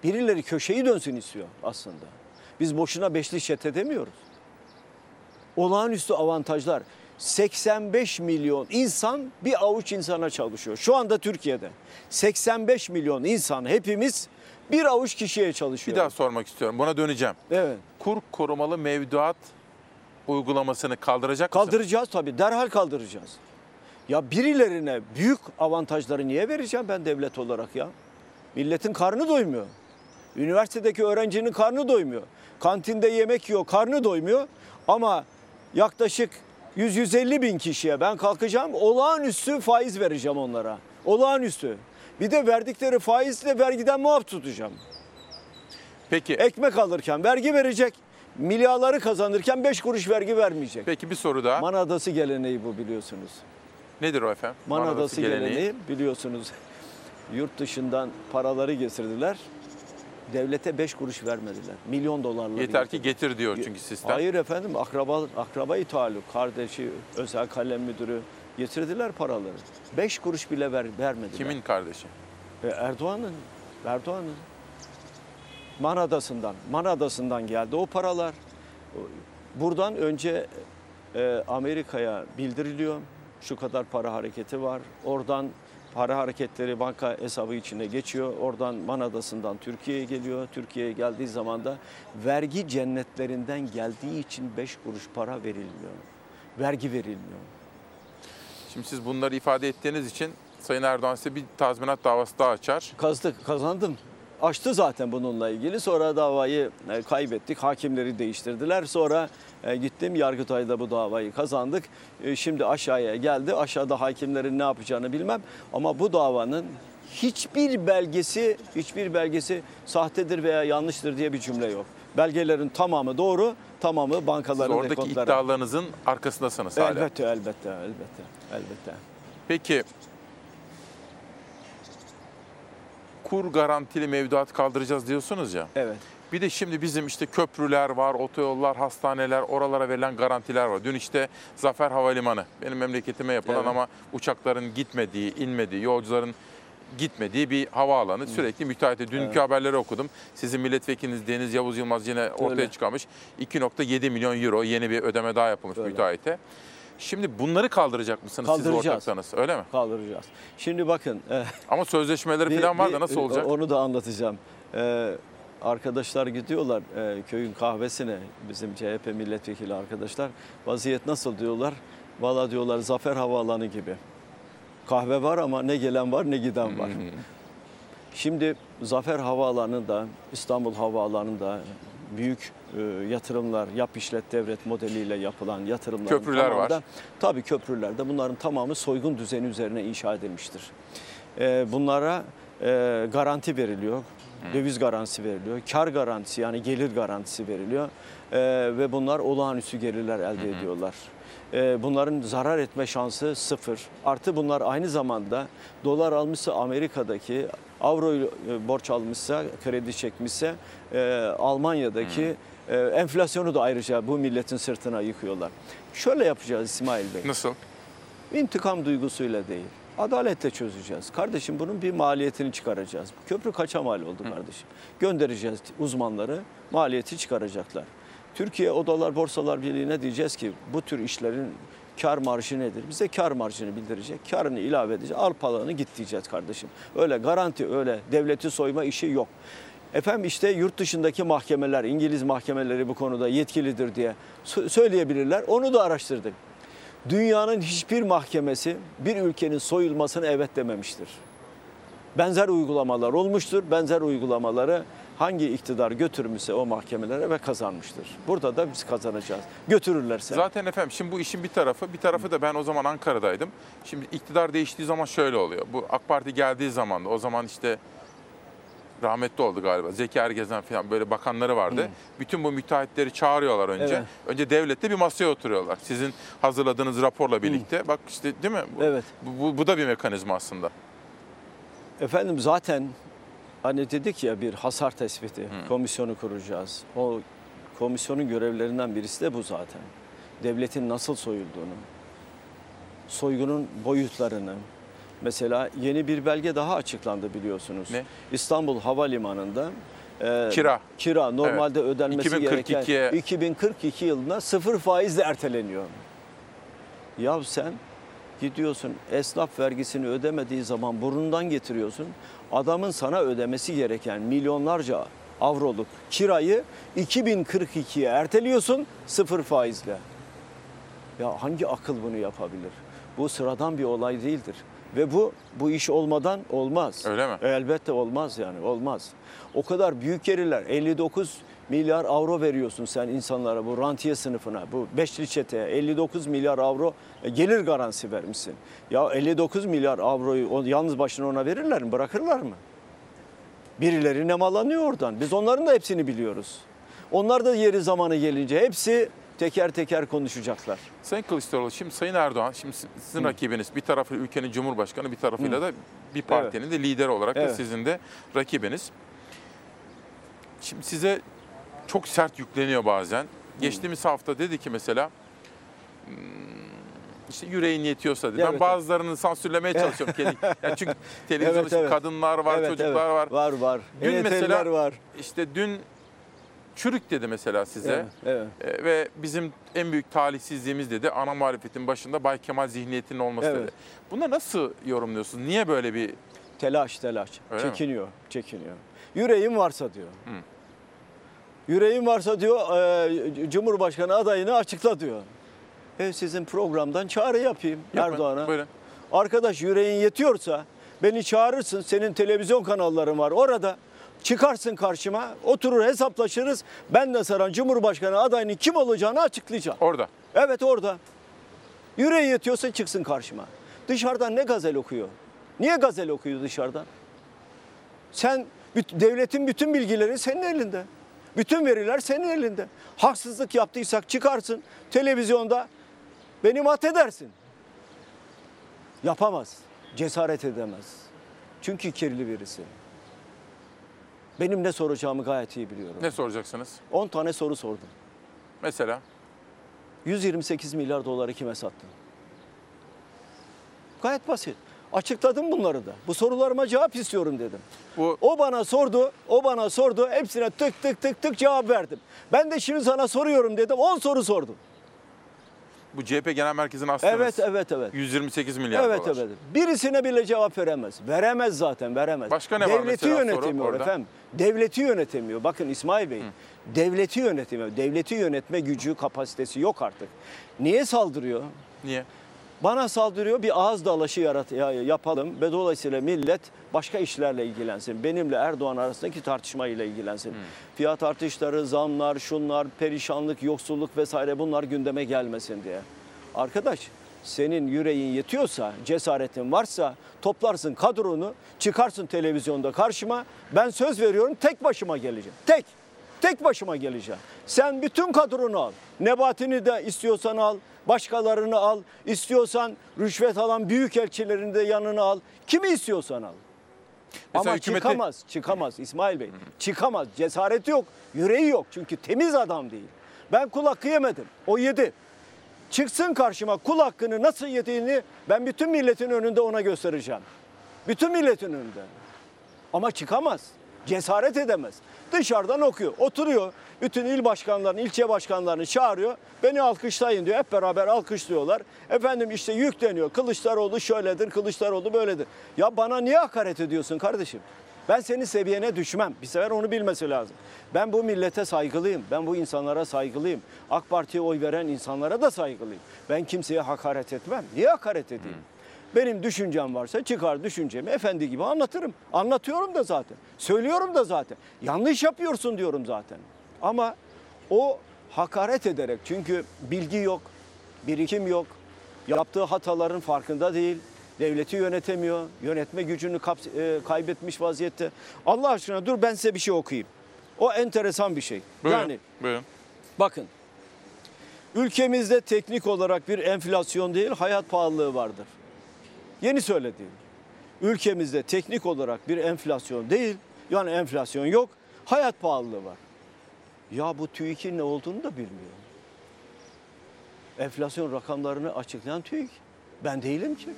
Birileri köşeyi dönsün istiyor aslında. Biz boşuna beşli çete demiyoruz. Olağanüstü avantajlar. 85 milyon insan bir avuç insana çalışıyor. Şu anda Türkiye'de 85 milyon insan hepimiz bir avuç kişiye Bir çalışıyor. daha sormak istiyorum. Buna döneceğim. Evet. Kur korumalı mevduat uygulamasını kaldıracak mısın? Kaldıracağız tabii. Derhal kaldıracağız. Ya birilerine büyük avantajları niye vereceğim ben devlet olarak ya? Milletin karnı doymuyor. Üniversitedeki öğrencinin karnı doymuyor. Kantinde yemek yiyor, karnı doymuyor. Ama yaklaşık 100-150 bin kişiye ben kalkacağım, olağanüstü faiz vereceğim onlara. Olağanüstü. Bir de verdikleri faizle vergiden muaf tutacağım. Peki. Ekmek alırken vergi verecek. Milyarları kazanırken 5 kuruş vergi vermeyecek. Peki bir soru daha. Man Adası geleneği bu biliyorsunuz. Nedir o efendim? Man Manadası Adası geleneği. biliyorsunuz. Yurt dışından paraları getirdiler. Devlete 5 kuruş vermediler. Milyon dolarla. Yeter ki getir diyor çünkü sistem. Hayır efendim akraba akrabayı taluk, kardeşi, özel kalem müdürü getirdiler paraları. 5 kuruş bile ver, vermediler. Kimin kardeşi? E, Erdoğan'ın. Erdoğan'ın. Man Adası'ndan. Man Adası'ndan geldi o paralar. Buradan önce e, Amerika'ya bildiriliyor. Şu kadar para hareketi var. Oradan para hareketleri banka hesabı içine geçiyor. Oradan Man Adası'ndan Türkiye'ye geliyor. Türkiye'ye geldiği zaman da vergi cennetlerinden geldiği için 5 kuruş para verilmiyor. Vergi verilmiyor. Şimdi siz bunları ifade ettiğiniz için Sayın Erdoğan size bir tazminat davası daha açar. Kazdık, kazandım. Açtı zaten bununla ilgili. Sonra davayı e, kaybettik. Hakimleri değiştirdiler. Sonra e, gittim Yargıtay'da bu davayı kazandık. E, Şimdi aşağıya geldi. Aşağıda hakimlerin ne yapacağını bilmem. Ama bu davanın hiçbir belgesi, hiçbir belgesi sahtedir veya yanlıştır diye bir cümle yok. Belgelerin tamamı doğru, tamamı Siz bankaların oradaki dekontları. iddialarınızın arkasındasınız hala. Elbette, elbette, elbette, elbette. Peki kur garantili mevduat kaldıracağız diyorsunuz ya. Evet. Bir de şimdi bizim işte köprüler var, otoyollar, hastaneler, oralara verilen garantiler var. Dün işte Zafer Havalimanı, benim memleketime yapılan Evet. ama uçakların gitmediği, inmediği, yolcuların gitmediği bir havaalanı. Sürekli müteahhit. Dünkü Evet. haberleri okudum. Sizin milletvekiliniz Deniz Yavuz Yılmaz yine ortaya Öyle. çıkarmış. 2.7 milyon euro yeni bir ödeme daha yapılmış Öyle. müteahhite. Şimdi bunları kaldıracak mısınız siz Kaldıracağız. ortaksanız öyle mi? Kaldıracağız. Şimdi bakın. e, Ama sözleşmeleri falan var da nasıl olacak? Onu da anlatacağım. Ee, arkadaşlar gidiyorlar e, köyün kahvesine bizim CHP milletvekili arkadaşlar. Vaziyet nasıl diyorlar? Valla diyorlar Zafer Havaalanı gibi. Kahve var ama ne gelen var ne giden var. Şimdi Zafer Havaalanı'nda, İstanbul Havaalanı'nda büyük e, yatırımlar, yap işlet devlet modeliyle yapılan yatırımlar. Köprüler var. Tabii köprülerde bunların tamamı soygun düzeni üzerine inşa edilmiştir. E, bunlara e, garanti veriliyor, döviz garantisi veriliyor, kar garantisi yani gelir garantisi veriliyor E, ve bunlar olağanüstü gelirler elde ediyorlar. E, bunların zarar etme şansı sıfır. Artı bunlar aynı zamanda dolar almışsa Amerika'daki, avro e, borç almışsa, kredi çekmişse e, Almanya'daki e, enflasyonu da ayrıca bu milletin sırtına yıkıyorlar. Şöyle yapacağız İsmail Bey. Nasıl? İntikam duygusuyla değil. Adaletle çözeceğiz. Kardeşim bunun bir maliyetini çıkaracağız. Köprü kaça mal oldu kardeşim? Göndereceğiz uzmanları, maliyeti çıkaracaklar. Türkiye Odalar Borsalar Birliği'ne diyeceğiz ki bu tür işlerin kar marjı nedir? Bize kar marjını bildirecek. Karını ilave edeceğiz. Al palanı git diyeceğiz kardeşim. Öyle garanti öyle devleti soyma işi yok. Efendim işte yurt dışındaki mahkemeler, İngiliz mahkemeleri bu konuda yetkilidir diye sö- söyleyebilirler. Onu da araştırdık. Dünyanın hiçbir mahkemesi bir ülkenin soyulmasına evet dememiştir. Benzer uygulamalar olmuştur. Benzer uygulamaları hangi iktidar götürmüşse o mahkemelere ve kazanmıştır. Burada da biz kazanacağız. Götürürlerse. Zaten efendim şimdi bu işin bir tarafı, bir tarafı da ben o zaman Ankara'daydım. Şimdi iktidar değiştiği zaman şöyle oluyor. Bu AK Parti geldiği zaman da o zaman işte rahmetli oldu galiba. Zeki Ergezen falan böyle bakanları vardı. Hı. Bütün bu müteahhitleri çağırıyorlar önce. Evet. Önce devlette bir masaya oturuyorlar. Sizin hazırladığınız raporla birlikte. Bak işte değil mi? Bu, Evet. bu, bu, bu da bir mekanizma aslında. Efendim zaten hani dedik ya bir hasar tespiti komisyonu kuracağız. O komisyonun görevlerinden birisi de bu zaten. Devletin nasıl soyulduğunu, soygunun boyutlarını. Mesela yeni bir belge daha açıklandı biliyorsunuz. Ne? İstanbul Havalimanı'nda e, Kira. Kira normalde ödenmesi 2042'ye gereken 2042 yılında sıfır faizle erteleniyor. Ya sen gidiyorsun esnaf vergisini ödemediği zaman burnundan getiriyorsun. Adamın sana ödemesi gereken milyonlarca avroluk kirayı 2042'ye erteliyorsun sıfır faizle. Ya hangi akıl bunu yapabilir? Bu sıradan bir olay değildir. Ve bu bu iş olmadan olmaz. Öyle mi? Elbette olmaz yani olmaz. O kadar büyük gelirler 59 milyar avro veriyorsun sen insanlara bu rantiye sınıfına bu beşli çeteye 59 milyar avro e, gelir garantisi vermişsin. Ya 59 milyar avroyu yalnız başına ona verirler mi bırakırlar mı? Birileri nemalanıyor oradan. Biz onların da hepsini biliyoruz. Onlar da yeri zamanı gelince hepsi teker teker konuşacaklar. Sayın Kılıçdaroğlu şimdi Sayın Erdoğan şimdi sizin rakibiniz bir tarafı ülkenin cumhurbaşkanı bir tarafıyla Hı. da bir partinin de lideri olarak da Evet. sizin de rakibiniz. Şimdi size çok sert yükleniyor bazen. Geçtiğimiz hafta dedi ki mesela "Hmm, işte yüreğin yetiyorsa dedi. Evet, ben evet. bazılarını sansürlemeye <laughs> çalışıyorum. kendi. Yani çünkü televizyonda Evet, evet. kadınlar var, Evet, çocuklar evet. var. Var var. Dün EYT'liler mesela var. işte dün çürük dedi mesela size. Evet, evet. E, ve bizim en büyük talihsizliğimiz dedi ana muhalefetin başında Bay Kemal zihniyetinin olması Evet. dedi. Bunu nasıl yorumluyorsun? Niye böyle bir Telaş telaş. Öyle mi? çekiniyor, çekiniyor. Yüreğim varsa diyor. Yüreğim varsa diyor e, Cumhurbaşkanı adayını açıkla diyor. E sizin programdan çağrı yapayım Yapın, Erdoğan'a. buyurun. Arkadaş yüreğin yetiyorsa beni çağırırsın. Senin televizyon kanalların var orada. Çıkarsın karşıma, oturur hesaplaşırız. Ben de sana Cumhurbaşkanı adayının kim olacağını açıklayacağım. Orada. Evet orada. Yüreği yetiyorsa çıksın karşıma. Dışarıdan ne gazel okuyor? Niye gazel okuyor dışarıdan? Sen devletin bütün bilgileri senin elinde. Bütün veriler senin elinde. Haksızlık yaptıysak çıkarsın televizyonda beni mat edersin. Yapamaz. Cesaret edemez. Çünkü kirli birisi. Benim ne soracağımı gayet iyi biliyorum. ne soracaksınız? 10 tane soru sordum. Mesela 128 milyar doları kime sattın? Gayet basit. Açıkladım bunları da. Bu sorularıma cevap istiyorum dedim. O bana sordu, o bana sordu. Hepsine tık tık tık tık cevap verdim. Ben de şimdi sana soruyorum dedim. 10 soru sordum. Bu CHP Genel Merkezi'nin aslında Evet, evet, evet. 128 milyar evet dolar. evet. Birisine bile cevap veremez. Veremez zaten, veremez. Başka ne var Devleti mesela soru yönetemiyor efendim. Devleti yönetemiyor. Bakın İsmail Bey, devleti yönetemiyor. Devleti yönetme gücü, kapasitesi yok artık. Niye saldırıyor? Niye? Bana saldırıyor bir ağız dalaşı yarat ya- yapalım ve dolayısıyla millet başka işlerle ilgilensin. Benimle Erdoğan arasındaki tartışmayla ilgilensin. Fiyat artışları, zamlar, şunlar, perişanlık, yoksulluk vesaire bunlar gündeme gelmesin diye. Arkadaş senin yüreğin yetiyorsa, cesaretin varsa toplarsın kadronu, çıkarsın televizyonda karşıma. Ben söz veriyorum tek başıma geleceğim. Tek. Tek başıma geleceğim. Sen bütün kadronu al. Nebatini de istiyorsan al. Başkalarını al. İstiyorsan rüşvet alan büyük elçilerini de yanına al. Kimi istiyorsan al. Mesela Ama hükümeti- çıkamaz, çıkamaz İsmail Bey. Çıkamaz. Cesareti yok, yüreği yok. Çünkü temiz adam değil. Ben kul hakkı yemedim. O yedi. Çıksın karşıma kul hakkını nasıl yediğini ben bütün milletin önünde ona göstereceğim. Bütün milletin önünde. Ama çıkamaz. Cesaret edemez. Dışarıdan okuyor. Oturuyor. Bütün il başkanlarını, ilçe başkanlarını çağırıyor. Beni alkışlayın diyor. Hep beraber alkışlıyorlar. Efendim işte yükleniyor. Kılıçdaroğlu şöyledir, Kılıçdaroğlu böyledir. Ya bana niye hakaret ediyorsun kardeşim? Ben senin seviyene düşmem. Bir sefer onu bilmesi lazım. Ben bu millete saygılıyım. Ben bu insanlara saygılıyım. AK Parti'ye oy veren insanlara da saygılıyım. Ben kimseye hakaret etmem. Niye hakaret edeyim? Benim düşüncem varsa çıkar düşüncemi efendi gibi anlatırım. Anlatıyorum da zaten. Söylüyorum da zaten. Yanlış yapıyorsun diyorum zaten. Ama o hakaret ederek çünkü bilgi yok, birikim yok. Yaptığı hataların farkında değil. Devleti yönetemiyor. Yönetme gücünü e, kaybetmiş vaziyette. Allah aşkına dur ben size bir şey okuyayım. O enteresan bir şey. Buyurun, Yani buyurun. bakın ülkemizde teknik olarak bir enflasyon değil hayat pahalılığı vardır. Yeni söylediğim. Ülkemizde teknik olarak bir enflasyon değil, yani enflasyon yok, hayat pahalılığı var. Ya bu TÜİK'in ne olduğunu da bilmiyor. Enflasyon rakamlarını açıklayan TÜİK. Ben değilim ki.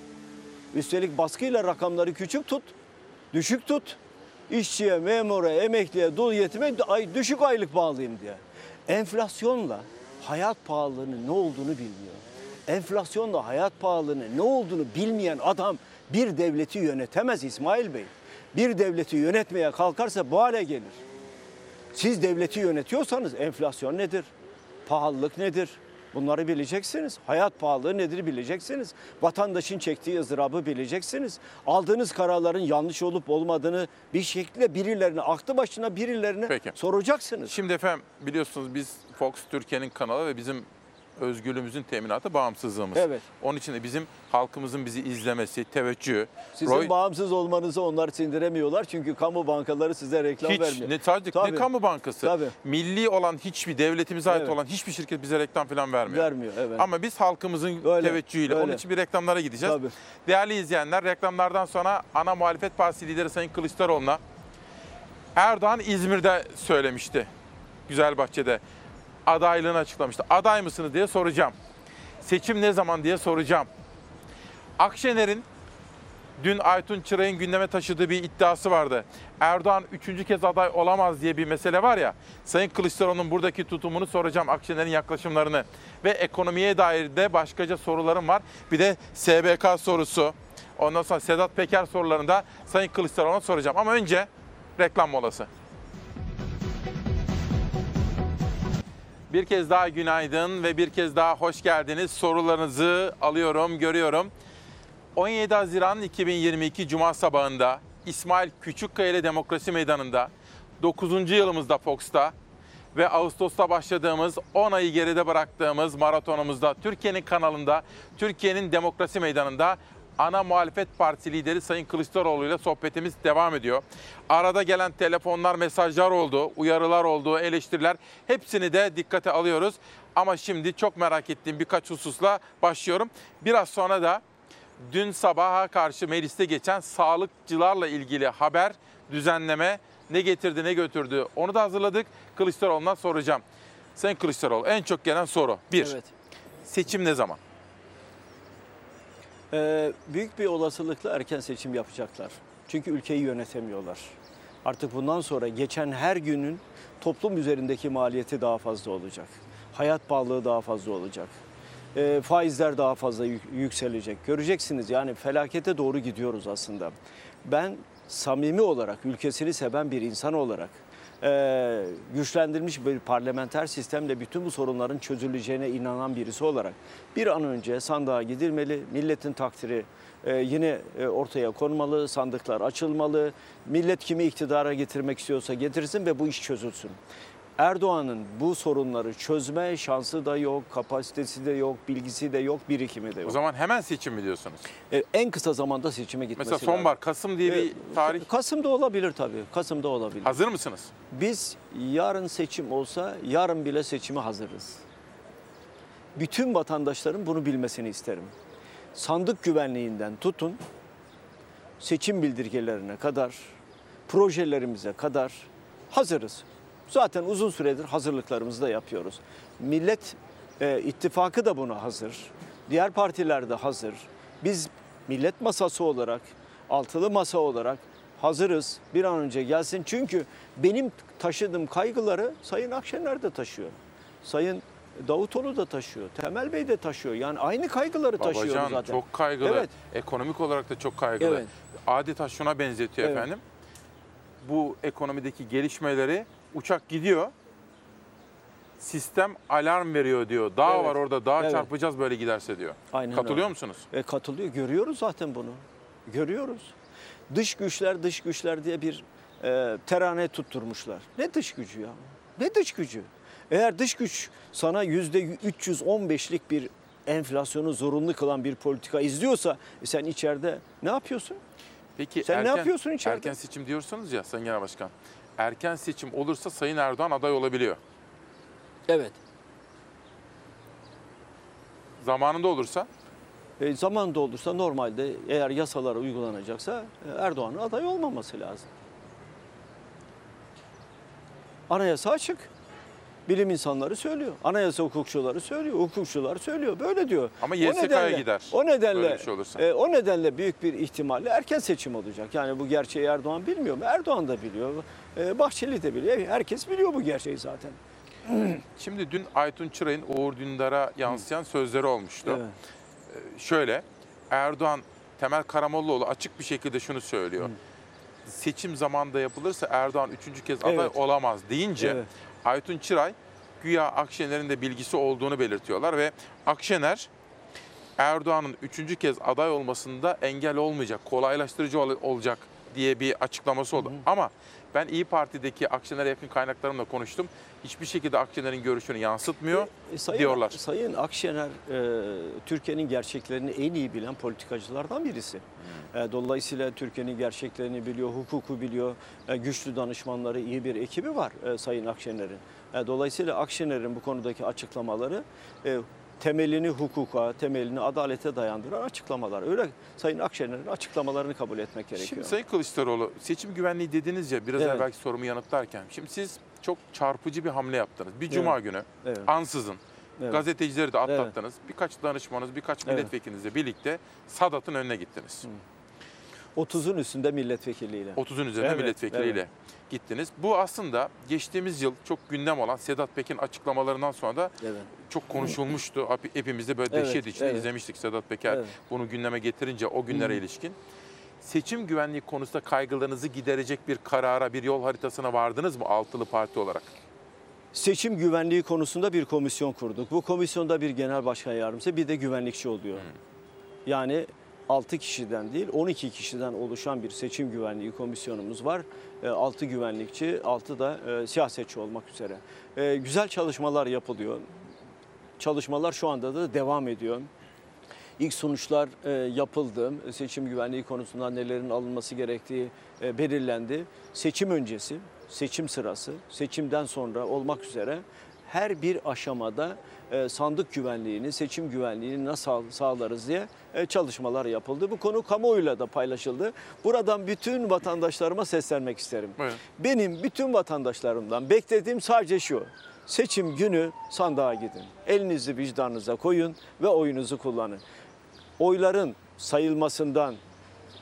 Üstelik baskıyla rakamları küçük tut, düşük tut. İşçiye, memura, emekliye, dul yetime düşük aylık bağlayayım diye. Enflasyonla hayat pahalılığının ne olduğunu bilmiyor. Enflasyonla hayat pahalılığının ne olduğunu bilmeyen adam bir devleti yönetemez İsmail Bey. Bir devleti yönetmeye kalkarsa bu hale gelir. Siz devleti yönetiyorsanız enflasyon nedir? Pahalılık nedir? Bunları bileceksiniz. Hayat pahalılığı nedir bileceksiniz. Vatandaşın çektiği ızdırabı bileceksiniz. Aldığınız kararların yanlış olup olmadığını bir şekilde birilerine, aklı başına birilerine Peki. soracaksınız. Şimdi efendim biliyorsunuz biz Fox Türkiye'nin kanalı ve bizim özgürlüğümüzün teminatı bağımsızlığımız. Evet. Onun için de bizim halkımızın bizi izlemesi, teveccühü. Sizin Roy- bağımsız olmanızı onlar sindiremiyorlar çünkü kamu bankaları size reklam hiç vermiyor. ne sadece Tabii. ne kamu bankası. Tabii. Milli olan hiçbir devletimize ait Evet. olan hiçbir şirket bize reklam falan vermiyor. Vermiyor, evet. Ama biz halkımızın Öyle, teveccühüyle onun öyle. için bir reklamlara gideceğiz. Tabii. Değerli izleyenler reklamlardan sonra ana muhalefet partisi lideri Sayın Kılıçdaroğlu'na Erdoğan İzmir'de söylemişti. Güzelbahçe'de adaylığını açıklamıştı. Aday mısınız diye soracağım. Seçim ne zaman diye soracağım. Akşener'in dün Aytun Çıray'ın gündeme taşıdığı bir iddiası vardı. Erdoğan üçüncü kez aday olamaz diye bir mesele var ya. Sayın Kılıçdaroğlu'nun buradaki tutumunu soracağım. Akşener'in yaklaşımlarını. Ve ekonomiye dair de başkaca sorularım var. Bir de SBK sorusu. Ondan sonra Sedat Peker sorularını da Sayın Kılıçdaroğlu'na soracağım. Ama önce reklam molası. Bir kez daha günaydın ve bir kez daha hoş geldiniz. Sorularınızı alıyorum, görüyorum. 17 Haziran 2022 Cuma sabahında İsmail Küçükkaya ile Demokrasi Meydanı'nda 9. yılımızda Fox'ta ve Ağustos'ta başladığımız 10 ayı geride bıraktığımız maratonumuzda Türkiye'nin kanalında, Türkiye'nin Demokrasi Meydanı'nda ana muhalefet partisi lideri Sayın Kılıçdaroğlu ile sohbetimiz devam ediyor. Arada gelen telefonlar, mesajlar oldu, uyarılar oldu, eleştiriler hepsini de dikkate alıyoruz. Ama şimdi çok merak ettiğim birkaç hususla başlıyorum. Biraz sonra da dün sabaha karşı mecliste geçen sağlıkçılarla ilgili haber, düzenleme ne getirdi ne götürdü onu da hazırladık. Kılıçdaroğlu'na soracağım. Sayın Kılıçdaroğlu en çok gelen soru. Bir, Evet. seçim ne zaman? Ee, büyük bir olasılıkla erken seçim yapacaklar. Çünkü ülkeyi yönetemiyorlar. Artık bundan sonra geçen her günün toplum üzerindeki maliyeti daha fazla olacak. Hayat pahalılığı daha fazla olacak. Ee, faizler daha fazla yük- yükselecek. Göreceksiniz yani felakete doğru gidiyoruz aslında. Ben samimi olarak, ülkesini seven bir insan olarak e, güçlendirilmiş bir parlamenter sistemle bütün bu sorunların çözüleceğine inanan birisi olarak bir an önce sandığa gidilmeli, milletin takdiri e, yine e, ortaya konmalı, sandıklar açılmalı, millet kimi iktidara getirmek istiyorsa getirsin ve bu iş çözülsün. Erdoğan'ın bu sorunları çözme şansı da yok, kapasitesi de yok, bilgisi de yok, birikimi de yok. O zaman hemen seçim mi diyorsunuz? E, en kısa zamanda seçime gitmesi Mesela sonbahar, lazım. Kasım diye bir E, tarih. Kasım'da olabilir tabii. Kasım'da olabilir. Hazır mısınız? Biz yarın seçim olsa yarın bile seçime hazırız. Bütün vatandaşların bunu bilmesini isterim. Sandık güvenliğinden tutun, seçim bildirgelerine kadar, projelerimize kadar hazırız. Zaten uzun süredir hazırlıklarımızı da yapıyoruz. Millet e, ittifakı da buna hazır. Diğer partiler de hazır. Biz millet masası olarak, altılı masa olarak hazırız. Bir an önce gelsin. Çünkü benim taşıdığım kaygıları Sayın Akşener de taşıyor. Sayın Davutoğlu da taşıyor. Temel Bey de taşıyor. Yani aynı kaygıları Babacan zaten. çok kaygılı. Evet. Ekonomik olarak da çok kaygılı. Evet. Adeta şuna benzetiyor Evet. efendim. Bu ekonomideki gelişmeleri uçak gidiyor. Sistem alarm veriyor diyor. Dağ Evet. var orada dağ Evet. çarpacağız böyle giderse diyor. Aynen Katılıyor öyle. musunuz? E, katılıyor. Görüyoruz zaten bunu. Görüyoruz. Dış güçler, dış güçler diye bir e, terane tutturmuşlar. Ne dış gücü ya? Ne dış gücü? Eğer dış güç sana yüzde 315'lik bir enflasyonu zorunlu kılan bir politika izliyorsa e, sen içeride ne yapıyorsun? Peki Sen ne yapıyorsun içeride? Erken seçim diyorsanız ya Sayın Genel Başkan. Erken seçim olursa Sayın Erdoğan aday olabiliyor. Evet. Zamanında olursa E, zamanında olursa normalde eğer yasalar uygulanacaksa e, Erdoğan'ın aday olmaması lazım. Anayasa açık. Bilim insanları söylüyor. Anayasa hukukçuları söylüyor. Hukukçular söylüyor. Böyle diyor. Ama O YSK'ya gider. O nedenle Böyle bir şey olursa. e, o nedenle büyük bir ihtimalle erken seçim olacak. Yani bu gerçeği Erdoğan bilmiyor mu? Erdoğan da biliyor. E, Bahçeli de biliyor. Herkes biliyor bu gerçeği zaten. Şimdi dün Aytun Çıray'ın Uğur Dündar'a yansıyan sözleri olmuştu. Evet. Ee, Şöyle, Erdoğan, Temel Karamollaoğlu açık bir şekilde şunu söylüyor. Seçim zamanında yapılırsa Erdoğan üçüncü kez aday Evet. olamaz deyince Evet. Aytun Çıray güya Akşener'in de bilgisi olduğunu belirtiyorlar ve Akşener Erdoğan'ın üçüncü kez aday olmasında engel olmayacak, kolaylaştırıcı ol- olacak diye bir açıklaması oldu. Ama ben İyi Parti'deki Akşener'e yakın kaynaklarımla konuştum. Hiçbir şekilde Akşener'in görüşünü yansıtmıyor E, Sayın, diyorlar. Sayın Akşener e, Türkiye'nin gerçeklerini en iyi bilen politikacılardan birisi. E, dolayısıyla Türkiye'nin gerçeklerini biliyor, hukuku biliyor. E, güçlü danışmanları, iyi bir ekibi var e, Sayın Akşener'in. E, dolayısıyla Akşener'in bu konudaki açıklamaları e, temelini hukuka, temelini adalete dayandıran açıklamalar. Öyle Sayın Akşener'in açıklamalarını kabul etmek gerekiyor. Şimdi Sayın Kılıçdaroğlu seçim güvenliği dediniz ya biraz Evet. evvelki sorumu yanıtlarken. Şimdi siz çok çarpıcı bir hamle yaptınız. Bir cuma Evet. günü Evet. ansızın Evet. gazetecileri de atlattınız. Birkaç danışmanınız, birkaç Evet. milletvekilinizle birlikte Sadat'ın önüne gittiniz. 30'un üstünde milletvekiliyle. 30'un üzerinde Evet, milletvekiliyle gittiniz. Bu aslında geçtiğimiz yıl çok gündem olan Sedat Pekin açıklamalarından sonra da Evet. çok konuşulmuştu. Hep- Hepimiz de böyle Evet, dehşet içinde evet. izlemiştik Sedat Peker Evet. bunu gündeme getirince o günlere ilişkin. Seçim güvenliği konusunda kaygılarınızı giderecek bir karara, bir yol haritasına vardınız mı altılı parti olarak? Seçim güvenliği konusunda bir komisyon kurduk. Bu komisyonda bir genel başkan yardımcısı bir de güvenlikçi oluyor. Yani 6 kişiden değil 12 kişiden oluşan bir seçim güvenliği komisyonumuz var. 6 güvenlikçi, 6 da e, siyasetçi olmak üzere. E, Güzel çalışmalar yapılıyor. Çalışmalar şu anda da devam ediyor. İlk sonuçlar e, yapıldı. Seçim güvenliği konusunda nelerin alınması gerektiği e, belirlendi. Seçim öncesi, seçim sırası, seçimden sonra olmak üzere her bir aşamada e, sandık güvenliğini, seçim güvenliğini nasıl sağlarız diye e, çalışmalar yapıldı. Bu konu kamuoyuyla da paylaşıldı. Buradan bütün vatandaşlarıma seslenmek isterim. Buyurun. Benim bütün vatandaşlarımdan beklediğim sadece şu. Seçim günü sandığa gidin. Elinizi vicdanınıza koyun ve oyunuzu kullanın. oyların sayılmasından,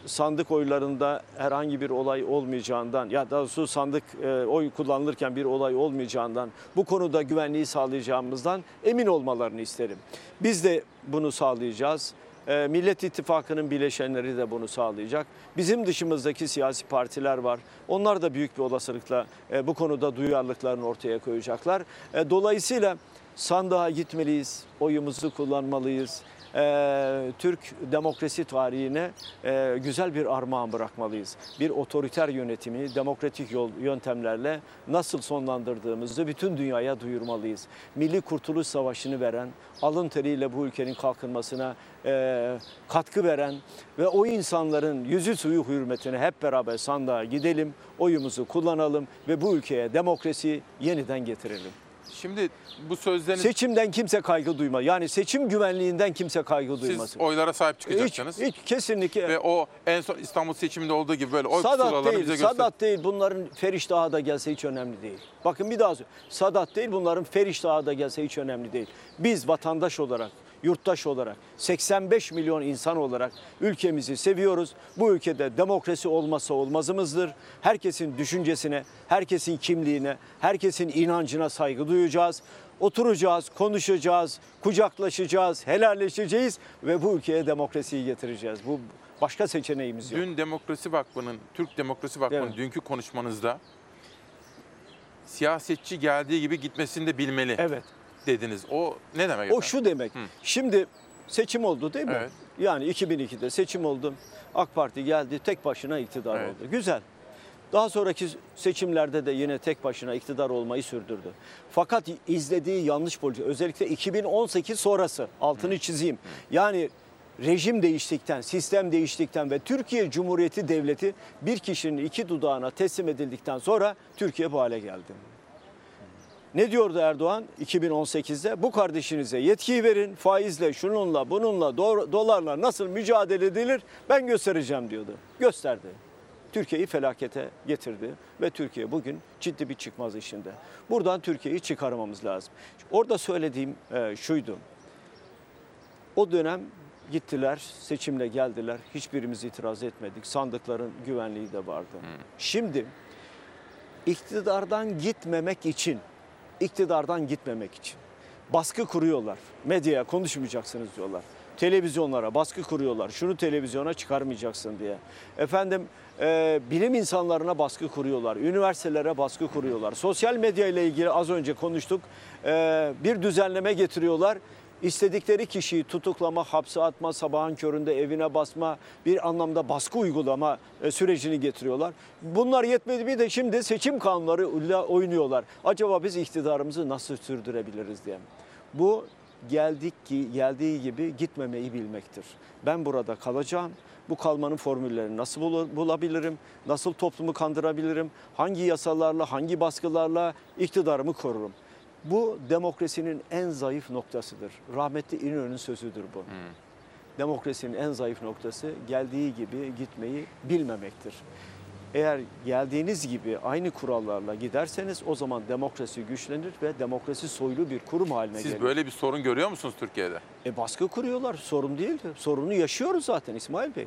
sandık oylarında herhangi bir olay olmayacağından ya da doğrusu sandık e, oy kullanılırken bir olay olmayacağından bu konuda güvenliği sağlayacağımızdan emin olmalarını isterim. Biz de bunu sağlayacağız. E, Millet İttifakı'nın bileşenleri de bunu sağlayacak. Bizim dışımızdaki siyasi partiler var. Onlar da büyük bir olasılıkla e, bu konuda duyarlılıklarını ortaya koyacaklar. E, Dolayısıyla sandığa gitmeliyiz, oyumuzu kullanmalıyız. Ee, Türk demokrasi tarihine e, güzel bir armağan bırakmalıyız. Bir otoriter yönetimi demokratik yol yöntemlerle nasıl sonlandırdığımızı bütün dünyaya duyurmalıyız. Milli Kurtuluş Savaşı'nı veren, alın teriyle bu ülkenin kalkınmasına e, katkı veren ve o insanların yüzü suyu hürmetine hep beraber sandığa gidelim, oyumuzu kullanalım ve bu ülkeye demokrasi yeniden getirelim. Şimdi bu sözleriniz Seçimden kimse kaygı duymaz. Yani seçim güvenliğinden kimse kaygı siz duymasın. oylara sahip çıkacaksınız. Hiç, hiç kesinlikle. Ve o en son İstanbul seçiminde olduğu gibi böyle oy Sadat değil, bize göster. Sadat değil. Bunların Feriştah'a da gelse hiç önemli değil. Bakın bir daha söyleyeyim. Sadat değil, bunların Feriştah'a da gelse hiç önemli değil. Biz vatandaş olarak, yurttaş olarak, 85 milyon insan olarak ülkemizi seviyoruz. Bu ülkede demokrasi olmazsa olmazımızdır. Herkesin düşüncesine, herkesin kimliğine, herkesin inancına saygı duyacağız. Oturacağız, konuşacağız, kucaklaşacağız, helalleşeceğiz ve bu ülkeye demokrasiyi getireceğiz. Bu başka seçeneğimiz yok. Dün Demokrasi Vakfı'nın, Türk Demokrasi Vakfı'nın Evet. dünkü konuşmanızda siyasetçi geldiği gibi gitmesini de bilmeli Evet. Dediniz. O ne demek O efendim? şu demek. Şimdi seçim oldu değil mi? Evet. Yani 2002'de seçim oldu. AK Parti geldi tek başına iktidar Evet. oldu. Güzel. Daha sonraki seçimlerde de yine tek başına iktidar olmayı sürdürdü. Fakat izlediği yanlış politika özellikle 2018 sonrası altını çizeyim. Yani rejim değiştikten, sistem değiştikten ve Türkiye Cumhuriyeti Devleti bir kişinin iki dudağına teslim edildikten sonra Türkiye bu hale geldi. Ne diyordu Erdoğan 2018'de? Bu kardeşinize yetkiyi verin, faizle, şununla, bununla, do- dolarla nasıl mücadele edilir ben göstereceğim diyordu. Gösterdi. Türkiye'yi felakete getirdi ve Türkiye bugün ciddi bir çıkmaz işinde. Buradan Türkiye'yi çıkarmamız lazım. Orada söylediğim e, şuydu. O dönem gittiler, seçimle geldiler. Hiçbirimiz itiraz etmedik. Sandıkların güvenliği de vardı. Şimdi iktidardan gitmemek için, iktidardan gitmemek için baskı kuruyorlar. Medyaya konuşmayacaksınız diyorlar. Televizyonlara baskı kuruyorlar. Şunu televizyona çıkarmayacaksın diye. Efendim e, bilim insanlarına baskı kuruyorlar. Üniversitelere baskı kuruyorlar. Sosyal medya ile ilgili az önce konuştuk. E, bir düzenleme getiriyorlar. İstedikleri kişiyi tutuklama, hapse atma, sabahın köründe evine basma, bir anlamda baskı uygulama e, sürecini getiriyorlar. Bunlar yetmedi bir de şimdi seçim kanunlarıyla oynuyorlar. Acaba biz iktidarımızı nasıl sürdürebiliriz diye. Bu geldik ki geldiği gibi gitmemeyi bilmektir. Ben burada kalacağım. Bu kalmanın formüllerini nasıl bul- bulabilirim? Nasıl toplumu kandırabilirim? Hangi yasalarla, hangi baskılarla iktidarımı korurum? Bu demokrasinin en zayıf noktasıdır. Rahmetli İnönü'nün sözüdür bu. Demokrasinin en zayıf noktası geldiği gibi gitmeyi bilmemektir. Eğer geldiğiniz gibi aynı kurallarla giderseniz o zaman demokrasi güçlenir ve demokrasi soylu bir kurum haline Siz gelir. böyle bir sorun görüyor musunuz Türkiye'de? E baskı kuruyorlar. Sorun değil. Sorunu yaşıyoruz zaten İsmail Bey.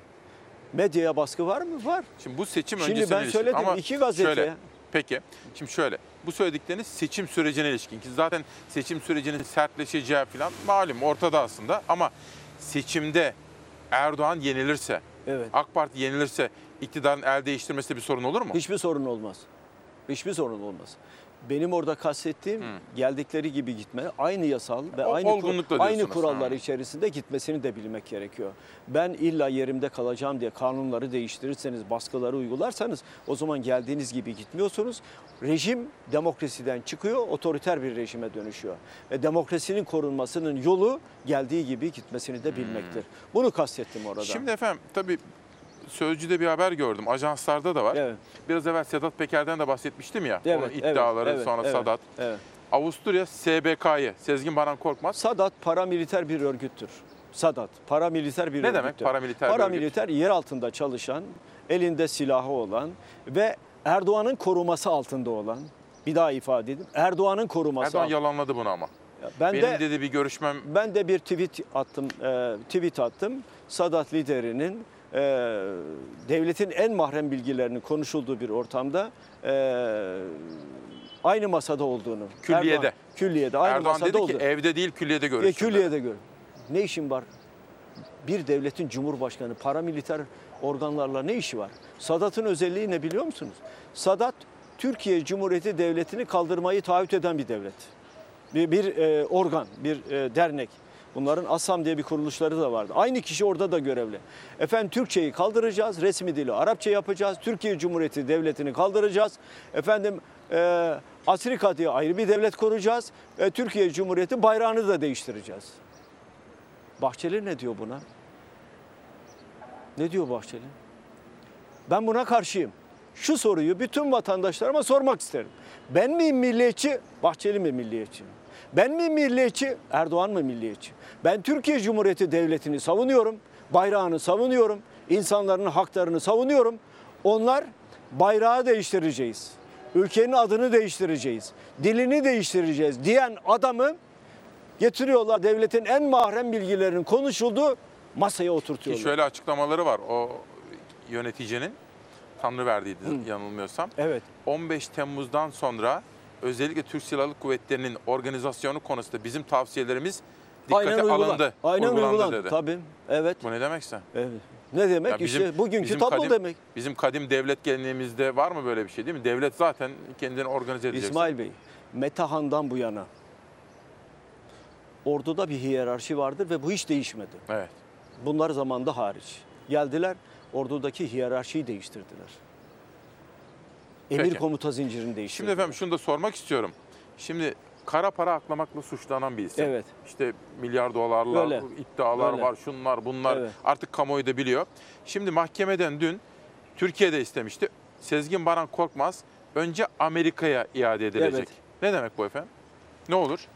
Medyaya baskı var mı? Var. Şimdi bu seçim Şimdi ben söyledim, Ama iki gazete. Şöyle, peki, şimdi şöyle. Bu söyledikleriniz seçim sürecine ilişkin. Ki zaten seçim sürecinin sertleşeceği falan malum ortada aslında. Ama seçimde Erdoğan yenilirse, Evet. AK Parti yenilirse iktidarın el değiştirmesinde bir sorun olur mu? Hiçbir sorun olmaz. Hiçbir sorun olmaz. Benim orada kastettiğim geldikleri gibi gitme, aynı yasal ve O- aynı kur- aynı kurallar Ha. içerisinde gitmesini de bilmek gerekiyor. Ben illa yerimde kalacağım diye kanunları değiştirirseniz, baskıları uygularsanız o zaman geldiğiniz gibi gitmiyorsunuz. Rejim demokrasiden çıkıyor, otoriter bir rejime dönüşüyor. Ve demokrasinin korunmasının yolu geldiği gibi gitmesini de bilmektir. Bunu kastettim orada. Şimdi efendim tabii Sözcü'de bir haber gördüm. Ajanslarda da var. Biraz evvel Sedat Peker'den de bahsetmiştim ya. Evet, Onun evet, iddiaları evet, sonra evet, Sadat. evet. Avusturya SBK'yı Sezgin Baran Korkmaz. Sadat paramiliter bir örgüttür. Sadat paramiliter bir Ne örgüttür. demek paramiliter bir Paramiliter yer altında çalışan, elinde silahı olan ve Erdoğan'ın koruması altında olan, bir daha ifade edeyim. Erdoğan'ın koruması Erdoğan altında. yalanladı bunu ama. Ben Benim de- dedi bir görüşmem Ben de bir tweet attım, e, tweet attım. Sadat liderinin e, devletin en mahrem bilgilerinin konuşulduğu bir ortamda e, aynı masada olduğunu. Külliyede. Erdoğan, külliyede aynı Erdoğan masada dedi ki evde değil külliyede E, görüştüm. dedi. külliyede gör. Ne işin var? Bir devletin cumhurbaşkanı, paramiliter organlarla ne işi var? Sadat'ın özelliği ne biliyor musunuz? Sadat, Türkiye Cumhuriyeti Devleti'ni kaldırmayı taahhüt eden bir devlet. Bir, bir e, organ, bir e, dernek. Bunların ASAM diye bir kuruluşları da vardı. Aynı kişi orada da görevli. Efendim Türkçeyi kaldıracağız, resmi dili Arapça yapacağız. Türkiye Cumhuriyeti Devleti'ni kaldıracağız. Efendim e, Afrika diye ayrı bir devlet kuracağız. E, Türkiye Cumhuriyeti bayrağını da değiştireceğiz. Bahçeli ne diyor buna? Ne diyor Bahçeli? Ben buna karşıyım. Şu soruyu bütün vatandaşlarıma sormak isterim. Ben miyim milliyetçi, Bahçeli mi milliyetçi? Ben mi milliyetçi, Erdoğan mı milliyetçi? Ben Türkiye Cumhuriyeti Devleti'ni savunuyorum, bayrağını savunuyorum, insanların haklarını savunuyorum. Onlar bayrağı değiştireceğiz, ülkenin adını değiştireceğiz, dilini değiştireceğiz diyen adamı getiriyorlar. Devletin en mahrem bilgilerinin konuşulduğu masaya Ki oturtuyorlar. şöyle açıklamaları var o yöneticinin. Tanrı verdiydi yanılmıyorsam. Evet. 15 Temmuz'dan sonra özellikle Türk Silahlı Kuvvetleri'nin organizasyonu konusunda bizim tavsiyelerimiz dikkate Aynen uygulan- alındı. Aynen uygulandı uygulandı. dedi. Tabii. Evet. Bu ne demekse? Evet. Ne demek? Ya bizim- işte bugünkü bizim tablo kadim- demek. Bizim kadim devlet geleneğimizde var mı böyle bir şey değil mi? Devlet zaten kendini organize edecek. İsmail Bey, Metahan'dan bu yana orduda bir hiyerarşi vardır ve bu hiç değişmedi. Evet. Bunlar zamanda hariç. Geldiler, ordudaki hiyerarşiyi değiştirdiler. Emir Peki. komuta zincirini değiştirdiler. Şimdi efendim şunu da sormak istiyorum. Şimdi kara para aklamakla suçlanan bir isim. Evet. İşte milyar dolarlar, Böyle. iddialar Böyle. var, şunlar bunlar. Evet. Artık kamuoyu da biliyor. Şimdi mahkemeden dün Türkiye'de istemişti. Sezgin Baran Korkmaz önce Amerika'ya iade edilecek. Evet. Ne demek bu efendim? Ne olur?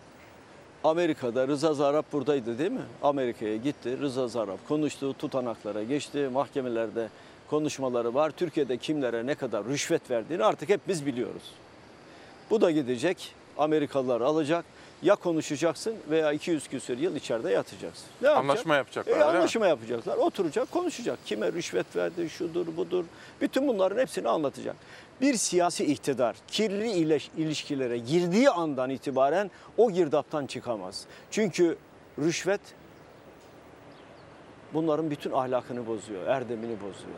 Amerika'da Rıza Zarrab buradaydı değil mi? Amerika'ya gitti. Rıza Zarrab konuştu, tutanaklara geçti. Mahkemelerde konuşmaları var. Türkiye'de kimlere ne kadar rüşvet verdiğini artık hep biz biliyoruz. Bu da gidecek. Amerikalılar alacak. Ya konuşacaksın veya 200 küsur yıl içeride yatacaksın. Ne yapacak? Anlaşma yapacaklar, E, öyle mi? anlaşma yapacaklar. Oturacak, konuşacak. Kime rüşvet verdi, şudur, budur. Bütün bunların hepsini anlatacak. Bir siyasi iktidar kirli ilişkilere girdiği andan itibaren o girdaptan çıkamaz. Çünkü rüşvet bunların bütün ahlakını bozuyor, erdemini bozuyor.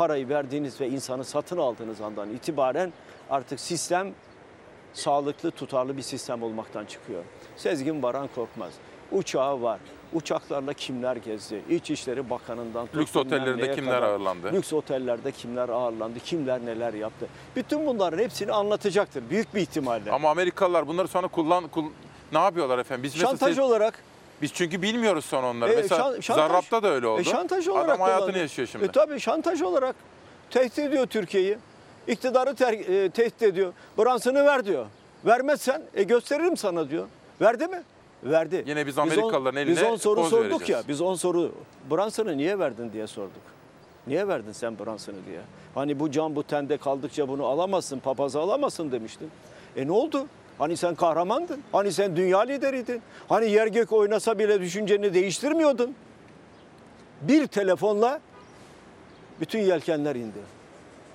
Parayı verdiğiniz ve insanı satın aldığınız andan itibaren artık sistem sağlıklı, tutarlı bir sistem olmaktan çıkıyor. Sezgin Baran Korkmaz. Uçağı var. Uçaklarla kimler gezdi? İçişleri Bakanı'ndan Lüks otellerinde kimler ağırlandı? Lüks otellerde kimler ağırlandı? Kimler neler yaptı? Bütün bunların hepsini anlatacaktır büyük bir ihtimalle. Ama Amerikalılar bunları sonra kullan kul- ne yapıyorlar efendim? Biz mesela Şantaj siz- olarak biz çünkü bilmiyoruz sonra onları. E, mesela şan- şantaj- Zarrab'da da öyle oldu. E, şantaj olarak Adam hayatını yaşıyor şimdi. E, tabii şantaj olarak tehdit ediyor Türkiye'yi. İktidarı ter- e, tehdit ediyor. Bransını ver diyor. Vermezsen e, gösteririm sana diyor. Verdi mi? Verdi. Yine biz on- Amerikalıların eline Biz 10 soru sorduk vereceğiz. ya. Biz 10 soru. Bransını niye verdin diye sorduk. Niye verdin sen Bransını diye. Hani bu can bu tende kaldıkça bunu alamazsın, papazı alamazsın demiştin. E ne oldu? Hani sen kahramandın. Hani sen dünya lideriydin. Hani yer gök oynasa bile düşünceni değiştirmiyordun. Bir telefonla bütün yelkenler indi.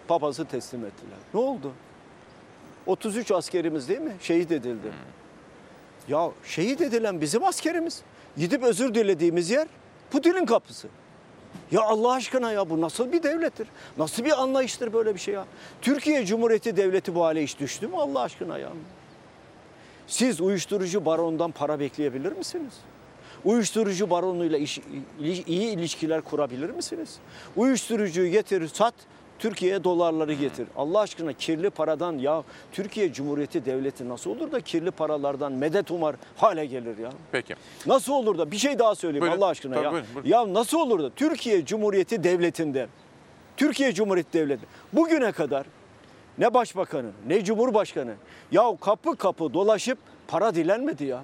Papazı teslim ettiler. Ne oldu? 33 askerimiz değil mi? Şehit edildi. Ya şehit edilen bizim askerimiz. Gidip özür dilediğimiz yer Putin'in kapısı. Ya Allah aşkına ya bu nasıl bir devlettir? Nasıl bir anlayıştır böyle bir şey ya? Türkiye Cumhuriyeti Devleti bu hale hiç düştü mü Allah aşkına ya? Siz uyuşturucu baronundan para bekleyebilir misiniz? Uyuşturucu baronuyla iş- iyi ilişkiler kurabilir misiniz? Uyuşturucuyu getir, sat, Türkiye'ye dolarları getir. Allah aşkına kirli paradan ya Türkiye Cumhuriyeti Devleti nasıl olur da kirli paralardan medet umar hale gelir ya? Peki. Nasıl olur da bir şey daha söyleyeyim Buyurun. Allah aşkına Tabii, ya. buyurun, buyurun. Ya nasıl olur da Türkiye Cumhuriyeti Devleti'nde Türkiye Cumhuriyeti Devleti bugüne kadar ne başbakanı ne cumhurbaşkanı ya kapı kapı dolaşıp para dilenmedi ya.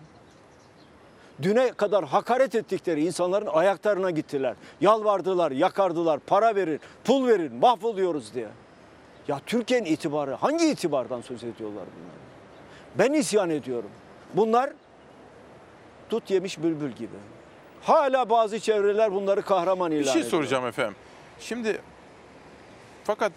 Düne kadar hakaret ettikleri insanların ayaklarına gittiler. Yalvardılar, yakardılar, para verin, pul verin, mahvoluyoruz diye. Ya Türkiye'nin itibarı hangi itibardan söz ediyorlar bunlar? Ben isyan ediyorum. Bunlar dut yemiş bülbül gibi. Hala bazı çevreler bunları kahraman ilan Bir şey ediyor. soracağım efendim. Şimdi fakat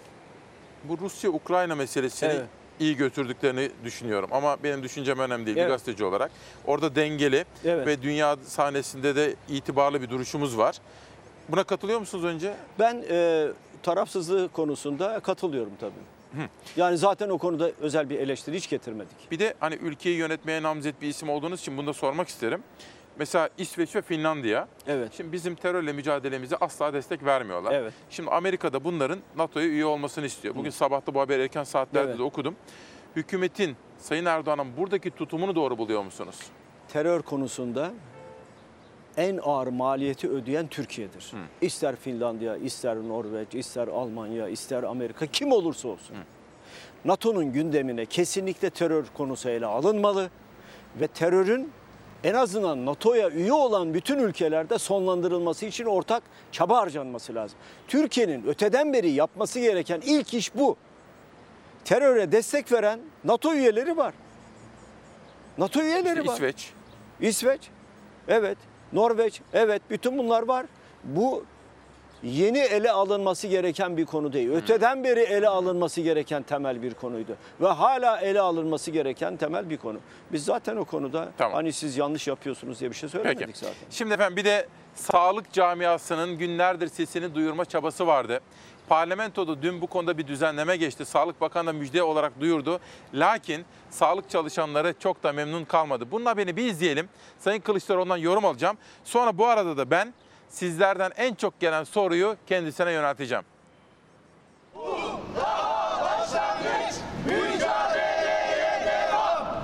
bu Rusya-Ukrayna meselesini Evet. iyi götürdüklerini düşünüyorum. Ama benim düşüncem önemli değil bir Evet. gazeteci olarak. Orada dengeli Evet. ve dünya sahnesinde de itibarlı bir duruşumuz var. Buna katılıyor musunuz önce? Ben e, tarafsızlığı konusunda katılıyorum tabii. Yani zaten o konuda özel bir eleştiri hiç getirmedik. Bir de hani ülkeyi yönetmeye namzet bir isim olduğunuz için bunu da sormak isterim. Mesela İsveç ve Finlandiya. Evet. Şimdi bizim terörle mücadelemize asla destek vermiyorlar. Evet. Şimdi Amerika'da bunların NATO'ya üye olmasını istiyor. Bugün sabah da bu haberi erken saatlerde Evet. de okudum. Hükümetin Sayın Erdoğan'ın buradaki tutumunu doğru buluyor musunuz? Terör konusunda en ağır maliyeti ödeyen Türkiye'dir. İster Finlandiya, ister Norveç, ister Almanya, ister Amerika kim olursa olsun. NATO'nun gündemine kesinlikle terör konusu ele alınmalı ve terörün en azından NATO'ya üye olan bütün ülkelerde sonlandırılması için ortak çaba harcanması lazım. Türkiye'nin öteden beri yapması gereken ilk iş bu. Teröre destek veren NATO üyeleri var. NATO üyeleri İşte var. İsveç. İsveç, evet. Norveç, evet. Bütün bunlar var. Bu yeni ele alınması gereken bir konu değil. Öteden beri ele alınması gereken temel bir konuydu. Ve hala ele alınması gereken temel bir konu. Biz zaten o konuda hani siz yanlış yapıyorsunuz diye bir şey söylemedik Peki. zaten. Şimdi efendim bir de sağlık camiasının günlerdir sesini duyurma çabası vardı. Parlamentoda dün bu konuda bir düzenleme geçti. Sağlık Bakanı da müjde olarak duyurdu. Lakin sağlık çalışanları çok da memnun kalmadı. Bunun haberini bir izleyelim. Sayın Kılıçdaroğlu'ndan yorum alacağım. Sonra bu arada da ben sizlerden en çok gelen soruyu kendisine yönelteceğim.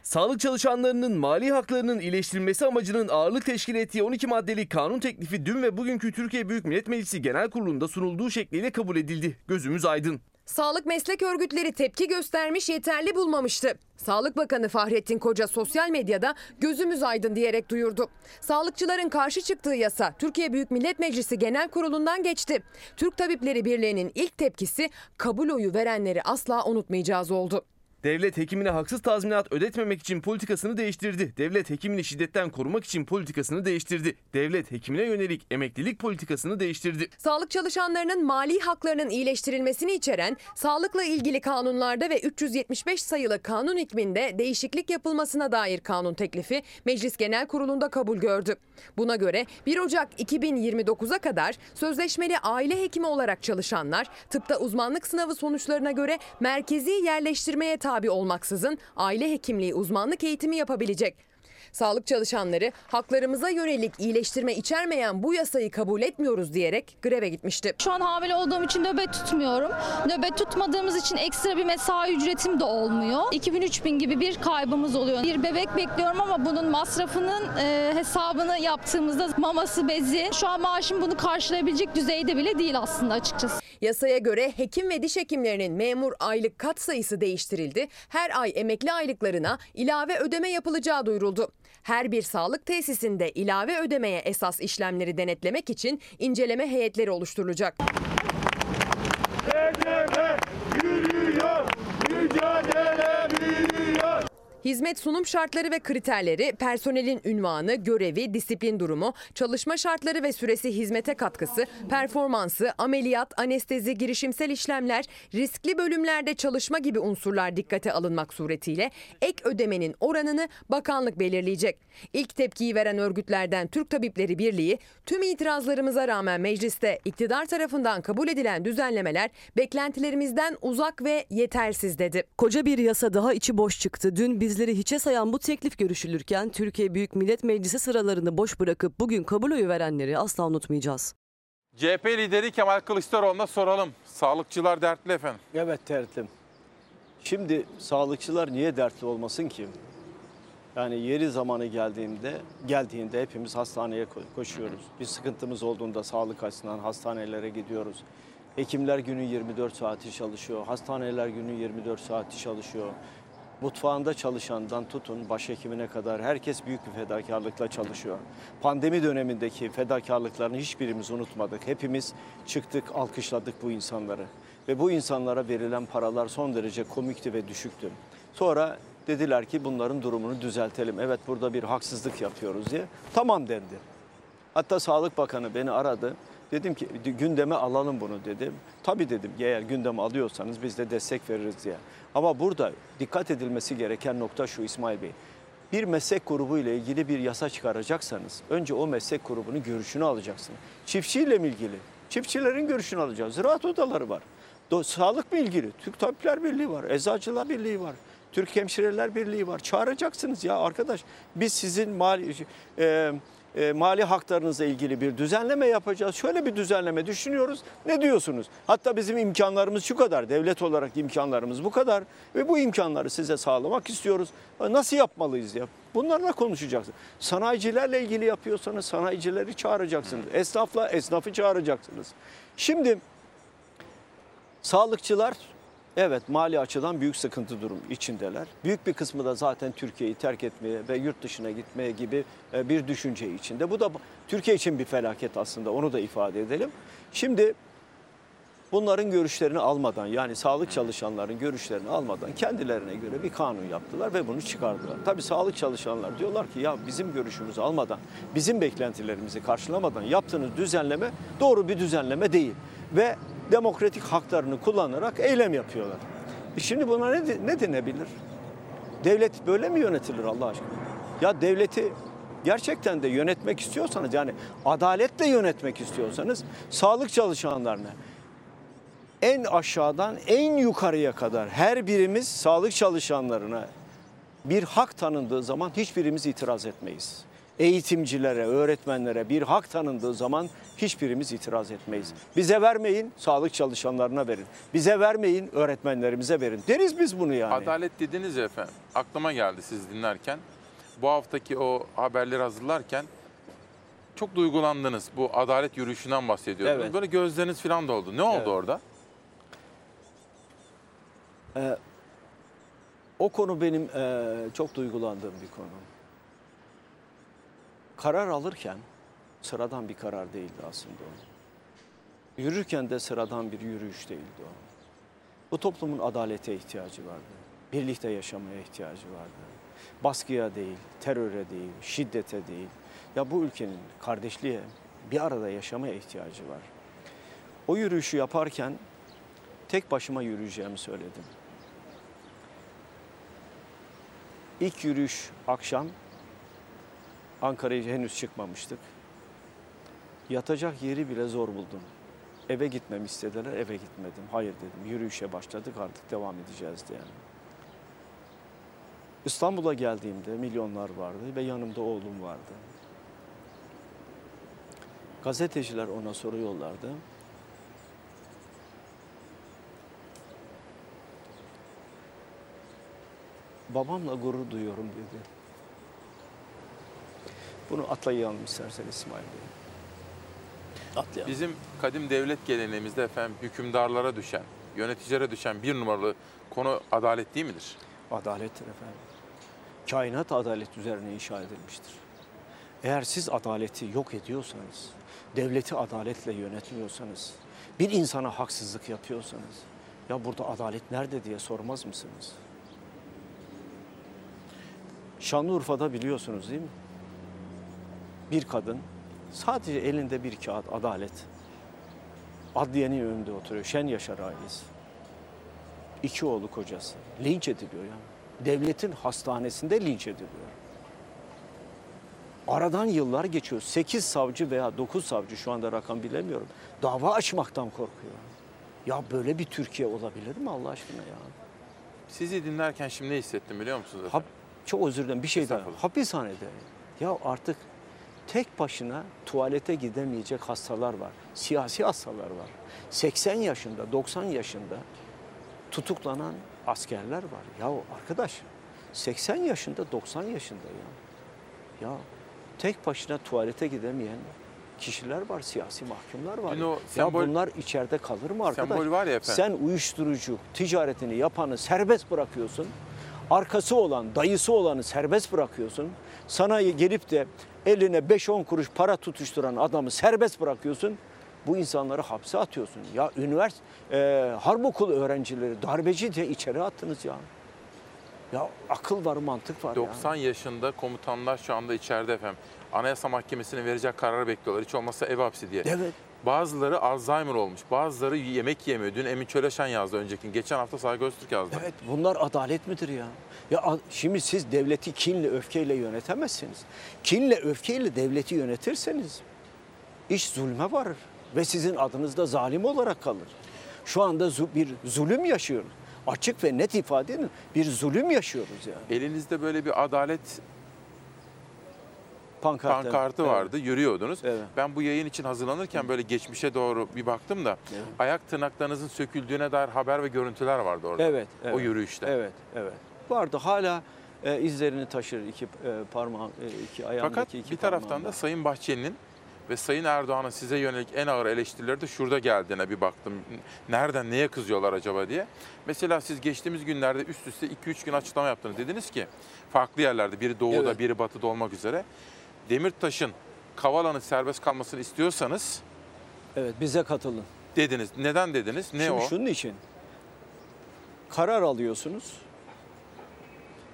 Sağlık çalışanlarının mali haklarının iyileştirilmesi amacının ağırlık teşkil ettiği 12 maddeli kanun teklifi dün ve bugünkü Türkiye Büyük Millet Meclisi Genel Kurulu'nda sunulduğu şekliyle kabul edildi. Gözümüz aydın. Sağlık meslek örgütleri tepki göstermiş yeterli bulmamıştı. Sağlık Bakanı Fahrettin Koca sosyal medyada gözümüz aydın diyerek duyurdu. Sağlıkçıların karşı çıktığı yasa Türkiye Büyük Millet Meclisi Genel Kurulu'ndan geçti. Türk Tabipleri Birliği'nin ilk tepkisi kabul oyu verenleri asla unutmayacağız oldu. Devlet hekimine haksız tazminat ödetmemek için politikasını değiştirdi. Devlet hekimini şiddetten korumak için politikasını değiştirdi. Devlet hekimine yönelik emeklilik politikasını değiştirdi. Sağlık çalışanlarının mali haklarının iyileştirilmesini içeren sağlıkla ilgili kanunlarda ve 375 sayılı kanun hükmünde değişiklik yapılmasına dair kanun teklifi Meclis Genel Kurulu'nda kabul gördü. Buna göre 1 Ocak 2029'a kadar sözleşmeli aile hekimi olarak çalışanlar tıpta uzmanlık sınavı sonuçlarına göre merkezi yerleştirmeye tabi olmaksızın aile hekimliği uzmanlık eğitimi yapabilecek. Sağlık çalışanları haklarımıza yönelik iyileştirme içermeyen bu yasayı kabul etmiyoruz diyerek greve gitmişti. Şu an hamile olduğum için nöbet tutmuyorum. Nöbet tutmadığımız için ekstra bir mesai ücretim de olmuyor. 2000-3000 gibi bir kaybımız oluyor. Bir bebek bekliyorum ama bunun masrafının e, hesabını yaptığımızda maması bezi şu an maaşım bunu karşılayabilecek düzeyde bile değil aslında açıkçası. Yasaya göre hekim ve diş hekimlerinin memur aylık kat sayısı değiştirildi. Her ay emekli aylıklarına ilave ödeme yapılacağı duyuruldu. Her bir sağlık tesisinde ilave ödemeye esas işlemleri denetlemek için inceleme heyetleri oluşturulacak. Hizmet sunum şartları ve kriterleri, personelin ünvanı, görevi, disiplin durumu, çalışma şartları ve süresi hizmete katkısı, performansı, ameliyat, anestezi, girişimsel işlemler, riskli bölümlerde çalışma gibi unsurlar dikkate alınmak suretiyle ek ödemenin oranını bakanlık belirleyecek. İlk tepkiyi veren örgütlerden Türk Tabipleri Birliği, tüm itirazlarımıza rağmen mecliste iktidar tarafından kabul edilen düzenlemeler beklentilerimizden uzak ve yetersiz dedi. Koca bir yasa daha içi boş çıktı. Dün bizleri hiçe sayan bu teklif görüşülürken Türkiye Büyük Millet Meclisi sıralarını boş bırakıp bugün kabul oyu verenleri asla unutmayacağız. CHP lideri Kemal Kılıçdaroğlu'na soralım. Sağlıkçılar dertli efendim. Evet dertlim. Şimdi sağlıkçılar niye dertli olmasın ki? Yani yeri zamanı geldiğinde geldiğinde hepimiz hastaneye ko- koşuyoruz. Bir sıkıntımız olduğunda sağlık açısından hastanelere gidiyoruz. Hekimler günü 24 saati çalışıyor. Hastaneler günü 24 saati çalışıyor. Mutfağında çalışandan tutun başhekimine kadar herkes büyük bir fedakarlıkla çalışıyor. Pandemi dönemindeki fedakarlıklarını hiçbirimiz unutmadık. Hepimiz çıktık, alkışladık bu insanları. Ve bu insanlara verilen paralar son derece komikti ve düşüktü. Sonra Dediler ki bunların durumunu düzeltelim. Evet burada bir haksızlık yapıyoruz diye. Tamam dendi. Hatta Sağlık Bakanı beni aradı. Dedim ki gündeme alalım bunu dedim. Tabii dedim eğer gündeme alıyorsanız biz de destek veririz diye. Ama burada dikkat edilmesi gereken nokta şu İsmail Bey. Bir meslek grubu ile ilgili bir yasa çıkaracaksanız önce o meslek grubunun görüşünü alacaksınız. Çiftçiyle mi ilgili? Çiftçilerin görüşünü alacağız. Ziraat odaları var. Do- Sağlıkla ilgili Türk Tabipler Birliği var. Eczacılar Birliği var. Türk Hemşireler Birliği var. Çağıracaksınız ya arkadaş. Biz sizin mali, e, e, mali haklarınızla ilgili bir düzenleme yapacağız. Şöyle bir düzenleme düşünüyoruz. Ne diyorsunuz? Hatta bizim imkanlarımız şu kadar. Devlet olarak imkanlarımız bu kadar. Ve bu imkanları size sağlamak istiyoruz. Nasıl yapmalıyız ya? Bunlarla konuşacaksınız. Sanayicilerle ilgili yapıyorsanız sanayicileri çağıracaksınız. Esnafla esnafı çağıracaksınız. Şimdi Sağlıkçılar evet mali açıdan büyük sıkıntı durum içindeler. Büyük bir kısmı da zaten Türkiye'yi terk etmeye ve yurt dışına gitmeye gibi e, bir düşünce içinde. Bu da Türkiye için bir felaket aslında onu da ifade edelim. Şimdi bunların görüşlerini almadan yani sağlık çalışanların görüşlerini almadan kendilerine göre bir kanun yaptılar ve bunu çıkardılar. Tabii sağlık çalışanlar diyorlar ki ya bizim görüşümüzü almadan, bizim beklentilerimizi karşılamadan yaptığınız düzenleme doğru bir düzenleme değil. Ve demokratik haklarını kullanarak eylem yapıyorlar. E şimdi buna ne, ne denebilir? Devlet böyle mi yönetilir Allah aşkına? Ya devleti gerçekten de yönetmek istiyorsanız yani adaletle yönetmek istiyorsanız sağlık çalışanlarına en aşağıdan en yukarıya kadar her birimiz sağlık çalışanlarına bir hak tanındığı zaman hiçbirimiz itiraz etmeyiz. Eğitimcilere, öğretmenlere bir hak tanındığı zaman hiçbirimiz itiraz etmeyiz. Bize vermeyin, sağlık çalışanlarına verin. Bize vermeyin, öğretmenlerimize verin. Deriz biz bunu yani. Adalet dediniz ya efendim. Aklıma geldi siz dinlerken. Bu haftaki o haberleri hazırlarken çok duygulandınız. Bu adalet yürüyüşünden bahsediyordunuz. Evet. Böyle gözleriniz falan doldu. Ne oldu Evet. orada? Ee, o konu benim e, çok duygulandığım bir konu. Karar alırken sıradan bir karar değildi aslında o. Yürürken de sıradan bir yürüyüş değildi o. Bu toplumun adalete ihtiyacı vardı. Birlikte yaşamaya ihtiyacı vardı. Baskıya değil, teröre değil, şiddete değil. Ya bu ülkenin kardeşliğe, bir arada yaşamaya ihtiyacı var. O yürüyüşü yaparken tek başıma yürüyeceğimi söyledim. İlk yürüyüş akşam. Ankara'ya henüz çıkmamıştık. Yatacak yeri bile zor buldum. Eve gitmemi istediler, eve gitmedim. Hayır dedim, yürüyüşe başladık artık devam edeceğiz diye. İstanbul'a geldiğimde milyonlar vardı ve yanımda oğlum vardı. Gazeteciler ona soruyorlardı. Babamla gurur duyuyorum dedi. Bunu atlayalım istersen İsmail Bey. Atlayalım. Bizim kadim devlet geleneğimizde efendim hükümdarlara düşen, yöneticilere düşen bir numaralı konu adalet değil midir? Adalettir efendim. Kainat adalet üzerine inşa edilmiştir. Eğer siz adaleti yok ediyorsanız, devleti adaletle yönetmiyorsanız, bir insana haksızlık yapıyorsanız, ya burada adalet nerede diye sormaz mısınız? Şanlıurfa'da biliyorsunuz değil mi? Bir kadın sadece elinde bir kağıt adalet. Adliyenin önünde oturuyor. Şen Yaşar ailesi. İki oğlu kocası. Linç ediliyor ya. Devletin hastanesinde linç ediliyor. Aradan yıllar geçiyor. 8 savcı veya 9 savcı şu anda rakam bilemiyorum. Dava açmaktan korkuyor. Ya böyle bir Türkiye olabilir mi Allah aşkına ya? Sizi dinlerken şimdi ne hissettim biliyor musunuz efendim? Hap, çok özür dilerim bir şey daha. Hapishanede ya artık tek başına tuvalete gidemeyecek hastalar var. Siyasi hastalar var. 80 yaşında, 90 yaşında tutuklanan askerler var. Ya arkadaş 80 yaşında, 90 yaşında ya. Ya tek başına tuvalete gidemeyen kişiler var, siyasi mahkumlar var. Dün o ya sembol- bunlar içeride kalır mı arkadaş? Sembol var ya efendim. Sen uyuşturucu ticaretini yapanı serbest bırakıyorsun. Arkası olan, dayısı olanı serbest bırakıyorsun. Sana gelip de eline 5-10 kuruş para tutuşturan adamı serbest bırakıyorsun. Bu insanları hapse atıyorsun. Ya üniversite, e, harp okulu öğrencileri darbeci diye içeri attınız ya. Ya akıl var, mantık var 90 yaşında komutanlar şu anda içeride efendim. Anayasa Mahkemesi'nin verecek kararı bekliyorlar. Hiç olmazsa ev hapsi diye. Evet. Bazıları Alzheimer olmuş. Bazıları yemek yemiyor. Dün Emin Çöleşen yazdı önceki. Geçen hafta Saygı Öztürk yazdı. Evet bunlar adalet midir ya? Ya şimdi siz devleti kinle öfkeyle yönetemezsiniz. Kinle öfkeyle devleti yönetirseniz iş zulme varır ve sizin adınız da zalim olarak kalır. Şu anda bir zulüm yaşıyoruz. Açık ve net ifade edin bir zulüm yaşıyoruz yani. Elinizde böyle bir adalet Pankartı. pankartı Evet. vardı. Yürüyordunuz. Ben bu yayın için hazırlanırken böyle geçmişe doğru bir baktım da ayak tırnaklarınızın söküldüğüne dair haber ve görüntüler vardı orada. Evet, evet. O yürüyüşte. Evet, evet. Vardı hala e, izlerini taşır iki e, parmağı, e, iki ayağındaki Fakat iki bir taraftan parmağında. da Sayın Bahçeli'nin ve Sayın Erdoğan'ın size yönelik en ağır eleştirileri de şurada geldiğine bir baktım. Nereden, neye kızıyorlar acaba diye. Mesela siz geçtiğimiz günlerde üst üste 2-3 gün açıklama yaptınız. Dediniz ki farklı yerlerde biri doğuda Evet. biri batıda olmak üzere. Demirtaş'ın Kavala'nın serbest kalmasını istiyorsanız Evet bize katılın. dediniz. Neden dediniz? Ne Şimdi o? şunun için karar alıyorsunuz.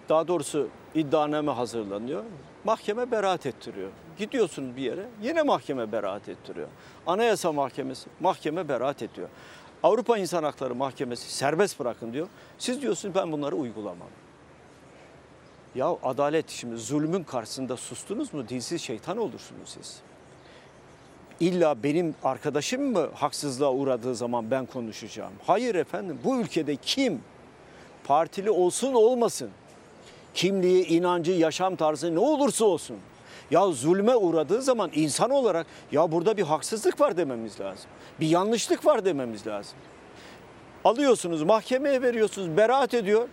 Daha doğrusu iddianame hazırlanıyor. Mahkeme beraat ettiriyor. Gidiyorsunuz bir yere yine mahkeme beraat ettiriyor. Anayasa Mahkemesi mahkeme beraat ediyor. Avrupa İnsan Hakları Mahkemesi serbest bırakın diyor. Siz diyorsunuz ben bunları uygulamam. Ya adalet şimdi zulmün karşısında sustunuz mu dilsiz şeytan olursunuz siz. İlla benim arkadaşım mı haksızlığa uğradığı zaman ben konuşacağım? Hayır efendim bu ülkede kim partili olsun olmasın kimliği, inancı, yaşam tarzı ne olursa olsun ya zulme uğradığı zaman insan olarak ya burada bir haksızlık var dememiz lazım. Bir yanlışlık var dememiz lazım. Alıyorsunuz mahkemeye veriyorsunuz beraat ediyor.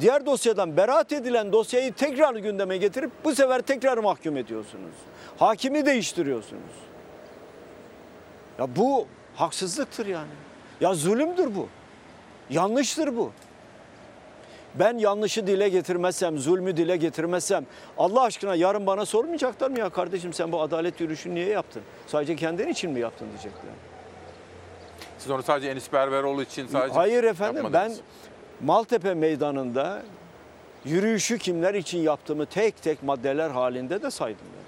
Diğer dosyadan beraat edilen dosyayı tekrar gündeme getirip bu sefer tekrar mahkum ediyorsunuz. Hakimi değiştiriyorsunuz. Ya bu haksızlıktır yani. Ya zulümdür bu. Yanlıştır bu. Ben yanlışı dile getirmezsem, zulmü dile getirmezsem Allah aşkına yarın bana sormayacaklar mı ya kardeşim sen bu adalet yürüyüşünü niye yaptın? Sadece kendin için mi yaptın diyecekler. Siz onu sadece Enis Berberoğlu için sadece Hayır efendim ben yapmadınız. Maltepe Meydanı'nda yürüyüşü kimler için yaptığımı tek tek maddeler halinde de saydım. yani.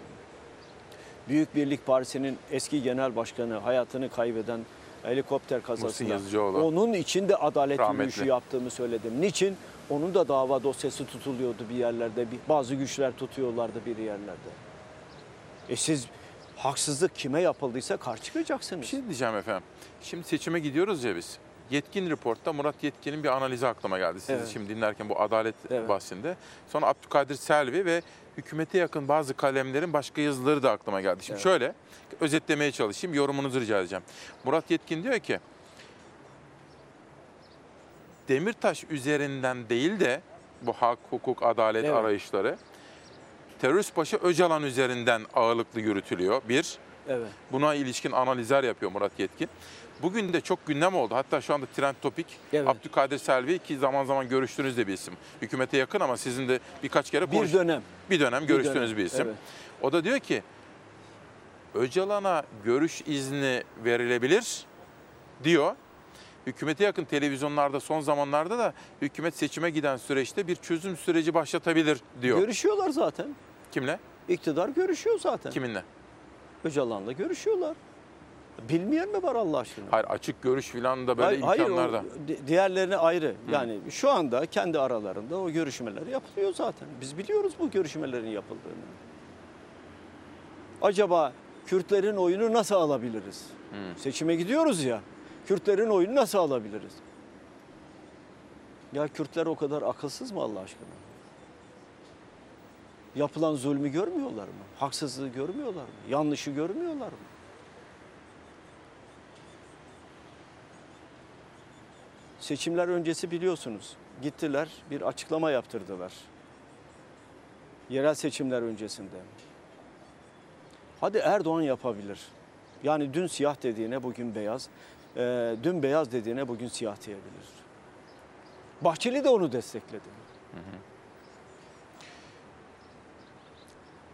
Büyük Birlik Partisi'nin eski genel başkanı hayatını kaybeden helikopter kazasında onun için de adalet Rahmetli. yürüyüşü yaptığımı söyledim. Niçin? Onun da dava dosyası tutuluyordu bir yerlerde. Bazı güçler tutuyorlardı bir yerlerde. E siz haksızlık kime yapıldıysa karşı çıkacaksınız. Bir şey diyeceğim efendim. Şimdi seçime gidiyoruz ya biz. Yetkin Report'ta Murat Yetkin'in bir analizi aklıma geldi. Sizi Evet. şimdi dinlerken bu adalet bahsinde. Sonra Abdülkadir Selvi ve hükümete yakın bazı kalemlerin başka yazıları da aklıma geldi. Şimdi Evet. şöyle özetlemeye çalışayım. Yorumunuzu rica edeceğim. Murat Yetkin diyor ki Demirtaş üzerinden değil de bu hak, hukuk, adalet Evet. arayışları terörist başı Öcalan üzerinden ağırlıklı yürütülüyor. Bir. Evet. Buna ilişkin analizler yapıyor Murat Yetkin. Bugün de çok gündem oldu. Hatta şu anda trend topik Abdülkadir Selvi ki zaman zaman görüştüğünüz de bir isim. Hükümete yakın ama sizin de birkaç kere Bir konuş- dönem. bir dönem Bir görüştüğünüz dönem, bir isim. evet. O da diyor ki Öcalan'a görüş izni verilebilir diyor. Hükümete yakın televizyonlarda son zamanlarda da hükümet seçime giden süreçte bir çözüm süreci başlatabilir diyor. Görüşüyorlar zaten. Kimle? İktidar görüşüyor zaten. Kiminle? Öcalan'la görüşüyorlar. Bilmeyen mi var Allah aşkına? Hayır açık görüş filan da böyle Hayır, hayır, imkanlar da. diğerlerine ayrı. Yani şu anda kendi aralarında o görüşmeler yapılıyor zaten. Biz biliyoruz bu görüşmelerin yapıldığını. Acaba Kürtlerin oyunu nasıl alabiliriz? Seçime gidiyoruz ya. Kürtlerin oyunu nasıl alabiliriz? Ya Kürtler o kadar akılsız mı Allah aşkına? Yapılan zulmü görmüyorlar mı? Haksızlığı görmüyorlar mı? Yanlışı görmüyorlar mı? Seçimler öncesi biliyorsunuz gittiler bir açıklama yaptırdılar. Yerel seçimler öncesinde. Hadi Erdoğan yapabilir. Yani dün siyah dediğine bugün beyaz, e, dün beyaz dediğine bugün siyah diyebilir. Bahçeli de onu destekledi.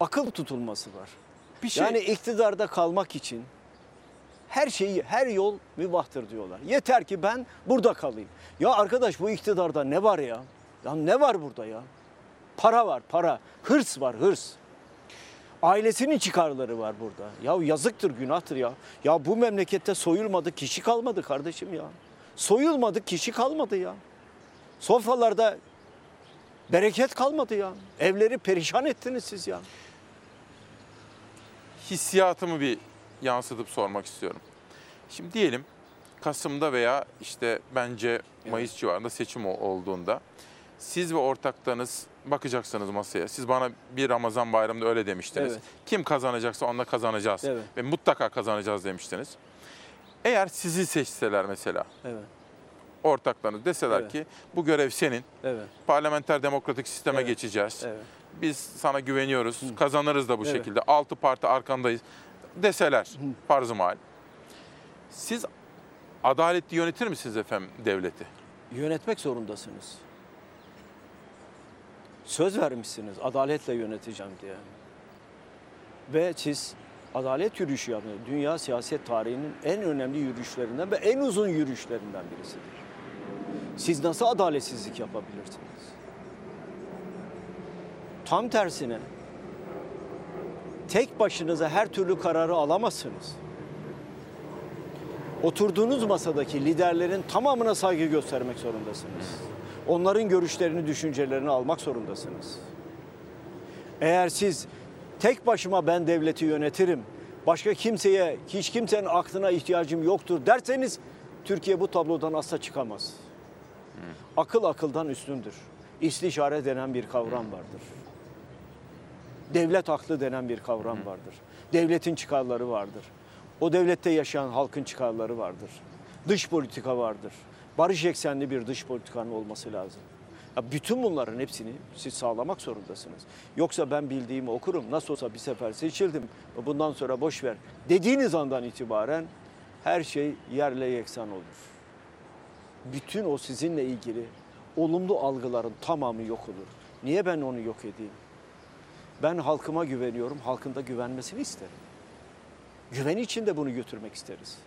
Akıl tutulması var. Bir şey- Yani iktidarda kalmak için her şeyi, her yol mübahtır diyorlar. Yeter ki ben burada kalayım. Ya arkadaş bu iktidarda ne var ya? Ya ne var burada ya? Para var, para. Hırs var, hırs. Ailesinin çıkarları var burada. Ya yazıktır, günahtır ya. Ya bu memlekette soyulmadı kişi kalmadı kardeşim ya. Soyulmadı kişi kalmadı ya. Sofralarda bereket kalmadı ya. Evleri perişan ettiniz siz ya. hissiyatımı bir yansıtıp sormak istiyorum. Şimdi diyelim Kasım'da veya işte bence Mayıs civarında seçim ol- olduğunda siz ve ortaklarınız bakacaksınız masaya. Siz bana bir Ramazan bayramında öyle demiştiniz. Evet. Kim kazanacaksa onunla kazanacağız Evet. ve mutlaka kazanacağız demiştiniz. Eğer sizi seçseler mesela Evet. ortaklarınız deseler Evet. ki bu görev senin. Evet. Parlamenter demokratik sisteme Evet. geçeceğiz. Evet. Biz sana güveniyoruz. Kazanırız da bu Evet. şekilde. Altı parti arkandayız deseler farz-ı mahal. Siz adaletli yönetir misiniz efendim devleti? Yönetmek zorundasınız. Söz vermişsiniz adaletle yöneteceğim diye. Ve siz adalet yürüyüşü yapın. Dünya siyaset tarihinin en önemli yürüyüşlerinden ve en uzun yürüyüşlerinden birisidir. Siz nasıl adaletsizlik yapabilirsiniz? Tam tersine tek başınıza her türlü kararı alamazsınız. Oturduğunuz masadaki liderlerin tamamına saygı göstermek zorundasınız. Onların görüşlerini, düşüncelerini almak zorundasınız. Eğer siz tek başıma ben devleti yönetirim, başka kimseye, hiç kimsenin aklına ihtiyacım yoktur derseniz Türkiye bu tablodan asla çıkamaz. Akıl akıldan üstündür. İstişare denen bir kavram vardır. Devlet aklı denen bir kavram vardır. Devletin çıkarları vardır. O devlette yaşayan halkın çıkarları vardır. Dış politika vardır. Barış eksenli bir dış politikanın olması lazım. Ya bütün bunların hepsini siz sağlamak zorundasınız. Yoksa ben bildiğimi okurum. Nasıl olsa bir sefer seçildim. Bundan sonra boş ver. Dediğiniz andan itibaren her şey yerle yeksan olur. Bütün o sizinle ilgili olumlu algıların tamamı yok olur. Niye ben onu yok edeyim? Ben halkıma güveniyorum, halkın da güvenmesini isterim. Güven için de bunu götürmek isteriz.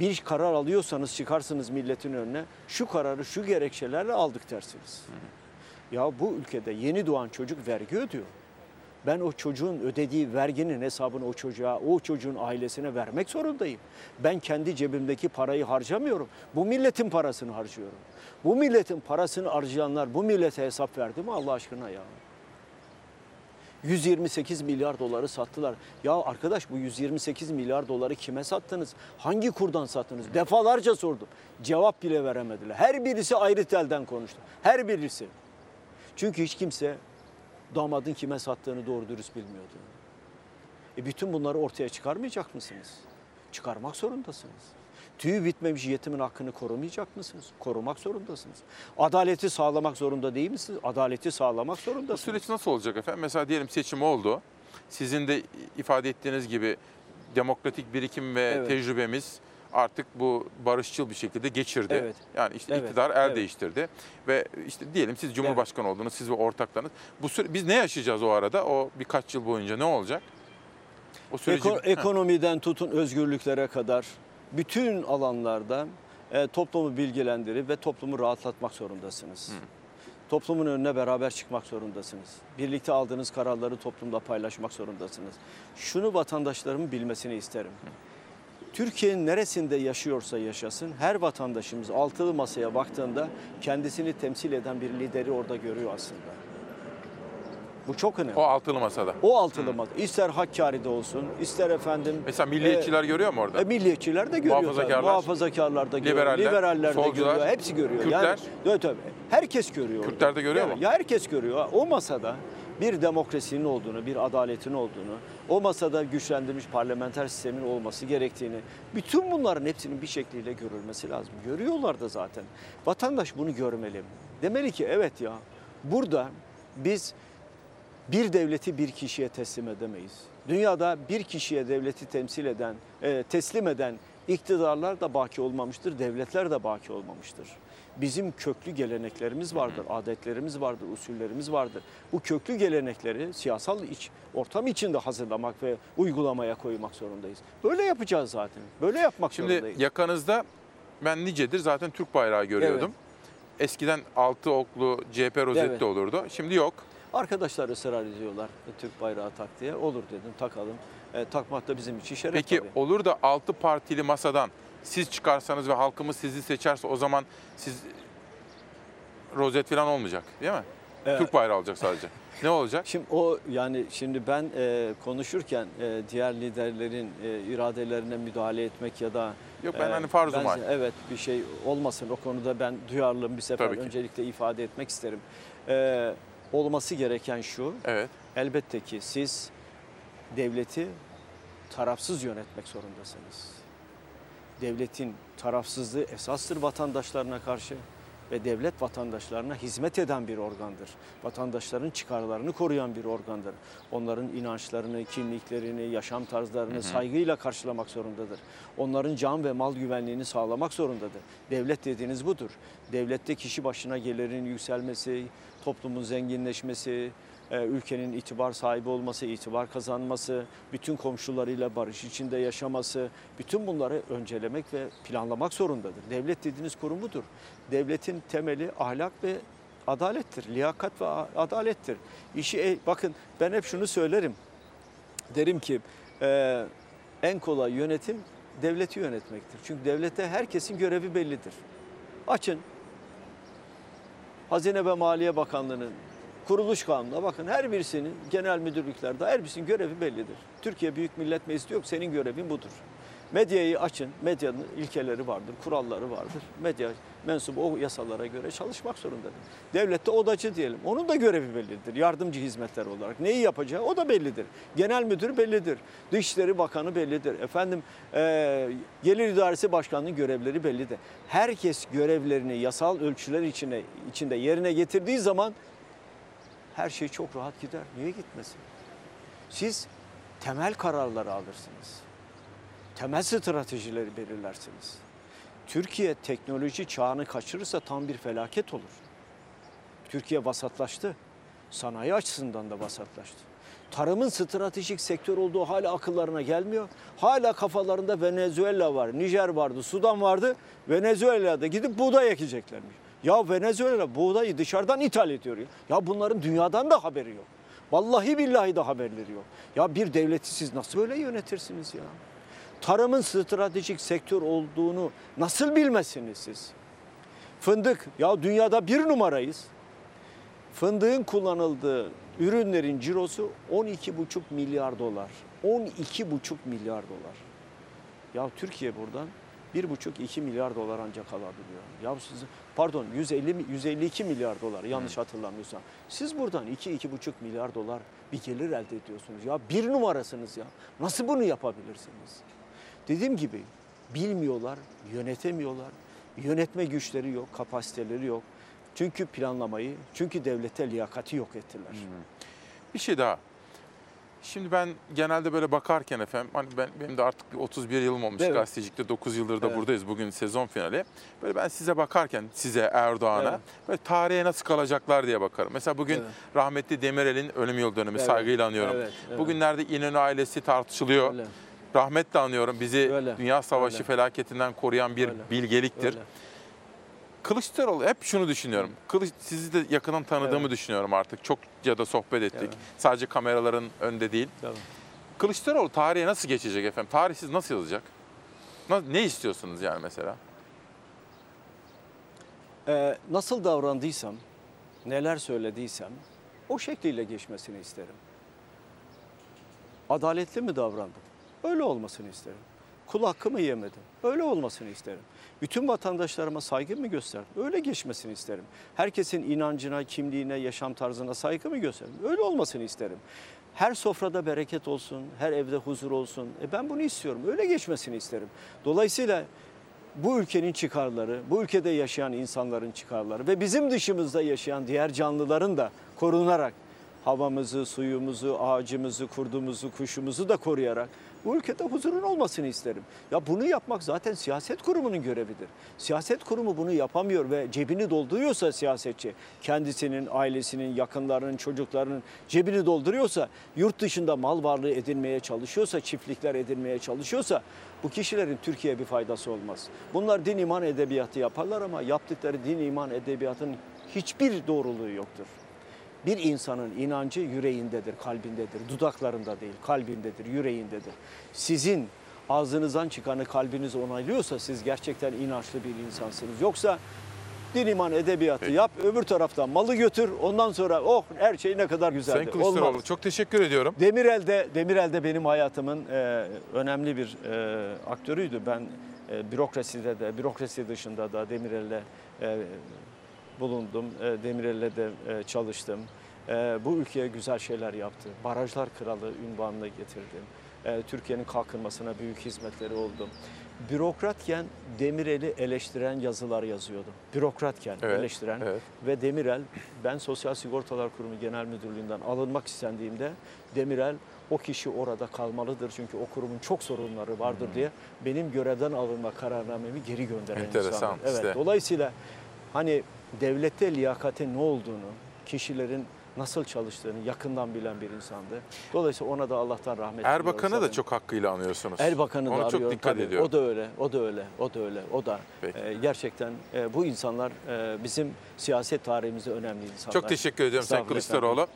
Bir karar alıyorsanız çıkarsınız milletin önüne, şu kararı şu gerekçelerle aldık dersiniz. Ya bu ülkede yeni doğan çocuk vergi ödüyor. Ben o çocuğun ödediği verginin hesabını o çocuğa, o çocuğun ailesine vermek zorundayım. Ben kendi cebimdeki parayı harcamıyorum. Bu milletin parasını harcıyorum. Bu milletin parasını harcayanlar bu millete hesap verdi mi Allah aşkına ya? 128 milyar doları sattılar. Ya arkadaş bu 128 milyar doları kime sattınız? Hangi kurdan sattınız? Defalarca sordum. Cevap bile veremediler. Her birisi ayrı telden konuştu. Her birisi. Çünkü hiç kimse damadın kime sattığını doğru dürüst bilmiyordu. E bütün bunları ortaya çıkarmayacak mısınız? Çıkarmak zorundasınız. Tüyü bitmemiş yetimin hakkını korumayacak mısınız? Korumak zorundasınız. Adaleti sağlamak zorunda değil misiniz? Adaleti sağlamak Bu zorundasınız. süreç nasıl olacak efendim? Mesela diyelim seçim oldu. Sizin de ifade ettiğiniz gibi demokratik birikim ve Evet. tecrübemiz artık bu barışçıl bir şekilde geçirdi. Evet. Yani işte Evet, iktidar el evet. değiştirdi ve işte diyelim siz Cumhurbaşkanı oldunuz, siz ve ortaklarınız. Bu süre, biz ne yaşayacağız o arada? O birkaç yıl boyunca ne olacak? O süreci Eko- ekonomiden tutun özgürlüklere kadar bütün alanlarda e, toplumu bilgilendirip ve toplumu rahatlatmak zorundasınız. Toplumun önüne beraber çıkmak zorundasınız. Birlikte aldığınız kararları toplumda paylaşmak zorundasınız. Şunu vatandaşlarımın bilmesini isterim. Türkiye'nin neresinde yaşıyorsa yaşasın her vatandaşımız altılı masaya baktığında kendisini temsil eden bir lideri orada görüyor aslında. Bu çok önemli. O altılı masada. O altılı masa. İster Hakkari'de olsun, ister efendim... Mesela milliyetçiler görüyor mu orada? E, milliyetçiler de görüyor. Muhafazakarlar, tabii. Muhafazakarlar da görüyor. liberaller, Liberaller de görüyor. Hepsi görüyor. Kürtler. Yani, evet, tabii. Herkes görüyor. Kürtler de görüyor Evet, mu? Ya herkes görüyor. O masada bir demokrasinin olduğunu, bir adaletin olduğunu, o masada güçlendirilmiş parlamenter sistemin olması gerektiğini, bütün bunların hepsinin bir şekliyle görülmesi lazım. Görüyorlar da zaten. Vatandaş bunu görmeli. Demeli ki evet ya burada biz bir devleti bir kişiye teslim edemeyiz. Dünyada bir kişiye devleti temsil eden, e, teslim eden iktidarlar da baki olmamıştır, devletler de baki olmamıştır. Bizim köklü geleneklerimiz vardır, adetlerimiz vardır, usullerimiz vardır. Bu köklü gelenekleri siyasal iç, ortam içinde hazırlamak ve uygulamaya koymak zorundayız. Böyle yapacağız zaten. Böyle yapmak Şimdi zorundayız. yakanızda ben nicedir zaten Türk bayrağı görüyordum. eskiden altı oklu CHP rozeti Evet. olurdu. Şimdi yok. Arkadaşlar ısrar ediyorlar e, Türk bayrağı tak diye. Olur dedim takalım. E, takmak da bizim için şeref Peki tabii. olur da altı partili masadan siz çıkarsanız ve halkımız sizi seçerse o zaman siz rozet falan olmayacak değil mi? Evet. Türk bayrağı olacak sadece. <laughs> ne olacak? Şimdi o yani şimdi ben e, konuşurken e, diğer liderlerin e, iradelerine müdahale etmek ya da Yok, ben hani farz-ı ben-. Evet bir şey olmasın o konuda ben duyarlılığımı bir sefer öncelikle ifade etmek isterim. E, olması gereken şu. Evet. Elbette ki siz devleti tarafsız yönetmek zorundasınız. Devletin tarafsızlığı esastır vatandaşlarına karşı ve devlet vatandaşlarına hizmet eden bir organdır. Vatandaşların çıkarlarını koruyan bir organdır. Onların inançlarını, kimliklerini, yaşam tarzlarını Hı hı. saygıyla karşılamak zorundadır. Onların can ve mal güvenliğini sağlamak zorundadır. Devlet dediğiniz budur. Devlette kişi başına gelirin yükselmesi, toplumun zenginleşmesi, e, ülkenin itibar sahibi olması, itibar kazanması, bütün komşularıyla barış içinde yaşaması, bütün bunları öncelemek ve planlamak zorundadır. Devlet dediğiniz kurum budur. Devletin temeli ahlak ve adalettir, liyakat ve adalettir. İşi e, bakın ben hep şunu söylerim. Derim ki e, en kolay yönetim devleti yönetmektir. Çünkü devlette herkesin görevi bellidir. Açın Hazine ve Maliye Bakanlığı'nın kuruluş kanununa bakın her birisinin genel müdürlüklerde her birisinin görevi bellidir. Türkiye Büyük Millet Meclisi yok senin görevin budur. Medyayı açın. Medyanın ilkeleri vardır, kuralları vardır. Medya mensubu o yasalara göre çalışmak zorundadır. Devlette odacı diyelim. Onun da görevi bellidir. Yardımcı hizmetler olarak. Neyi yapacağı o da bellidir. Genel müdür bellidir. Dışişleri Bakanı bellidir. Efendim eee Gelir İdaresi Başkanı'nın görevleri bellidir. Herkes görevlerini yasal ölçüler içine, içinde yerine getirdiği zaman her şey çok rahat gider. Niye gitmesin? Siz temel kararları alırsınız. Temel stratejileri belirlersiniz. Türkiye teknoloji çağını kaçırırsa tam bir felaket olur. Türkiye vasatlaştı. Sanayi açısından da vasatlaştı. Tarımın stratejik sektör olduğu hala akıllarına gelmiyor. Hala kafalarında Venezuela var, Nijer vardı, Sudan vardı. Venezuela'da gidip buğday ekeceklermiş. Ya Venezuela buğdayı dışarıdan ithal ediyor. ya. Ya bunların dünyadan da haberi yok. Vallahi billahi de haberleri yok. Ya bir devleti siz nasıl böyle yönetirsiniz ya? Tarımın stratejik sektör olduğunu nasıl bilmezsiniz siz? Fındık, ya dünyada bir numarayız. Fındığın kullanıldığı ürünlerin cirosu 12,5 milyar dolar. 12,5 milyar dolar. Ya Türkiye buradan 1,5-2 milyar dolar ancak alabiliyor. Ya siz pardon 150 mi- 152 milyar dolar yanlış hatırlamıyorsam. Siz buradan 2-2,5 milyar dolar bir gelir elde ediyorsunuz. Ya bir numarasınız ya. Nasıl bunu yapabilirsiniz? Dediğim gibi bilmiyorlar, yönetemiyorlar. Yönetme güçleri yok, kapasiteleri yok. Çünkü planlamayı, çünkü devlete liyakati yok ettiler. Bir şey daha. Şimdi ben genelde böyle bakarken efendim hani ben benim de artık bir 31 yılım olmuş Evet. gazetecilikte 9 yıldır da Evet. buradayız bugün sezon finali. Böyle ben size bakarken size Erdoğan'a Evet. böyle tarihe nasıl kalacaklar diye bakarım. Mesela bugün Evet. rahmetli Demirel'in ölüm yıl dönümü Evet. saygıyla anıyorum. Evet, evet. Bugünlerde İnönü ailesi tartışılıyor. Öyle. Rahmetle anıyorum. Bizi Öyle. Dünya Savaşı Öyle. felaketinden koruyan bir Öyle. bilgeliktir. Öyle. Kılıçdaroğlu hep şunu düşünüyorum. Kılıç sizi de yakından tanıdığımı Evet. düşünüyorum artık. Çokça da sohbet ettik. Evet. Sadece kameraların önünde değil. Tabii. Kılıçdaroğlu tarihe nasıl geçecek efendim? Tarih siz nasıl yazacak? Ne istiyorsunuz yani mesela? Ee, nasıl davrandıysam, neler söylediysem o şekliyle geçmesini isterim. Adaletli mi davrandım? Öyle olmasını isterim. Kul hakkımı yemedim. Öyle olmasını isterim. Bütün vatandaşlarıma saygı mı gösterdim? Öyle geçmesini isterim. Herkesin inancına, kimliğine, yaşam tarzına saygı mı gösterdim? Öyle olmasını isterim. Her sofrada bereket olsun, her evde huzur olsun. E ben bunu istiyorum. Öyle geçmesini isterim. Dolayısıyla bu ülkenin çıkarları, bu ülkede yaşayan insanların çıkarları ve bizim dışımızda yaşayan diğer canlıların da korunarak havamızı, suyumuzu, ağacımızı, kurdumuzu, kuşumuzu da koruyarak Bu ülkede huzurun olmasını isterim. Ya bunu yapmak zaten siyaset kurumunun görevidir. Siyaset kurumu bunu yapamıyor ve cebini dolduruyorsa siyasetçi, kendisinin, ailesinin, yakınlarının, çocuklarının cebini dolduruyorsa, yurt dışında mal varlığı edinmeye çalışıyorsa, çiftlikler edinmeye çalışıyorsa bu kişilerin Türkiye'ye bir faydası olmaz. Bunlar din iman edebiyatı yaparlar ama yaptıkları din iman edebiyatın hiçbir doğruluğu yoktur. Bir insanın inancı yüreğindedir, kalbindedir. Dudaklarında değil, kalbindedir, yüreğindedir. Sizin ağzınızdan çıkanı kalbiniz onaylıyorsa siz gerçekten inançlı bir insansınız. Yoksa din iman edebiyatı yap, öbür taraftan malı götür. Ondan sonra oh her şey ne kadar güzeldi. Sayın Kılıçdaroğlu Olmaz. çok teşekkür ediyorum. Demirel'de Demirel'de benim hayatımın e, önemli bir e, aktörüydü. Ben e, bürokraside de, bürokrasi dışında da Demirel'le e, bulundum. E, Demirel'le de e, çalıştım. E, bu ülkeye güzel şeyler yaptı. Barajlar Kralı ünvanını getirdim. E, Türkiye'nin kalkınmasına büyük hizmetleri oldu. Bürokratken Demirel'i eleştiren yazılar yazıyordu. Bürokratken Evet, eleştiren evet. ve Demirel ben Sosyal Sigortalar Kurumu Genel Müdürlüğü'nden alınmak istendiğimde Demirel o kişi orada kalmalıdır çünkü o kurumun çok sorunları vardır Hmm. diye benim görevden alınma kararnamemi geri gönderen Enteresan. Evet. işte. Dolayısıyla hani devlette liyakatin ne olduğunu, kişilerin nasıl çalıştığını yakından bilen bir insandı. Dolayısıyla ona da Allah'tan rahmet Erbakan'ı diliyoruz. da çok hakkıyla anıyorsunuz. Erbakan'ı da Ona çok arıyorum dikkat tabii. ediyorum. O da öyle, o da öyle, o da öyle, o da. e, gerçekten e, bu insanlar e, bizim siyaset tarihimizde önemli insanlar. Çok teşekkür ediyorum Sayın Estağfurullah Kılıçdaroğlu.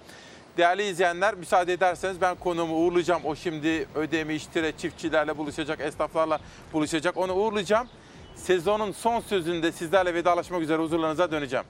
Değerli izleyenler müsaade ederseniz ben konuğumu uğurlayacağım. O şimdi Ödemiş, Tire çiftçilerle buluşacak, esnaflarla buluşacak. Onu uğurlayacağım. Sezonun son sözünde sizlerle vedalaşmak üzere huzurlarınıza döneceğim.